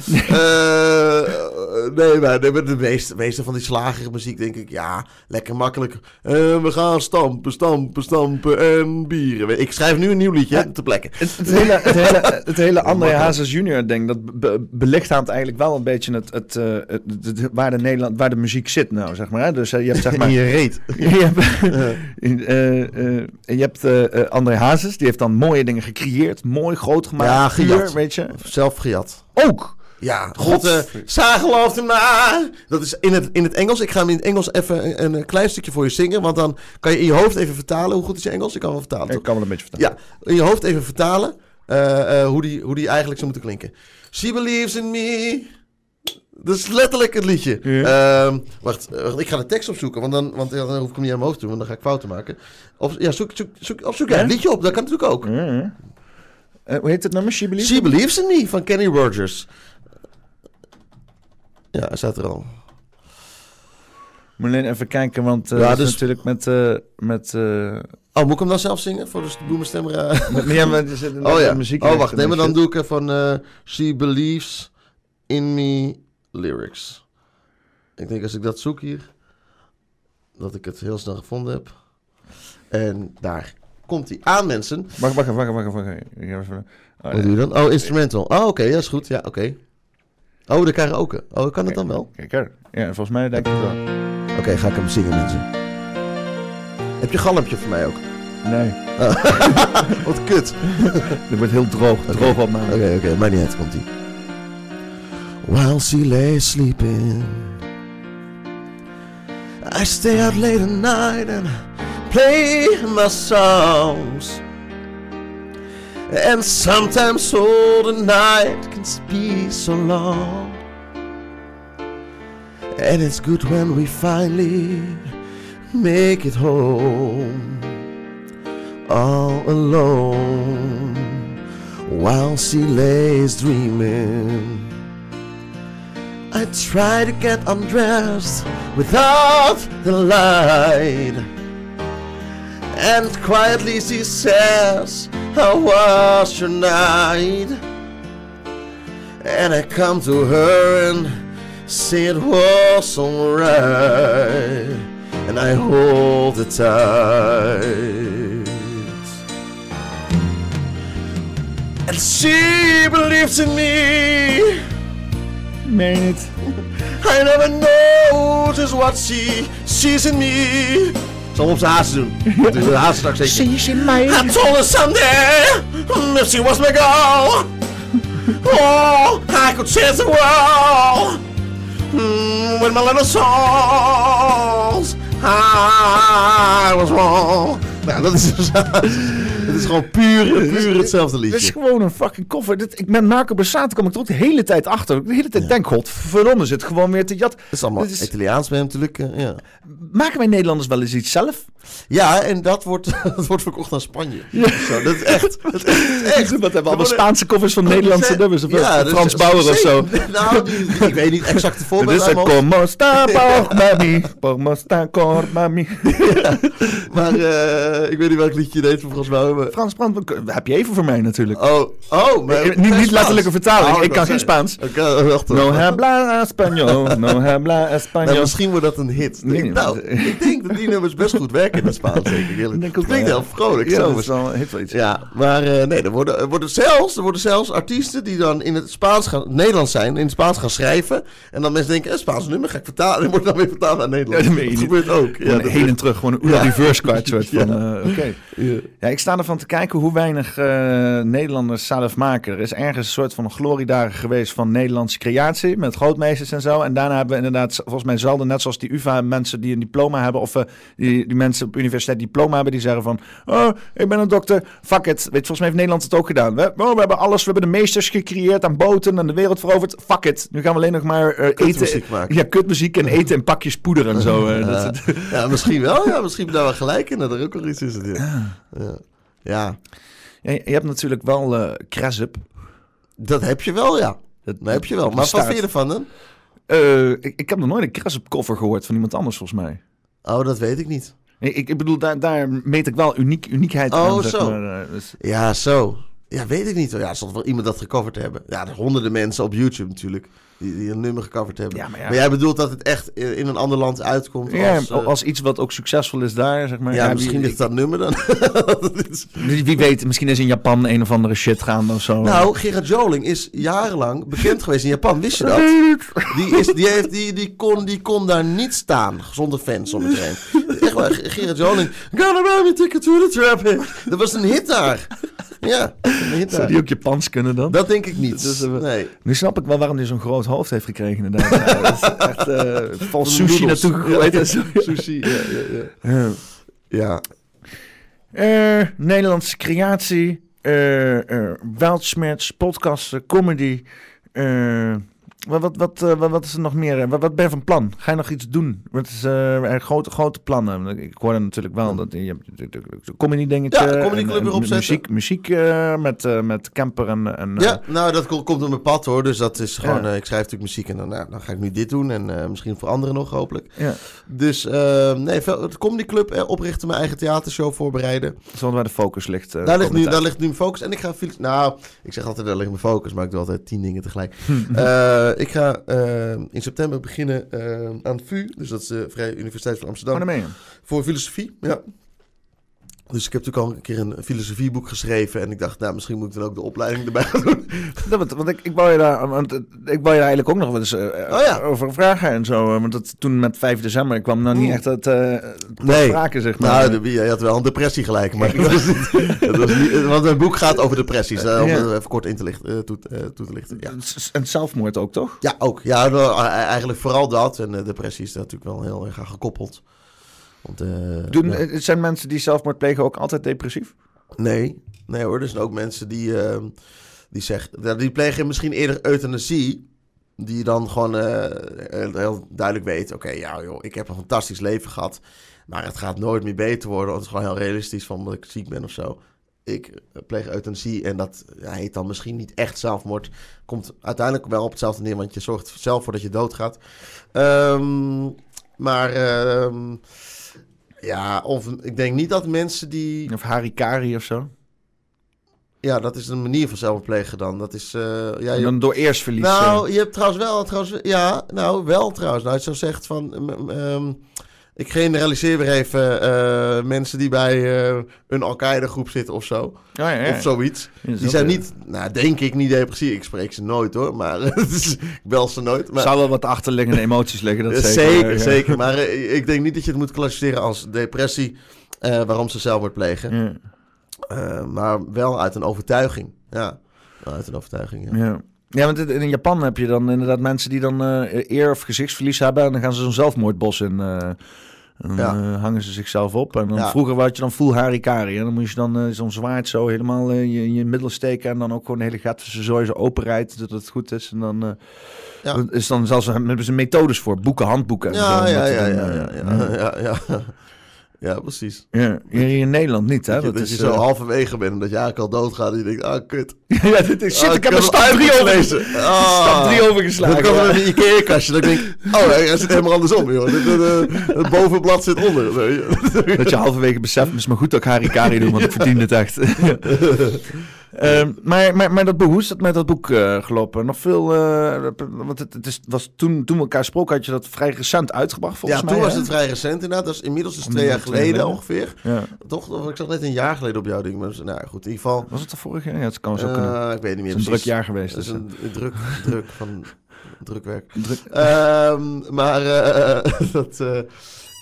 eh, nee, maar nee, maar de meeste, meeste van die slagere muziek denk ik, ja, lekker makkelijk. Eh, we gaan stampen, stampen, stampen en bieren. Ik schrijf nu een nieuw liedje hè, te plekken. het, het hele, het hele, het hele André. Hazes junior ding, dat be- belichaamt eigenlijk wel een beetje het, het, eh, het, het- waar, de Nederland, waar de muziek zit nou, zeg maar. Dus eh, je hebt zeg maar... In je reet. je hebt, eh, eh, je hebt André Hazes, die heeft dan mooie dingen gecreëerd, mooi groot gemaakt. Ja, gejat. weet je. Zelf gejat. Ook. Ja, God, zij geloofde maar. Dat is in het, in het Engels. Ik ga hem in het Engels even een, een klein stukje voor je zingen. Want dan kan je in je hoofd even vertalen. Hoe goed is je Engels? Ik kan wel vertalen. Ik toch? kan wel een beetje vertellen. Ja, in je hoofd even vertalen hoe, die, hoe die eigenlijk zou moeten klinken. She believes in me. Dat is letterlijk het liedje. Ja. Ehm, wacht, eh, wacht, ik ga de tekst opzoeken, want dan, want, ja, dan hoef ik hem niet aan mijn hoofd te doen, want dan ga ik fouten maken. Of, ja, zoek, zoek, zoek, of zoek jij Ja? het liedje op, dat kan natuurlijk ook. Ja. Eh, hoe heet het nummer? She Believes? She believes in me van Kenny Rogers. Ja, hij staat er al. Moet alleen even kijken, want Ja, dat is dus- natuurlijk met... met Oh, moet ik hem dan zelf zingen? Voor de boemenstem? ja, maar er zit een Oh ja. muziek Oh, wacht. Nee, maar dan doe ik er van She believes in me lyrics. Ik denk als ik dat zoek hier, dat ik het heel snel gevonden heb. En daar komt hij aan, mensen. Wacht, wacht, wacht, wacht, wacht. Oh, Wat doe je dan? Oh, instrumental. Oh, oké, dat is goed. Ja, oké. Oh, de karaoke. Oh, kan het dan wel? Kijk, er. Ja, volgens mij denk ik het wel. Oké, ga ik hem zingen, mensen. Heb je galmpje voor mij ook? Nee, Wat kut. dit wordt heel droog. Droog op mijn... Oké, oké, maar niet uit, komt ie. While she lay sleeping, I stay out late at night and play my songs. And sometimes all the night can be so long. And it's good when we finally make it home. All alone while she lays dreaming. I try to get undressed without the light. And quietly she says, How was your night? And I come to her and say it was alright. And I hold it tight. And she believes in me. Het. I never notice what she sees in me. Op zijn haast doen. Dus de haast straks zeker. Je in mij? I told her someday if she was my girl. Oh, I could change the world mm, with my little songs. I was wrong. Nou, dat is, dus- het is gewoon puur, puur hetzelfde Dit is liedje. gewoon een fucking koffer. Dit, ik met Marco Borsato kom ik er ook de hele tijd achter. De hele tijd denk, god, verdomme, zit gewoon weer te jat. Het is allemaal Dit is- Italiaans bij hem natuurlijk. eh, ja. Maken wij Nederlanders wel eens iets zelf? ja, en dat wordt, dat wordt verkocht aan Spanje. Zo, dat is echt. Dat is echt. Wat hebben we allemaal Spaanse koffers van Nederlandse nummers? Of Ja, dus- Frans Bauer of zo. Nou, die, die- ik weet niet exact de Dit voorbeeld. is uit een como sta por mami, como sta cor mami. Maar eh, ik weet niet welk liedje je deed van Frans Bauer. Maar- Frans Brand, heb je even voor mij natuurlijk. Oh, oh. Maar, Eh, niet- Spaans? niet letterlijke vertaling, ik dat kan geen Spaans. Oké, wacht No habla español, no habla Nou, español. misschien wordt dat een hit. Nee, nou, maar- ik denk dat die nummers best goed werken in het Spaans. Denk ik, eerlijk. Ik denk ook het klinkt wel, heel ja. vrolijk. Ja, zo. dat is wel, heeft wel iets. Ja, maar eh, nee, er worden, er, worden zelfs, er worden zelfs artiesten die dan in het Spaans gaan, Nederlands zijn, in het Spaans gaan schrijven. En dan mensen denken, een Spaans nummer ga ik vertalen. En wordt dan weer vertaald naar Nederlands. Ja, dat dat gebeurt ook. Ja, dat heen en terug, gewoon een Oela reverse card soort van. Ja. eh, Oké. Ja. Ja, ik sta ervan te kijken hoe weinig eh, Nederlanders zelf maken. Er is ergens een soort van gloriedagen geweest van Nederlandse creatie met grootmeesters en zo. En daarna hebben we inderdaad, volgens mij zelden, net zoals die UvA mensen die een diploma hebben of eh, die, die mensen op universiteit diploma hebben, die zeggen van, oh, ik ben een dokter, fuck it. Weet, volgens mij heeft Nederland het ook gedaan. We, oh, we hebben alles, we hebben de meesters gecreëerd aan boten en de wereld veroverd. Fuck it. Nu gaan we alleen nog maar eh, eten. Maken. Ja, kutmuziek en eten in pakjes poeder en zo. eh, dat Ja. is- Ja, misschien wel. Ja, misschien daar wel gelijk in. Dat er ook wel iets is. Ja. Ja. Ja, je hebt natuurlijk wel Cresip. dat heb je wel, ja. Dat, Dat heb je wel. Maar wat vind je ervan dan? Eh, ik, ik heb nog nooit een Cresip cover gehoord van iemand anders, volgens mij. Oh, dat weet ik niet. Ik, ik bedoel, daar, daar meet ik wel uniek, uniekheid Oh, aan. zo. maar, eh, dus- Ja, zo. Ja, weet ik niet. Ja, er zal wel iemand dat gecoverd hebben. Ja, er honderden mensen op YouTube natuurlijk. Die, die een nummer gecoverd hebben. Ja, maar ja. maar jij bedoelt dat het echt in een ander land uitkomt ja, als... als, eh, iets wat ook succesvol is daar, zeg maar. ja, misschien ligt dat nummer dan. Wie, weet, misschien is in Japan een of andere shit gaande of zo. nou, Gerard Joling is jarenlang bekend geweest in Japan. Wist je dat? Die, is, die, heeft, die, die, kon, die kon daar niet staan zonder fans om iedereen. Echt waar, Gerard Joling. Gonna buy me ticket to the traffic. Dat was een hit daar. Ja, een hit Zou daar. die ook Japans kunnen dan? Dat denk ik niet. Nee. Nu snap ik wel waarom hij zo'n groot hoofd heeft gekregen, inderdaad. Ja, dat is echt eh, Van sushi naartoe gegooid. Sushi, ja, ja, ja. Eh, Ja, Eh, Nederlandse creatie, eh eh Weltschmerz, podcasten, comedy. Eh, wat, wat, wat, eh, wat, wat is er nog meer? Wat, wat ben je van plan? Ga je nog iets doen? Wat is eh, er grote, grote plannen? Ik hoorde natuurlijk wel dat je hebt de comedy dingetje. Ja, comedy club weer opzetten. Muziek, muziek eh, met, eh, met Camper en... en eh, ja nou dat ko- komt op mijn pad hoor. Dus dat is gewoon, Ja. eh, ik schrijf natuurlijk muziek en dan, nou, dan ga ik nu dit doen. En eh, misschien voor anderen nog hopelijk. ja. Dus eh, nee, het Comedy Club eh, oprichten, mijn eigen theatershow voorbereiden. Dat is wel waar de focus ligt. eh, daar, ligt nu, tijd. daar ligt nu mijn focus. En ik ga, nou, ik zeg altijd daar ligt mijn focus, maar ik doe altijd tien dingen tegelijk. Hm. Eh, ik ga eh, in september beginnen eh, aan de VU, dus dat is de Vrije Universiteit van Amsterdam, voor filosofie. Ja. Dus ik heb natuurlijk al een keer een filosofieboek geschreven en ik dacht, nou, misschien moet ik dan ook de opleiding erbij gaan doen. Dat, want ik, ik wou je daar, want, eh, ik wou je daar eigenlijk ook nog wel eens eh, Oh ja. over vragen en zo. eh, Want dat, toen met 5 december kwam nou niet echt het, eh het Nee. sprake, zeg maar. Nou, de, je had wel een depressie gelijk, maar dat was niet, dat was niet, want mijn boek gaat over depressies, eh, om Ja. even kort in te lichten, eh, toe, eh, toe te lichten. Ja. En zelfmoord ook, toch? Ja, ook. Ja, nou, eigenlijk vooral dat. En eh, depressie is natuurlijk wel heel erg aan gekoppeld. Want, eh, Doen, eh, Zijn mensen die zelfmoord plegen ook altijd depressief? Nee, nee hoor. Er zijn ook mensen die, ehm, die zeggen... Die plegen misschien eerder euthanasie die dan gewoon heel, heel duidelijk weet... oké, ja joh, ik heb een fantastisch leven gehad... maar het gaat nooit meer beter worden. Het is gewoon heel realistisch van dat ik ziek ben of zo ik pleeg euthanasie en dat ja, heet dan misschien niet echt zelfmoord. Komt uiteindelijk wel op hetzelfde neer, want je zorgt zelf voor dat je doodgaat. Um, maar ehm, ja, of ik denk niet dat mensen die... Of harikari of zo? Ja, dat is een manier van zelfplegen dan. Dat is... Uh, ja, je... dan door eerst verlies. Nou, je hebt trouwens wel... Trouwens, ja, nou, wel trouwens. Nou, je zo zegt van... Um, ik generaliseer weer even uh, mensen die bij uh, een Al-Qaeda-groep zitten of zo. Oh, ja, ja, Of zoiets. die zijn niet, nou, denk ik, niet depressief. Ik spreek ze nooit hoor, maar ik bel ze nooit. Maar... Zou wel wat achterliggende emoties liggen, dat zeker. Zeker, zeker. Maar uh, ik denk niet dat je het moet klassificeren als depressie, waarom ze zelfmoord plegen. maar wel uit een overtuiging. Ja, uit een overtuiging, ja. Ja, want in Japan heb je dan inderdaad mensen die dan eer of gezichtsverlies hebben. En dan gaan ze zo'n zelfmoordbos in, dan eh, hangen ze zichzelf op. En dan, vroeger was je dan full harikari. En dan moest je dan uh, zo'n zwaard zo helemaal uh, je, je middel steken. En dan ook gewoon de hele gat ze zo open rijdt, dat het goed is. En dan ja. is dan zelfs hebben ze methodes voor. Boeken, handboeken. En ja, zo, ja, ja, ja, ja, ja, ja, ja. Precies. Ja, hier in Nederland niet, hè? Dat, dat, dat je zo uh... halverwege bent en dat je eigenlijk al doodgaat en je denkt, ah, kut. ja, dit is, shit, ah, ik, heb een stap drie overgelezen. Ah, stap drie overgeslagen. Dan kan in een Ikea-kastje, dan denk ik, oh, hij zit helemaal andersom, joh. Het bovenblad zit onder. dat je halverwege beseft, is maar goed dat ik harikari doe, want ik verdien het echt. Ehm, maar, maar, maar dat boek, hoe is dat met dat boek uh, gelopen? Nog veel, uh, want het, het is, was toen, toen we elkaar spraken, had je dat vrij recent uitgebracht volgens ja, mij. Ja, toen was het vrij recent inderdaad. Dat is inmiddels dus twee jaar geleden ongeveer. Ja. Toch? Ik zag net een jaar geleden op jouw ding. Maar, nou goed, in ieder geval. Was het al vorig jaar? Ja, het kan zo uh, kunnen. Ik weet niet meer. Het is een druk jaar geweest. Het is een, een druk, druk van drukwerk. Druk. Um, maar dat...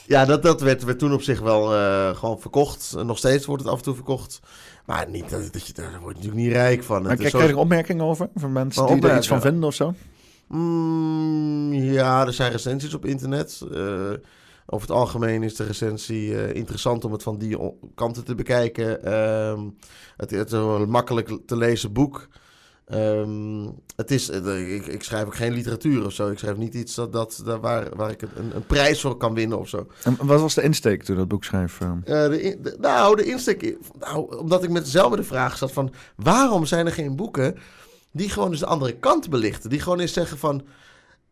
ja, dat, dat werd, werd toen op zich wel gewoon verkocht. Nog steeds wordt het af en toe verkocht. Maar niet, dat, dat je, daar word je natuurlijk niet rijk van. Maar krijg je er opmerkingen over? Van mensen die er iets van vinden of zo? Mm, ja, er zijn recensies op internet. Uh, over het algemeen is de recensie uh, interessant om het van die kanten te bekijken. Uh, het, het, is een makkelijk te lezen boek. Um, het is, eh, ik, ik, schrijf ook geen literatuur of zo. Ik schrijf niet iets dat, dat, waar, waar ik een, een, prijs voor kan winnen of zo. En wat was de insteek toen dat boek schreef? Uh, de, nou, de insteek... Nou, omdat ik met dezelfde de vraag zat van... waarom zijn er geen boeken die gewoon eens de andere kant belichten? Die gewoon eens zeggen van...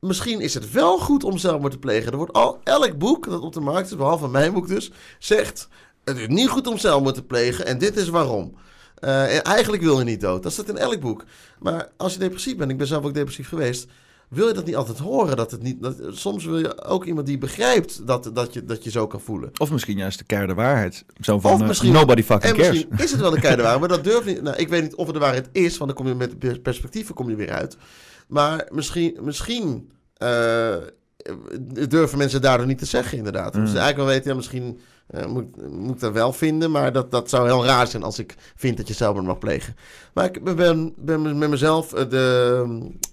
Misschien is het wel goed om zelfmoord te plegen. Er wordt al elk boek dat op de markt is, behalve mijn boek dus, zegt... Het is niet goed om zelfmoord te plegen en dit is waarom. Uh, en eigenlijk wil je niet dood. Dat staat in elk boek. Maar als je depressief bent, ik ben zelf ook depressief geweest, wil je dat niet altijd horen. Dat het niet, dat, soms wil je ook iemand die begrijpt dat, dat, je, dat je zo kan voelen. Of misschien juist de keiharde waarheid. Zo van, of eh, misschien, nobody fucking en cares. Misschien is het wel de keiharde waarheid, maar dat durf niet. Nou, ik weet niet of het de waarheid is, want dan kom je met perspectieven kom je weer uit. Maar misschien, misschien uh, durven mensen daardoor niet te zeggen, inderdaad. Mm. Dus eigenlijk wel weten, ja, misschien uh, moet, moet ik dat wel vinden, maar dat, dat zou heel raar zijn als ik vind dat je zelfmoord mag plegen. Maar ik ben, ben met mezelf, eh, de,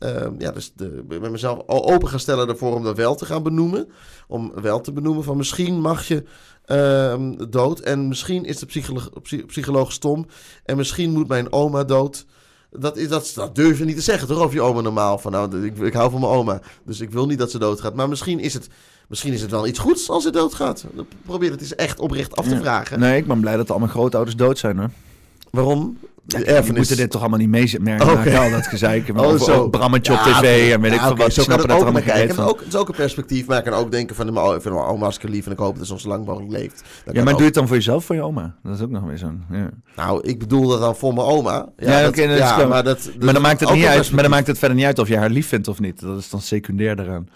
uh, ja, dus de, met mezelf open gaan stellen ervoor om dat wel te gaan benoemen. Om wel te benoemen van misschien mag je uh, dood en misschien is de psycholoog, psycholoog stom en misschien moet mijn oma dood. Dat, is, dat, dat durf je niet te zeggen, toch? Over je oma normaal. Van nou, ik, ik hou van mijn oma. Dus ik wil niet dat ze doodgaat. Maar misschien is het Misschien is het wel iets goeds als het doodgaat. Probeer het eens echt oprecht af te vragen. Nee, ik ben blij dat al mijn grootouders dood zijn hoor. Waarom? Ja, erfenis. moeten dit toch allemaal niet meemerken. Okay. Dat gezeiken. oh, zo. Brammetje op tv en weet ik veel wat. Zo kan het ook kijken. Ook, het is ook een perspectief. Maar ik kan ook denken van, mijn, van oma lief en ik hoop dat ze zo lang mogelijk leeft. ja, maar doe je het dan voor jezelf voor je oma? Dat is ook nog weer zo. Ja. Nou, ik bedoel dat dan voor mijn oma. Ja, dat, maar, dat, maar dan maakt het niet uit. Maar dan maakt het verder niet uit of je haar lief vindt of niet. Dat is dan secundair daaraan.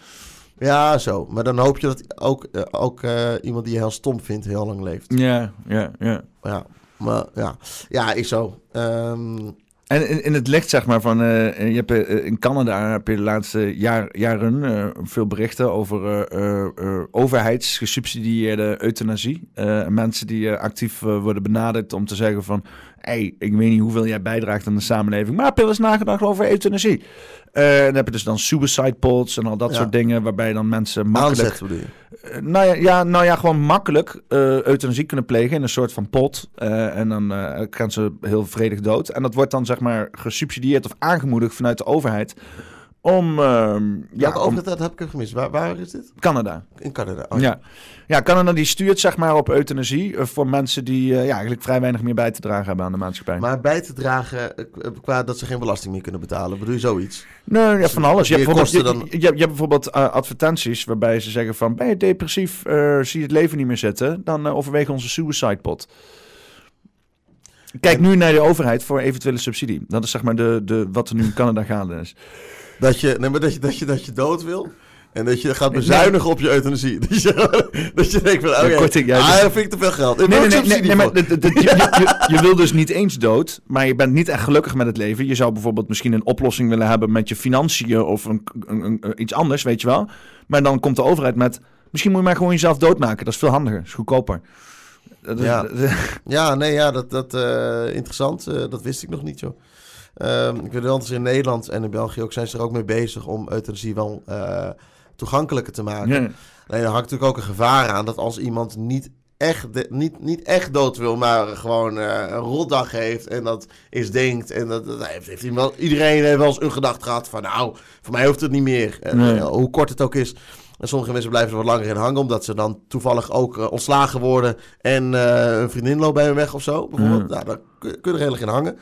Ja, zo. Maar dan hoop je dat ook, uh, ook uh, iemand die je heel stom vindt heel lang leeft. Ja, ja, ja. Ja, maar ja, ja is zo. Um... En in, in, het licht, zeg maar, van uh, je hebt, in Canada heb je de laatste jaar, jaren veel berichten over overheidsgesubsidieerde euthanasie. mensen die actief worden benaderd om te zeggen van, hey, ik weet niet hoeveel jij bijdraagt aan de samenleving, maar wel eens nagedacht over euthanasie? Uh, dan heb je dus dan suicide pods en al dat soort dingen, waarbij dan mensen makkelijk... Aanzet, uh, nou, ja, ja, nou ja, gewoon makkelijk uh, euthanasie kunnen plegen in een soort van pot. en dan gaan ze heel vredig dood. En dat wordt dan zeg maar gesubsidieerd of aangemoedigd vanuit de overheid om... ehm ja, om over dat heb ik hem gemist. Waar, waar is dit? Canada. In Canada. Oh, ja. ja, Canada die stuurt zeg maar op euthanasie... eh, voor mensen die eh, ja, eigenlijk vrij weinig meer bij te dragen hebben aan de maatschappij. Maar bij te dragen, eh, qua dat ze geen belasting meer kunnen betalen, bedoel je zoiets? Nee, ja, van alles. Je hebt bijvoorbeeld, je, kosten je, je hebt bijvoorbeeld advertenties waarbij ze zeggen van... ben je depressief, zie je het leven niet meer zitten... dan overweeg onze suicidepot. Kijk nu naar de overheid voor eventuele subsidie. Dat is zeg maar de, de, wat er nu in Canada gaande is. Dat je, nee, maar dat je, dat je, dat je dood wil. En dat je gaat bezuinigen op je euthanasie. Dat je, dat je denkt van, oké, korting, ja, ah, dus- dat vind ik te veel geld. Nee, nee, nee, nee, maar je, je, je wil dus niet eens dood, maar je bent niet echt gelukkig met het leven. Je zou bijvoorbeeld misschien een oplossing willen hebben met je financiën of een, een- iets anders, weet je wel. Maar dan komt de overheid met, misschien moet je maar gewoon jezelf doodmaken. Dat is veel handiger, is goedkoper. Dat Ja. dat- Ja, nee, ja, dat, dat eh, interessant. Eh, dat wist ik nog niet, joh. Ehm, ik weet wel dat ze in Nederland en in België ook zijn ze er ook mee bezig om euthanasie wel eh, toegankelijker te maken. Nee, er hangt natuurlijk ook een gevaar aan dat als iemand niet echt, de- niet, niet echt dood wil, maar gewoon eh, een rotdag heeft en dat is denkt. En dat, dat heeft, heeft iemand, iedereen heeft wel eens een gedachte gehad van nou, voor mij hoeft het niet meer. En, Nee. eh, hoe kort het ook is. En sommige mensen blijven er wat langer in hangen, omdat ze dan toevallig ook ontslagen worden en een vriendin loopt bij hun weg of zo. Bijvoorbeeld. Nou, daar kun kun je er heel erg in hangen.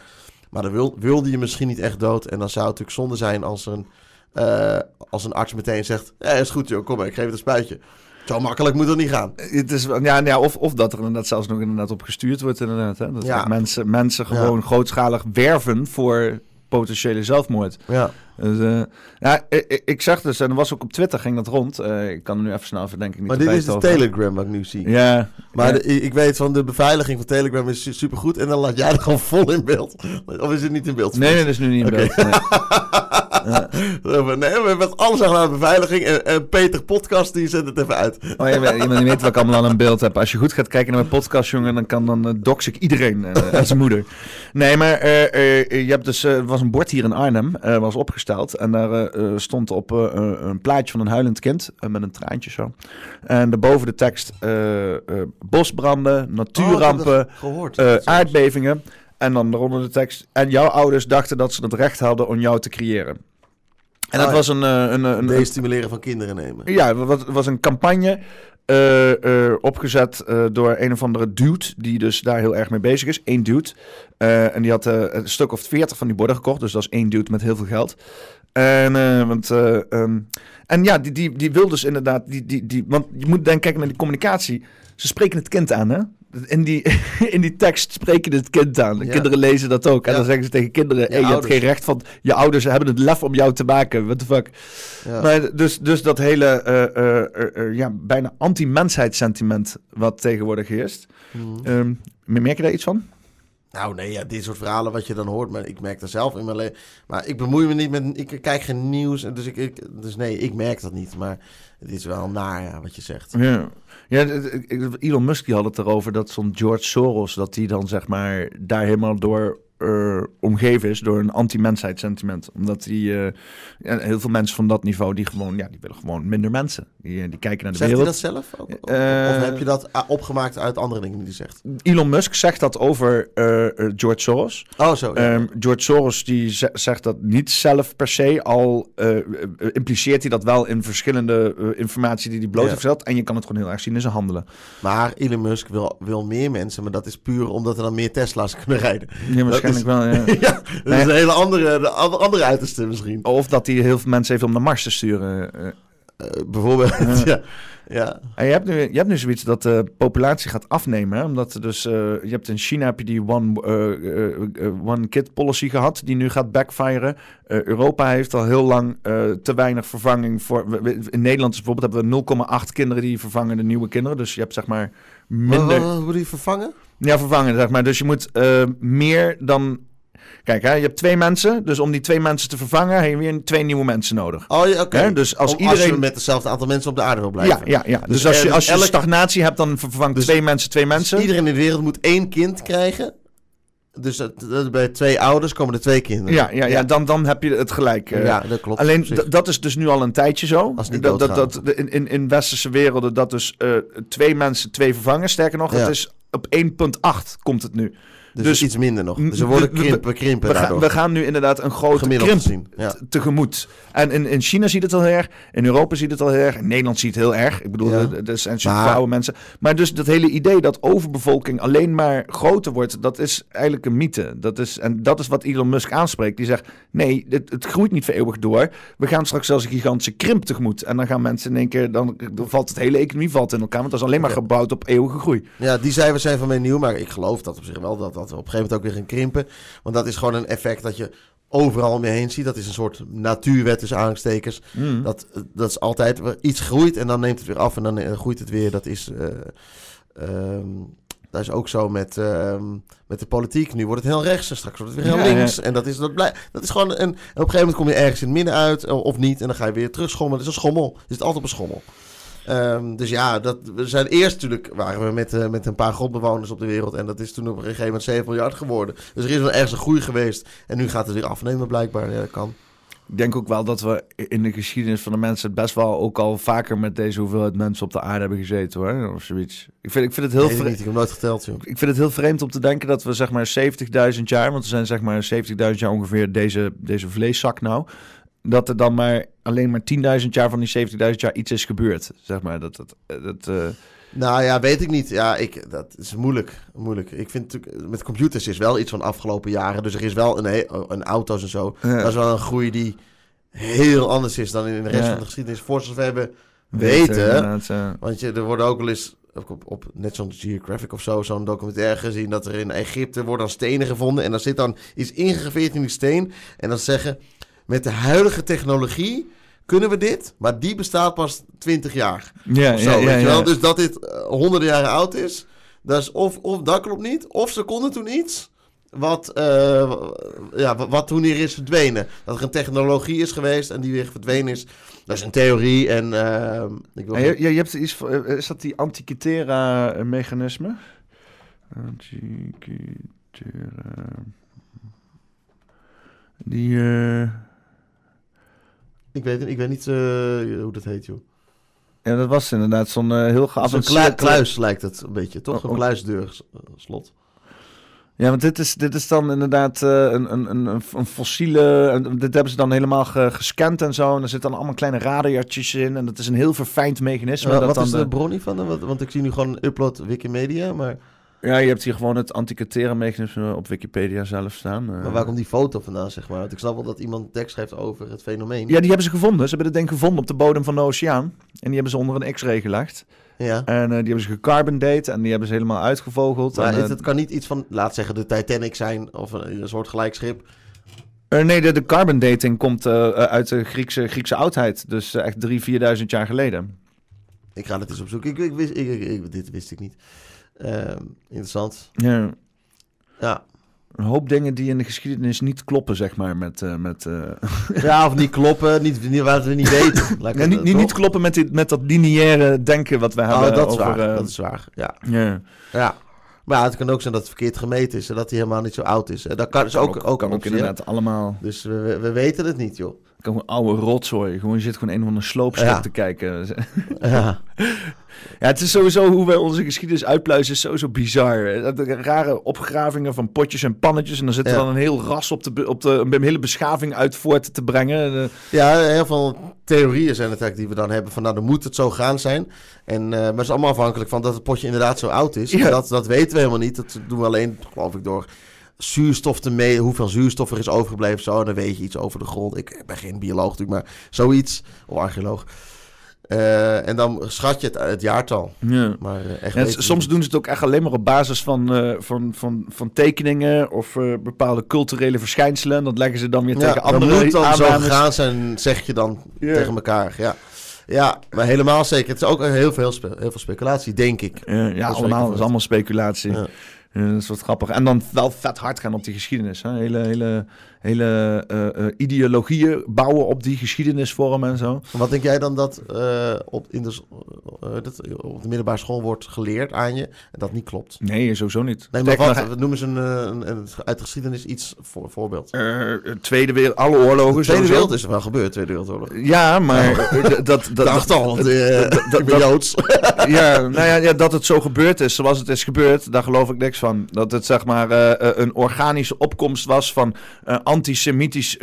Maar dan wil, wilde je misschien niet echt dood. En dan zou het natuurlijk zonde zijn als een, eh, als een arts meteen zegt: Ja, is goed joh, kom maar, ik geef het een spuitje. Zo makkelijk moet het niet gaan. Het is, ja, ja, of, of dat er inderdaad zelfs nog inderdaad op gestuurd wordt. Inderdaad, hè? Dat Ja. mensen, mensen gewoon grootschalig werven voor potentiële zelfmoord. Ja. Dus, eh, ja, ik, ik- zag dus, en was ook op Twitter, ging dat rond. Eh, ik kan er nu even snel even denken. Maar dit is de Telegram wat ik nu zie. Ja. Maar ja. de- ik weet van de beveiliging van Telegram is su- supergoed. En dan laat jij er gewoon vol in beeld. Of is het niet in beeld? Nee, nee, dat is nu niet in beeld. Nee. Nee, we hebben alles aan de beveiliging. En, en Peter Podcast, die zet het even uit. Oh, je, weet- je weet wat ik allemaal aan een beeld heb. Als je goed gaat kijken naar mijn podcast, jongen, dan kan dan eh, dox ik iedereen eh, en zijn moeder. Nee, maar eh, je hebt dus, er was een bord hier in Arnhem, was opgesteld. En daar stond op een plaatje van een huilend kind met een traantje zo. En daarboven de tekst bosbranden, natuurrampen, Oh, aardbevingen. En dan daaronder de tekst. En jouw ouders dachten dat ze het recht hadden om jou te creëren. En dat Oh, was een, eh, een, een, een, Destimuleren van kinderen nemen. ja, het was, een campagne eh, eh, opgezet eh, door een of andere dude, die dus daar heel erg mee bezig is. Eén dude. Eh, en die had eh, een stuk of veertig van die borden gekocht, dus dat is één dude met heel veel geld. En, eh, want, eh, ehm, en ja, die, die, die wil dus inderdaad, die, die, die, want je moet dan kijken naar die communicatie. Ze spreken het kind aan, hè? In die, in die tekst spreken het kind aan. De Ja. kinderen lezen dat ook. En Ja. dan zeggen ze tegen kinderen: Je hey, je hebt geen recht van. Je ouders hebben het lef om jou te maken. What the fuck? Ja. Maar dus, dus dat hele eh, eh, eh, ja, bijna anti-mensheidsentiment wat tegenwoordig heerst. Mhm. Ehm, merk je daar iets van? Nou nee, ja, dit soort verhalen wat je dan hoort. Maar ik merk dat zelf in mijn leven. Maar ik bemoei me niet met... Ik kijk geen nieuws. Dus, ik, ik, dus nee, ik merk dat niet. Maar het is wel naar wat je zegt. Ja. Ja, Elon Musk die had het erover dat zo'n George Soros, dat die dan zeg maar daar helemaal door eh, omgeven is door een anti-mensheidsentiment. Omdat die, eh, heel veel mensen van dat niveau, die gewoon, ja, die willen gewoon minder mensen. Die, eh, die kijken naar de Zegt hij wereld. dat zelf? Ook? Of, of heb je dat opgemaakt uit andere dingen die hij zegt? Elon Musk zegt dat over George Soros. Oh, zo. ja. Ehm, George Soros die ze- zegt dat niet zelf per se, al impliceert hij dat wel in verschillende informatie die hij bloot Ja. heeft gesteld. En je kan het gewoon heel erg zien in zijn handelen. Maar Elon Musk wil, wil meer mensen. Maar dat is puur omdat er dan meer Tesla's kunnen rijden. Ja, waarschijnlijk wel. Ja. ja, dat is een hele andere, de andere uiterste misschien. Of dat hij heel veel mensen heeft om naar Mars te sturen. eh. Eh, bijvoorbeeld, ja. ja. En je, hebt nu, je hebt nu zoiets dat de populatie gaat afnemen. Hè? Omdat er dus, eh, je hebt in China heb je die one, one kid policy gehad, die nu gaat backfiren. Europa heeft al heel lang te weinig vervanging voor. we- we- In Nederland is bijvoorbeeld hebben we 0,8 kinderen die vervangen de nieuwe kinderen. Dus je hebt zeg maar minder. Wat, wat moet die vervangen? Ja, vervangen, zeg maar. Dus je moet eh, meer dan... Kijk, hè, je hebt twee mensen. Dus om die twee mensen te vervangen... heb je weer twee nieuwe mensen nodig. Oh oké. Dus als Om- iedereen- je met hetzelfde aantal mensen op de aarde wil blijven. Ja, ja, ja. Dus, Dus als je, als je elk- stagnatie hebt... dan vervangt Dus- twee mensen twee Dus mensen. iedereen in de wereld moet één kind krijgen. Dus bij twee ouders komen er twee kinderen. Ja, ja, ja dan, dan heb je het gelijk. eh. Ja, dat klopt. Alleen dat is dus nu al een tijdje zo. Als niet dat, dat, dat, in, in, in westerse werelden dat dus eh, twee mensen twee vervangen. Sterker nog, Ja. het is op 1.8 komt het nu. Dus, Dus iets minder nog. Dus we worden we- krimpen, krimpen We gaan, daardoor. we gaan nu inderdaad een grote krimp ja. t- tegemoet. En in, in China ziet het al heel erg. In Europa ziet het al heel erg. In Nederland ziet het heel erg. Ik bedoel, Ja. er- zijn super mensen. Maar dus dat hele idee dat overbevolking alleen maar groter wordt, dat is eigenlijk een mythe. Dat is, en dat is wat Elon Musk aanspreekt. Die zegt, nee, het, het groeit niet voor eeuwig door. We gaan straks zelfs een gigantische krimp tegemoet. En dan gaan mensen in één keer, dan, dan valt het hele economie valt in elkaar. Want dat is alleen maar gebouwd op eeuwige groei. Ja, die cijfers zijn van mij nieuw, maar ik geloof dat op zich wel dat dat op een gegeven moment ook weer gaan krimpen. Want dat is gewoon een effect dat je overal om je heen ziet. Dat is een soort natuurwet tussen aanstekers. Mm. Dat, dat is altijd iets groeit en dan neemt het weer af en dan eh, groeit het weer. Dat is, eh, ehm, dat is ook zo met, ehm, met de politiek. Nu wordt het heel rechts en straks wordt het weer heel Ja, ja. links. En dat is, dat, blij, dat is gewoon een, en op een gegeven moment kom je ergens in het midden uit eh, of niet. En dan ga je weer terug schommelen. Het is een schommel. Je zit altijd op een schommel. Ehm, dus ja, dat, we zijn eerst natuurlijk waren we met, eh, met een paar grondbewoners op de wereld. En dat is toen op een gegeven moment 7 miljard geworden. Dus er is wel ergens een groei geweest. En nu gaat het weer afnemen blijkbaar. Ja, dat kan. Ik denk ook wel dat we in de geschiedenis van de mensen best wel ook al vaker met deze hoeveelheid mensen op de aarde hebben gezeten hoor. Of zoiets. Ik vind, ik vind het heel vreemd. ik heb nooit geteld, joh. Ik vind het heel vreemd om te denken dat we zeg maar 70.000 jaar, want we zijn zeg maar 70.000 jaar ongeveer deze, deze vleeszak nou, dat er dan maar alleen maar 10.000 jaar van die 70.000 jaar iets is gebeurd. Zeg maar dat dat, dat eh, Nou ja, weet ik niet. Ja, ik, dat is moeilijk. moeilijk. Ik vind natuurlijk, met computers is wel iets van de afgelopen jaren. Dus er is wel een, he- een auto's en zo. Ja. Dat is wel een groei die heel anders is dan in de rest Ja. van de geschiedenis. Voor zover we weten. weten. eh. Want je, er worden ook wel eens op, op net zo'n Geographic of zo, zo'n documentaire gezien dat er in Egypte worden dan stenen gevonden en dan zit dan iets ingegraveerd in die steen en dan zeggen met de huidige technologie kunnen we dit, maar die bestaat pas 20 jaar. ja, zo, ja, ja, weet je wel? ja. Dus dat dit eh, honderden jaren oud is, dat is of, of dat klopt niet, of ze konden toen iets wat, eh, ja, wat- wat toen hier is verdwenen. Dat er een technologie is geweest en die weer verdwenen is. Dat is een theorie en eh, ik wil Ja, je, hebt iets van, is dat die Antikythera-mechanisme? Antikythera. Die. Eh, ik weet, ik weet niet eh, hoe dat heet, joh. ja, dat was inderdaad zo'n eh, heel Zo'n geavanceerd. klui- kluis lijkt het een beetje, toch? Oh, Een oh. kluisdeur eh, slot. Ja, want dit is, dit is dan inderdaad eh, een, een, een, een fossiele. dit hebben ze dan helemaal ge- gescand en zo. En er zitten dan allemaal kleine radartjes in. En dat is een heel verfijnd mechanisme. Maar dat wat dan is de de- bron hiervan? Want, want ik zie nu gewoon upload Wikimedia, maar, Ja, je hebt hier gewoon het antikythera-mechanisme op Wikipedia zelf staan. eh. maar waar komt die foto vandaan, zeg maar? Want ik snap wel dat iemand tekst schrijft over het fenomeen. Ja, die hebben ze gevonden. Ze hebben dit ding gevonden op de bodem van de oceaan. En die hebben ze onder een x-ray gelegd. Ja. En eh, die hebben ze gecarbon date en die hebben ze helemaal uitgevogeld. Maar en, het, eh, het kan niet iets van, laat zeggen, de Titanic zijn of een, een soort gelijkschip. nee, de, de carbon dating komt uit de Griekse, Griekse oudheid. Dus echt drie, vierduizend jaar geleden. Ik ga het eens opzoeken. Ik, ik, wist, ik- ik- dit wist ik niet. Ehm, interessant. Ja. Ja. Een hoop dingen die in de geschiedenis niet kloppen, zeg maar. Met, eh, met, eh, ja, of niet kloppen, niet, niet, wat we niet weten. Ja, niet, niet, niet kloppen met, dit, met dat lineaire denken wat we Oh, hebben. dat is over, waar. eh, dat is waar. Ja. ja. ja. Maar ja, het kan ook zijn dat het verkeerd gemeten is en dat hij helemaal niet zo oud is. En Dat kan, dus Kan ook, ook, ook, kan ook optie, inderdaad allemaal. Dus we, we weten het niet, joh. Een oude rotzooi. Gewoon, je zit gewoon een of andere sloopschip Ja. te kijken. Ja. Ja, het is sowieso hoe wij onze geschiedenis uitpluizen, is sowieso bizar. Eh, De rare opgravingen van potjes en pannetjes. En dan zit er Ja. dan een heel ras op de, op de een hele beschaving uit voort te brengen. De- Ja, heel veel theorieën zijn het eigenlijk die we dan hebben. Van nou, dan moet het zo gaan zijn. En, eh, maar het is allemaal afhankelijk van dat het potje inderdaad zo oud is. Ja. Dat, dat weten we helemaal niet. Dat doen we alleen, geloof ik, door zuurstof te meten. Hoeveel zuurstof er is overgebleven. Zo, en dan weet je iets over de grond. Ik ben geen bioloog natuurlijk, maar zoiets. Of archeoloog. Eh, en dan schat je het, het jaartal. ja. Maar eh, echt soms doen ze het ook echt alleen maar op basis van, eh, van, van, van tekeningen of bepaalde culturele verschijnselen. Dat leggen ze dan weer Ja, tegen dat andere moet dan zo aannames. gegaan zijn, zeg je dan Ja. tegen elkaar. Ja. ja, maar helemaal zeker. Het is ook heel veel, heel veel speculatie, denk ik. Ja, allemaal. is allemaal speculatie. Ja. Dat is wat grappig. En dan wel vet hard gaan op die geschiedenis. Hè? Hele, hele, hele eh, eh, ideologieën bouwen op die geschiedenisvorm en zo. Wat denk jij dan dat, eh, op, in de, dat op de middelbare school wordt geleerd aan je en dat niet klopt? Nee, sowieso niet. Nee, maar wat, nog, noemen ze een, een, een, uit de geschiedenis iets voor voorbeeld? Tweede Wereld, alle oorlogen. De Tweede. Wereld is er wel gebeurd, Tweede Wereldoorlog. Ja, maar dat, dat, dat, Dacht al, dat- ik ben Joods. ja, nou ja, ja, dat het zo gebeurd is zoals het is gebeurd, daar geloof ik niks van. Dat het zeg maar eh, eh, een organische opkomst was van uh, antisemitisch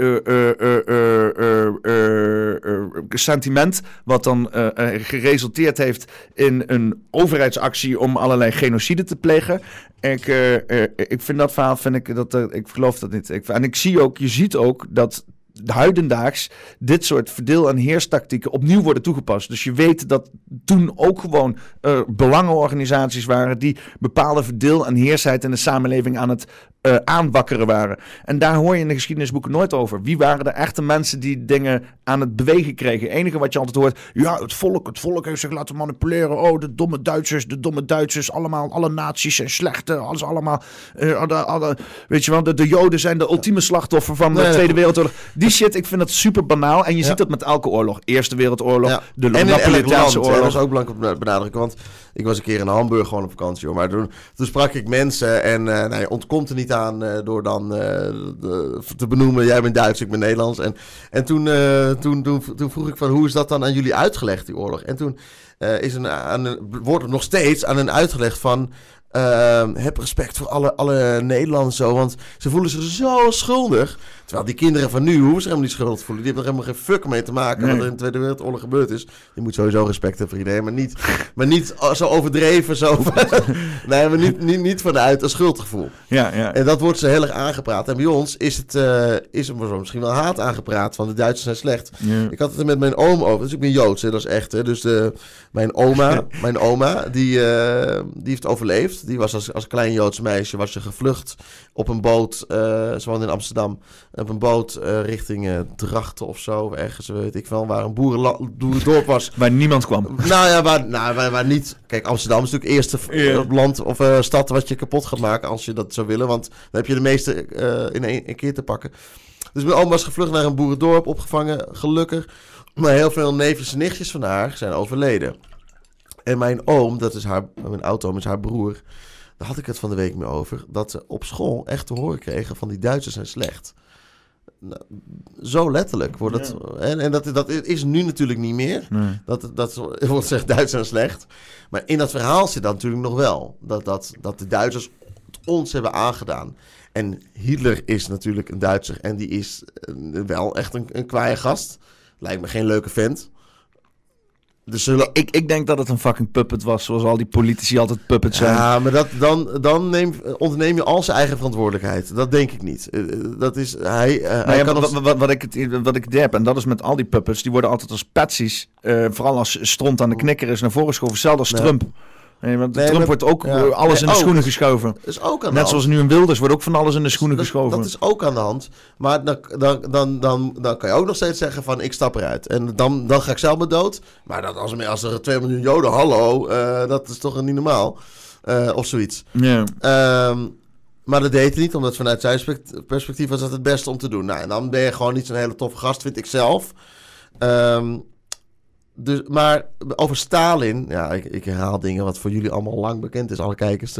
sentiment. Wat dan geresulteerd heeft in een overheidsactie om allerlei genocide te plegen. Ik, ik vind dat verhaal, vind ik, dat, ik geloof dat niet. Ik, en ik zie ook, je ziet ook dat huidendaags dit soort verdeel- en heerstactieken opnieuw worden toegepast. Dus je weet dat toen ook gewoon uh, belangenorganisaties waren die bepaalde verdeel- en heersheid in de samenleving aan het uh, aanwakkeren waren. En daar hoor je in de geschiedenisboeken nooit over. Wie waren de echte mensen die dingen aan het bewegen kregen? Het enige wat je altijd hoort, ja, het volk, het volk heeft zich laten manipuleren. Oh, de domme Duitsers, de domme Duitsers, allemaal, alle naties zijn slechte, alles allemaal. Uh, alle, alle, weet je wel, de, de Joden zijn de ultieme slachtoffer van de Tweede Wereldoorlog. Die shit, ik vind dat super banaal. En je ziet dat met elke oorlog. Eerste Wereldoorlog, ja. de Napolitaanse oorlog. Dat is ook belangrijk benadrukken, want ik was een keer in Hamburg gewoon op vakantie, hoor. Maar toen, toen sprak ik mensen en uh, nou, je ontkomt er niet uh, door dan de, te benoemen, jij bent Duits, ik ben Nederlands. En, en toen, toen, toen, toen, vroeg ik van, hoe is dat dan aan jullie uitgelegd, die oorlog? En toen is een, een, wordt het nog steeds aan hen uitgelegd van... Heb respect voor alle, alle Nederlanders zo, want ze voelen zich zo schuldig. Terwijl die kinderen van nu hoeven zich helemaal niet schuldig voelen. Die hebben er helemaal geen fuck mee te maken nee. wat er in de Tweede Wereldoorlog gebeurd is. Je moet sowieso respect hebben voor iedereen, maar niet, maar niet zo overdreven. Zo nee, maar niet, niet, niet vanuit een schuldgevoel. Ja, ja. En dat wordt ze heel erg aangepraat. En bij ons is het, uh, is er misschien wel haat aangepraat van de Duitsers zijn slecht. Ja. Ik had het er met mijn oom over. Dus ik ben Joods, hè, dat is echt. Hè. Dus de, mijn oma, mijn oma die, uh, die heeft overleefd. Die was als, als klein Joods meisje was ze gevlucht op een boot. Uh, ze woonde in Amsterdam op een boot uh, richting uh, Drachten of zo. Ergens, weet ik wel, waar een boerendorp was. waar niemand kwam. Nou ja, waar, nou, waar, waar niet... Kijk, Amsterdam is natuurlijk eerste yeah. land of uh, stad wat je kapot gaat maken als je dat zou willen. Want dan heb je de meeste in één, een keer te pakken. Dus mijn oom was gevlucht naar een boerendorp, opgevangen, gelukkig. Maar heel veel neefjes en nichtjes van haar zijn overleden. En mijn oom, dat is haar, mijn oud-oom is haar broer... Daar had ik het van de week mee over. Dat ze op school echt te horen kregen van die Duitsers zijn slecht. Nou, zo letterlijk wordt het. Ja. En, en dat, dat is nu natuurlijk niet meer. Nee. Dat, dat wordt gezegd Duits en slecht. Maar in dat verhaal zit dat natuurlijk nog wel. Dat, dat, dat de Duitsers het ons hebben aangedaan. En Hitler is natuurlijk een Duitser. En die is wel echt een, een kwaaie gast. Lijkt me geen leuke vent. Dus zullen... ik, ik denk dat het een fucking puppet was, zoals al die politici altijd puppets zijn. Ja, maar dat, dan, dan neem, ontneem je al zijn eigen verantwoordelijkheid. Dat denk ik niet. Dat is, hij, uh, nou hij ja, kan wat, ons... wat, wat, ik, het- wat ik heb, en dat is met al die puppets, die worden altijd als patsies, eh, vooral als stront aan de knikker is, naar voren geschoven. Hetzelfde als. Trump. Nee, want Nee, Trump maar- wordt ook ja. eh, alles Nee, in de ook. schoenen geschoven. Dat is ook aan de Net hand. zoals nu een Wilders wordt ook van alles in de schoenen dat, geschoven. dat is ook aan de hand. Maar dan, dan, dan, dan, dan kan je ook nog steeds zeggen van ik stap eruit. En dan, dan ga ik zelf maar dood. Maar dat als, er- als er 2 miljoen joden, hallo, eh, dat is toch niet normaal. Eh, of zoiets. Ja. Ehm, maar dat deed hij niet, omdat vanuit zijn spect- perspectief was dat het beste om te doen. Nou, en dan ben je gewoon niet zo'n hele toffe gast, vind ik zelf. Ehm, dus, maar over Stalin, ja, ik, ik herhaal dingen wat voor jullie allemaal lang bekend is, alle kijkers.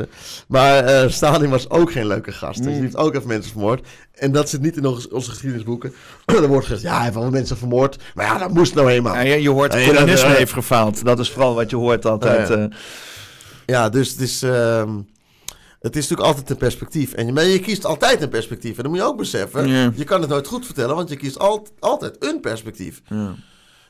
Maar eh, Stalin was ook geen leuke gast. Dus Mm. die heeft ook even mensen vermoord. En dat zit niet in onze, onze geschiedenisboeken. er wordt gezegd, ja, hij heeft wel mensen vermoord. Maar ja, dat moest nou eenmaal. Ja, je, hoort, Nee, communisme dat, heeft gefaald. Dat is vooral wat je hoort altijd. Ja, ja. eh. Ja, dus het is, ehm, het is natuurlijk altijd een perspectief. En je, maar je kiest altijd een perspectief. En dat moet je ook beseffen. Je kan het nooit goed vertellen, want je kiest al, altijd een perspectief. Ja.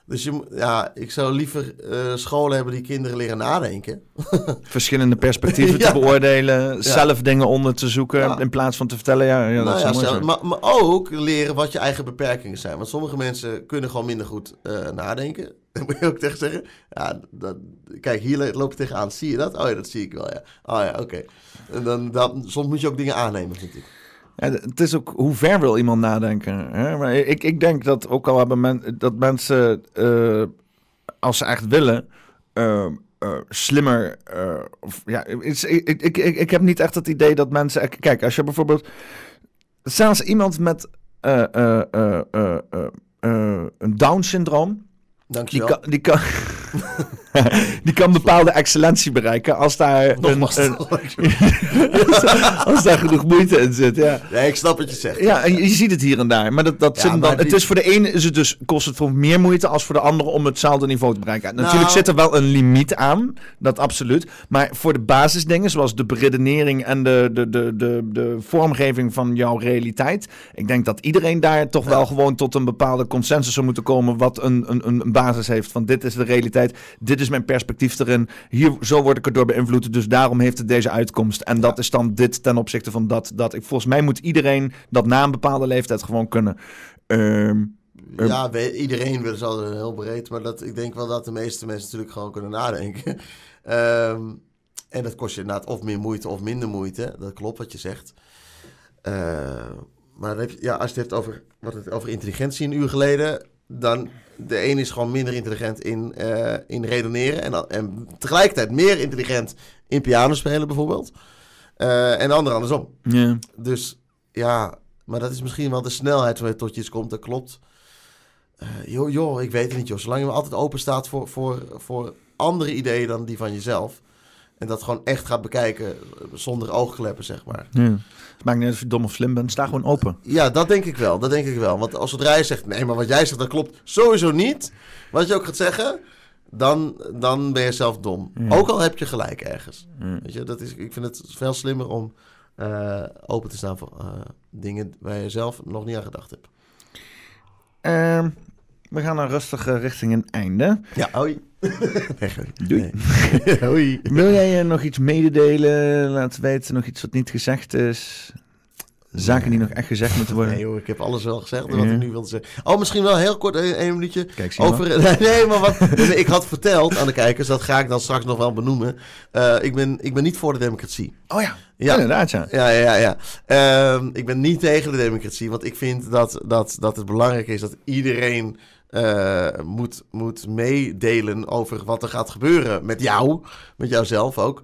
Dus je, ja, ik zou liever eh, scholen hebben die kinderen leren nadenken. Verschillende perspectieven Ja. te beoordelen, zelf dingen onder te zoeken Ja. in plaats van te vertellen. Ja, ja dat nou is mooi zelf- maar, maar ook leren wat je eigen beperkingen zijn. Want sommige mensen kunnen gewoon minder goed eh, nadenken. Daar moet je ook tegen zeggen. Ja, dat, kijk, hier loop je tegenaan. Zie je dat? Oh ja, dat zie ik wel, ja. Oh ja, oké. En dan, dan, soms moet je ook dingen aannemen, vind ik. Het is ook hoe ver wil iemand nadenken. Hè? Maar ik, ik denk dat ook al hebben men, dat mensen, eh, als ze echt willen, eh, eh, slimmer. of, ja, ik, ik, ik, ik heb niet echt het idee dat mensen. Kijk, als je bijvoorbeeld. Zelfs iemand met een Down-syndroom. Die Dankjewel. kan, die kan, die kan bepaalde excellentie bereiken als daar, een, een, als daar genoeg moeite in zit. Ja. Nee, ik snap wat je zegt. Ja, en je ziet het hier en daar. Maar dat, dat Ja, zit maar dan, het die- is voor de ene is het dus, kost het voor meer moeite als voor de andere om hetzelfde niveau te bereiken. Natuurlijk Nou- zit er wel een limiet aan, dat absoluut. Maar voor de basisdingen, zoals de beredenering en de, de, de, de, de vormgeving van jouw realiteit. Ik denk dat iedereen daar toch wel gewoon tot een bepaalde consensus zou moeten komen. Wat een, een, een een basis heeft. Van dit is de realiteit, dit is mijn perspectief erin. Hier, zo word ik erdoor beïnvloed. Dus daarom heeft het deze uitkomst. En dat is dan dit ten opzichte van dat. dat. Ik, volgens mij moet iedereen dat na een bepaalde leeftijd gewoon kunnen. Ehm, Ja, we- iedereen wil zal er heel breed, maar dat, ik denk wel dat de meeste mensen natuurlijk gewoon kunnen nadenken. Ehm, en dat kost je inderdaad of meer moeite of minder moeite. Dat klopt wat je zegt. Maar dan heb je, ja, als je het hebt over, wat het, over intelligentie een uur geleden, dan de een is gewoon minder intelligent in, eh, in redeneren en, en tegelijkertijd meer intelligent in piano spelen bijvoorbeeld. Eh, en de ander andersom. Dus ja, maar dat is misschien wel de snelheid waarmee het tot je iets komt, dat klopt. Eh, joh, joh, ik weet het niet, joh. Zolang je maar altijd open staat voor, voor, voor andere ideeën dan die van jezelf. En dat gewoon echt gaat bekijken eh, zonder oogkleppen, zeg maar. Ja. Het maakt niet uit of je dom of slim bent. Sta gewoon open. Ja, dat denk ik wel. Dat denk ik wel. Want als zodra je zegt, nee, maar wat jij zegt, dat klopt sowieso niet. Wat je ook gaat zeggen, dan, dan ben je zelf dom. Ja. Ook al heb je gelijk ergens. Ja. Weet je, dat is, ik vind het veel slimmer om eh, open te staan voor eh, dingen waar je zelf nog niet aan gedacht hebt. Ehm, we gaan dan rustig richting een einde. Ja, hoi. Doei. Hoi. Wil jij eh, nog iets mededelen? Laten weten, nog iets wat niet gezegd is? Zaken die nog echt gezegd moeten worden? Nee hoor, ik heb alles wel gezegd wat Ja. ik nu wilde zeggen. Oh, misschien wel heel kort, één één minuutje. Kijk, Over, nee, nee, maar wat ik had verteld aan de kijkers, dat ga ik dan straks nog wel benoemen. Eh, ik, ben, ik ben niet voor de democratie. Oh ja, Ja. inderdaad ja. Ja, ja, ja. Ehm, ik ben niet tegen de democratie, want ik vind dat, dat, dat het belangrijk is dat iedereen eh, moet, moet meedelen over wat er gaat gebeuren met jou, met jouzelf ook.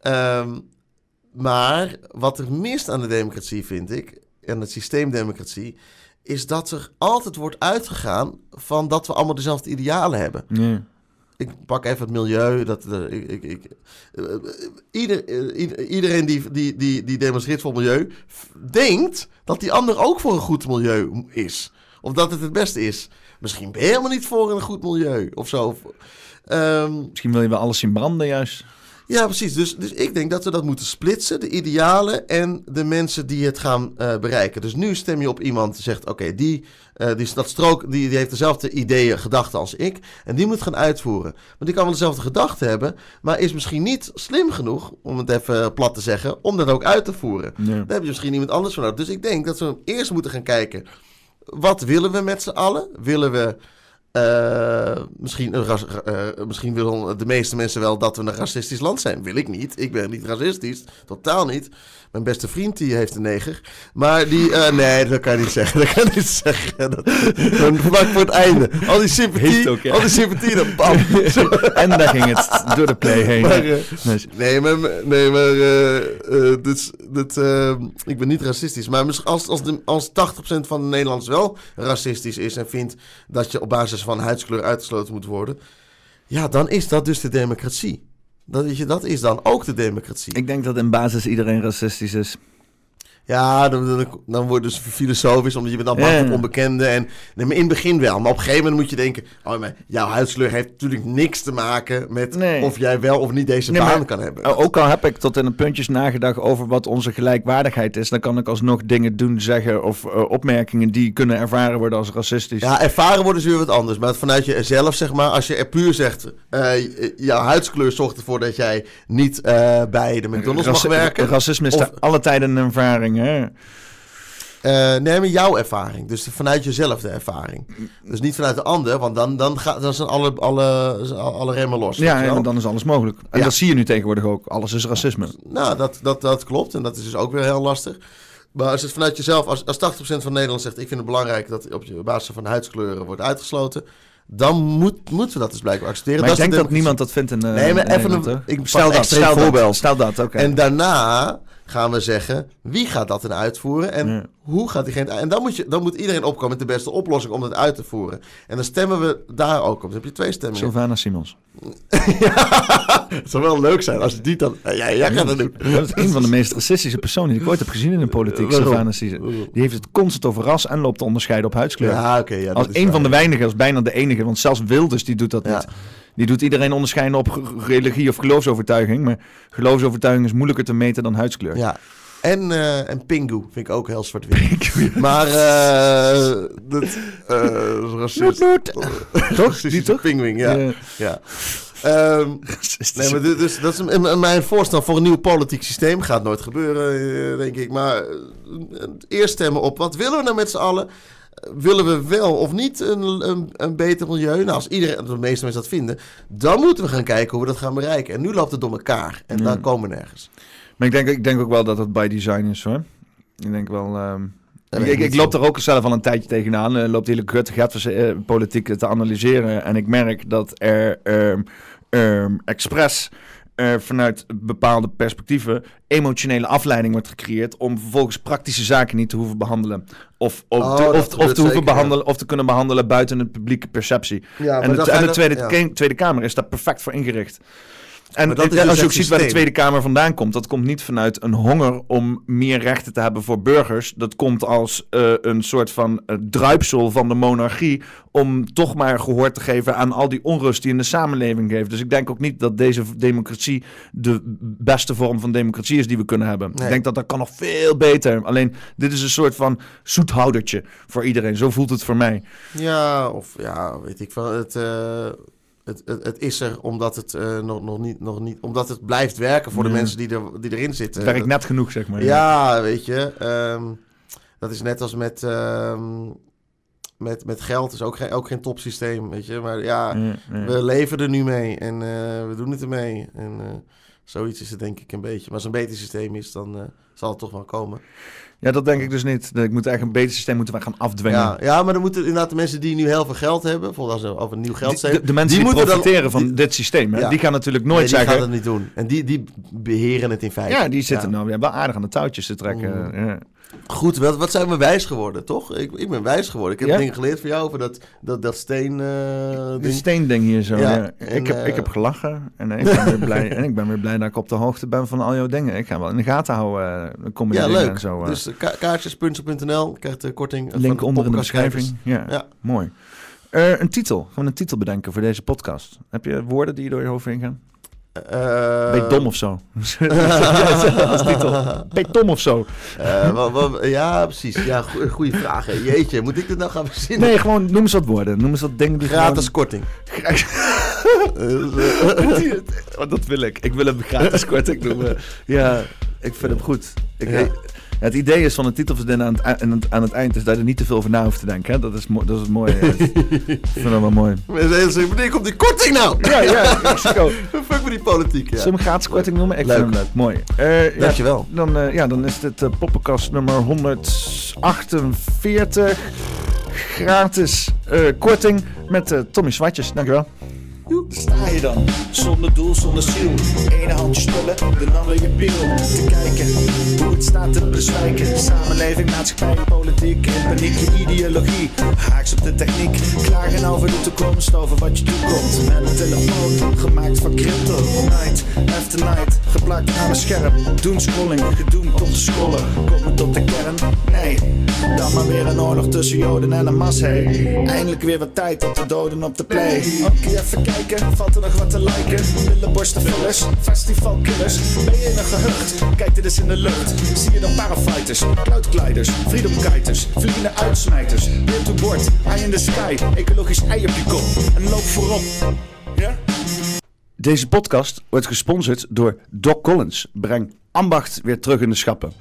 Ehm, maar wat er mist aan de democratie, vind ik, en het systeem democratie, is dat er altijd wordt uitgegaan van dat we allemaal dezelfde idealen hebben. ja. Ik pak even het milieu. Dat, ik, ik, ik, eh, eh, ieder, ieder- iedereen die, die, die, die demonstreert voor milieu, denkt dat die ander ook voor een goed milieu is. Of dat het het beste is. Misschien ben je helemaal niet voor een goed milieu of zo. Ehm, Misschien wil je wel alles zien branden juist. ja, precies. Dus, dus ik denk dat we dat moeten splitsen. De idealen en de mensen die het gaan eh, bereiken. Dus nu stem je op iemand die zegt... Oké, die, eh, die, dat strook, die, die heeft dezelfde ideeën, gedachten als ik. En die moet gaan uitvoeren. Want die kan wel dezelfde gedachten hebben... maar is misschien niet slim genoeg, om het even plat te zeggen... om dat ook uit te voeren. Ja. Daar heb je misschien iemand anders voor nodig. Dus ik denk dat we eerst moeten gaan kijken... wat willen we met z'n allen? Willen we... eh, misschien, een eh, misschien willen de meeste mensen wel dat we een racistisch land zijn. Wil ik niet. Ik ben niet racistisch. Totaal niet. Mijn beste vriend die heeft een neger. Maar die... eh, nee, dat kan je niet zeggen. Dat kan je niet zeggen. Dan vlak voor het einde. Al die sympathie. Heeft ook, ja. Al die sympathie. Dan bam. En daar ging het door de play heen. Maar, Dus- Nee, maar, nee, maar dit, dit, ik ben niet racistisch. Maar als, als, de, als 80% van de Nederlanders wel racistisch is en vindt dat je op basis van huidskleur uitgesloten moet worden, ja, dan is dat dus de democratie. Dat, je, dat is dan ook de democratie. Ik denk dat in basis iedereen racistisch is. Ja, dan, dan, dan wordt het dus filosofisch, omdat je bent dan bang voor het onbekende. En, in het begin wel. Maar op een gegeven moment moet je denken... Oh, maar jouw huidskleur heeft natuurlijk niks te maken met Nee. of jij wel of niet deze Nee, baan maar- kan hebben. Ook al heb ik tot in de puntjes nagedacht over wat onze gelijkwaardigheid is, dan kan ik alsnog dingen doen, zeggen of eh, opmerkingen die kunnen ervaren worden als racistisch. Ja, ervaren worden is weer wat anders. Maar vanuit jezelf, zeg maar, als je er puur zegt... eh, jouw huidskleur zorgt ervoor dat jij niet eh, bij de McDonald's Raci- mag werken. Racisme is Of- alle tijden een ervaring. Eh, nee, maar jouw ervaring. Dus vanuit jezelf de ervaring. Dus niet vanuit de ander, want dan, dan, gaat, dan zijn alle, alle, alle remmen los. Ja, en dan is alles mogelijk. En Ja. dat zie je nu tegenwoordig ook. Alles is racisme. Nou, dat, dat, dat klopt. En dat is dus ook weer heel lastig. Maar als het vanuit jezelf, als, als 80% van Nederland zegt... ik vind het belangrijk dat op je basis van huidskleuren wordt uitgesloten... dan moet, moeten we dat dus blijkbaar accepteren. Maar ik Dat denk de dat niemand dat vindt in, eh, Nee, maar in even een- ik stel dat, stel voorbeeld. dat. Stel dat, oké. En daarna gaan we zeggen, wie gaat dat dan uitvoeren en Ja. hoe gaat diegene... En dan moet, je, dan moet iedereen opkomen met de beste oplossing om dat uit te voeren. En dan stemmen we daar ook op. Dan heb je twee stemmingen. Sylvana Simons. Het zou wel leuk zijn als die dan... Ja, jij gaat dat doen. Dat is een van de meest racistische personen die ik ooit heb gezien in de politiek. Sylvana Simons. Die heeft het constant over ras en loopt te onderscheiden op huidskleur. Ja, oké. ja, als een waar. van de weinigen, als bijna de enige. Want zelfs Wilders die doet dat niet. Die doet iedereen onderscheiden op religie of geloofsovertuiging. Maar geloofsovertuiging is moeilijker te meten dan huidskleur. Ja. En, eh en Pingu vind ik ook heel zwart-wit. Maar eh dat eh racist. Toch? Racistische Die toch? Pinguïn, ja. Ja. ja. Ehm, nee, maar dus, dat is een- mijn voorstel voor een nieuw politiek systeem. Gaat nooit gebeuren, denk ik. Maar eerst stemmen op wat willen we nou met z'n allen? Willen we wel of niet een, een, een beter milieu? Nou, als iedereen, de meeste mensen dat vinden, dan moeten we gaan kijken hoe we dat gaan bereiken. En nu loopt het door elkaar. En daar komen we nergens. Maar ik denk, ik denk ook wel dat het by design is hoor. Ik denk wel. ehm, Dat ik, ik, loop er ook zelf al een tijdje tegenaan. Uh, loopt hele Rutte gaat uh, politiek te analyseren. En ik merk dat er um, um, expres uh, vanuit bepaalde perspectieven emotionele afleiding wordt gecreëerd om vervolgens praktische zaken niet te hoeven behandelen. Of, of, Oh, te, of, te hoeven zeker, behandelen of te kunnen behandelen buiten de publieke perceptie. Ja, en de, en Tweede, ja. Tweede Kamer is daar perfect voor ingericht. En Maar dat is als dus je ook ziet waar de. Tweede Kamer vandaan komt, dat komt niet vanuit een honger om meer rechten te hebben voor burgers. Dat komt als uh, een soort van uh, druipsel van de monarchie om toch maar gehoor te geven aan al die onrust die in de samenleving geeft. Dus ik denk ook niet dat deze democratie de beste vorm van democratie is die we kunnen hebben. Nee. Ik denk dat dat kan nog veel beter. Alleen dit is een soort van zoethoudertje voor iedereen. Zo voelt het voor mij. Ja, of ja, weet ik wel. Het, uh, het, het, het, is er omdat het, uh, nog, nog niet, nog niet, omdat het blijft werken voor de mensen die, er, die erin zitten. Het werkt net genoeg, zeg maar. Ja, weet je. ehm, dat is net als met, ehm, met, met geld. is ook geen, ook geen topsysteem, weet je. Maar ja, we leven er nu mee en eh, we doen het ermee. En eh, zoiets is het denk ik een beetje. Maar als het een beter systeem is, dan eh, zal het toch wel komen. Ja, dat denk ik dus niet. Ik moet eigenlijk een beter systeem moeten we gaan afdwingen. Ja, ja, maar dan moeten inderdaad de mensen die nu heel veel geld hebben, bijvoorbeeld als over een nieuw Die- geld de, de mensen die, moeten dan- profiteren van die- dit systeem, hè, Ja. die gaan natuurlijk nooit nee, die zeggen... gaan het niet doen. En die, die beheren het in feite. Ja, die zitten Ja. nou weer wel aardig aan de touwtjes te trekken. Mm. Goed, wat, wat zijn we wijs geworden, toch? Ik, ik ben wijs geworden. Ik heb Ja? dingen geleerd van jou over dat, dat, dat steen... eh, Dit ding. steending hier zo. Ja, ja. en, ik, heb, eh, ik heb gelachen en ik ben, weer blij, en ik ben weer blij dat ik op de hoogte ben van al jouw dingen. Ik ga wel in de gaten houden. eh, de comedy Ja, leuk. En zo, eh. Dus uh, ka kaartjes.nl krijgt de korting. Link de onder in de beschrijving. Ja, Ja. mooi. Eh, een titel. Gewoon een titel bedenken voor deze podcast. Heb je woorden die je door je hoofd heen gaan? Eh, Ben je dom of zo? Als titel. Ben je dom of zo? eh, ja, precies. Ja, go- goede vraag. hè. Jeetje, moet ik dit nou gaan verzinnen? Nee, gewoon noem eens wat woorden. Noem eens wat dingen die Gratis korting. gewoon- Oh, dat wil ik. Ik wil hem gratis korting noemen. Ja, ik vind hem goed. Ik, Ja. Ja, het idee is van een titelverzinnen aan het, aan, het, aan het eind is dat je er niet te veel over na hoeft te denken. Hè? Dat, is dat is het mooie. ik vind dat wel mooi. Wanneer komt die korting nou? Ja, ja, Mexico. Fuck met die politiek, ja. Zullen we gratis korting noemen? Ik Leuk. vind leuk. Mooi. Eh, ja, Dankjewel. dan, eh, ja, dan is dit uh, poppenkast nummer 148. Gratis eh, korting met eh, Tommy Zwartjes. Dankjewel. Sta je dan, zonder doel, zonder ziel. Ene handje spullen, de ander je piel. Te kijken hoe het staat te bezwijken. Samenleving, maatschappij, politiek en paniek, je ideologie. Haaks op de techniek, klagen over de toekomst, over wat je toekomt. Met een telefoon, gemaakt van crypto. Night after night, geplakt aan mijn scherm. Doen scrolling, gedoemd tot scrollen. Komen tot de kern? Nee. Dan maar weer een oorlog tussen Joden en Hamas, hey. Eindelijk weer wat tijd om te doden op de play. Oké, kijken, valt er nog wat te liken? Billenborstenvullers, festivalkillers. Ben je een gehucht? Kijk dit eens in de lucht. Zie je dan parafighters, cloudgliders, freedomkiters, vliegende uitsmijters. Beer to board, eye in the sky, ecologisch ei op je kop. En loop voorop. Ja? Deze podcast wordt gesponsord door Doc Collins. Breng ambacht weer terug in de schappen.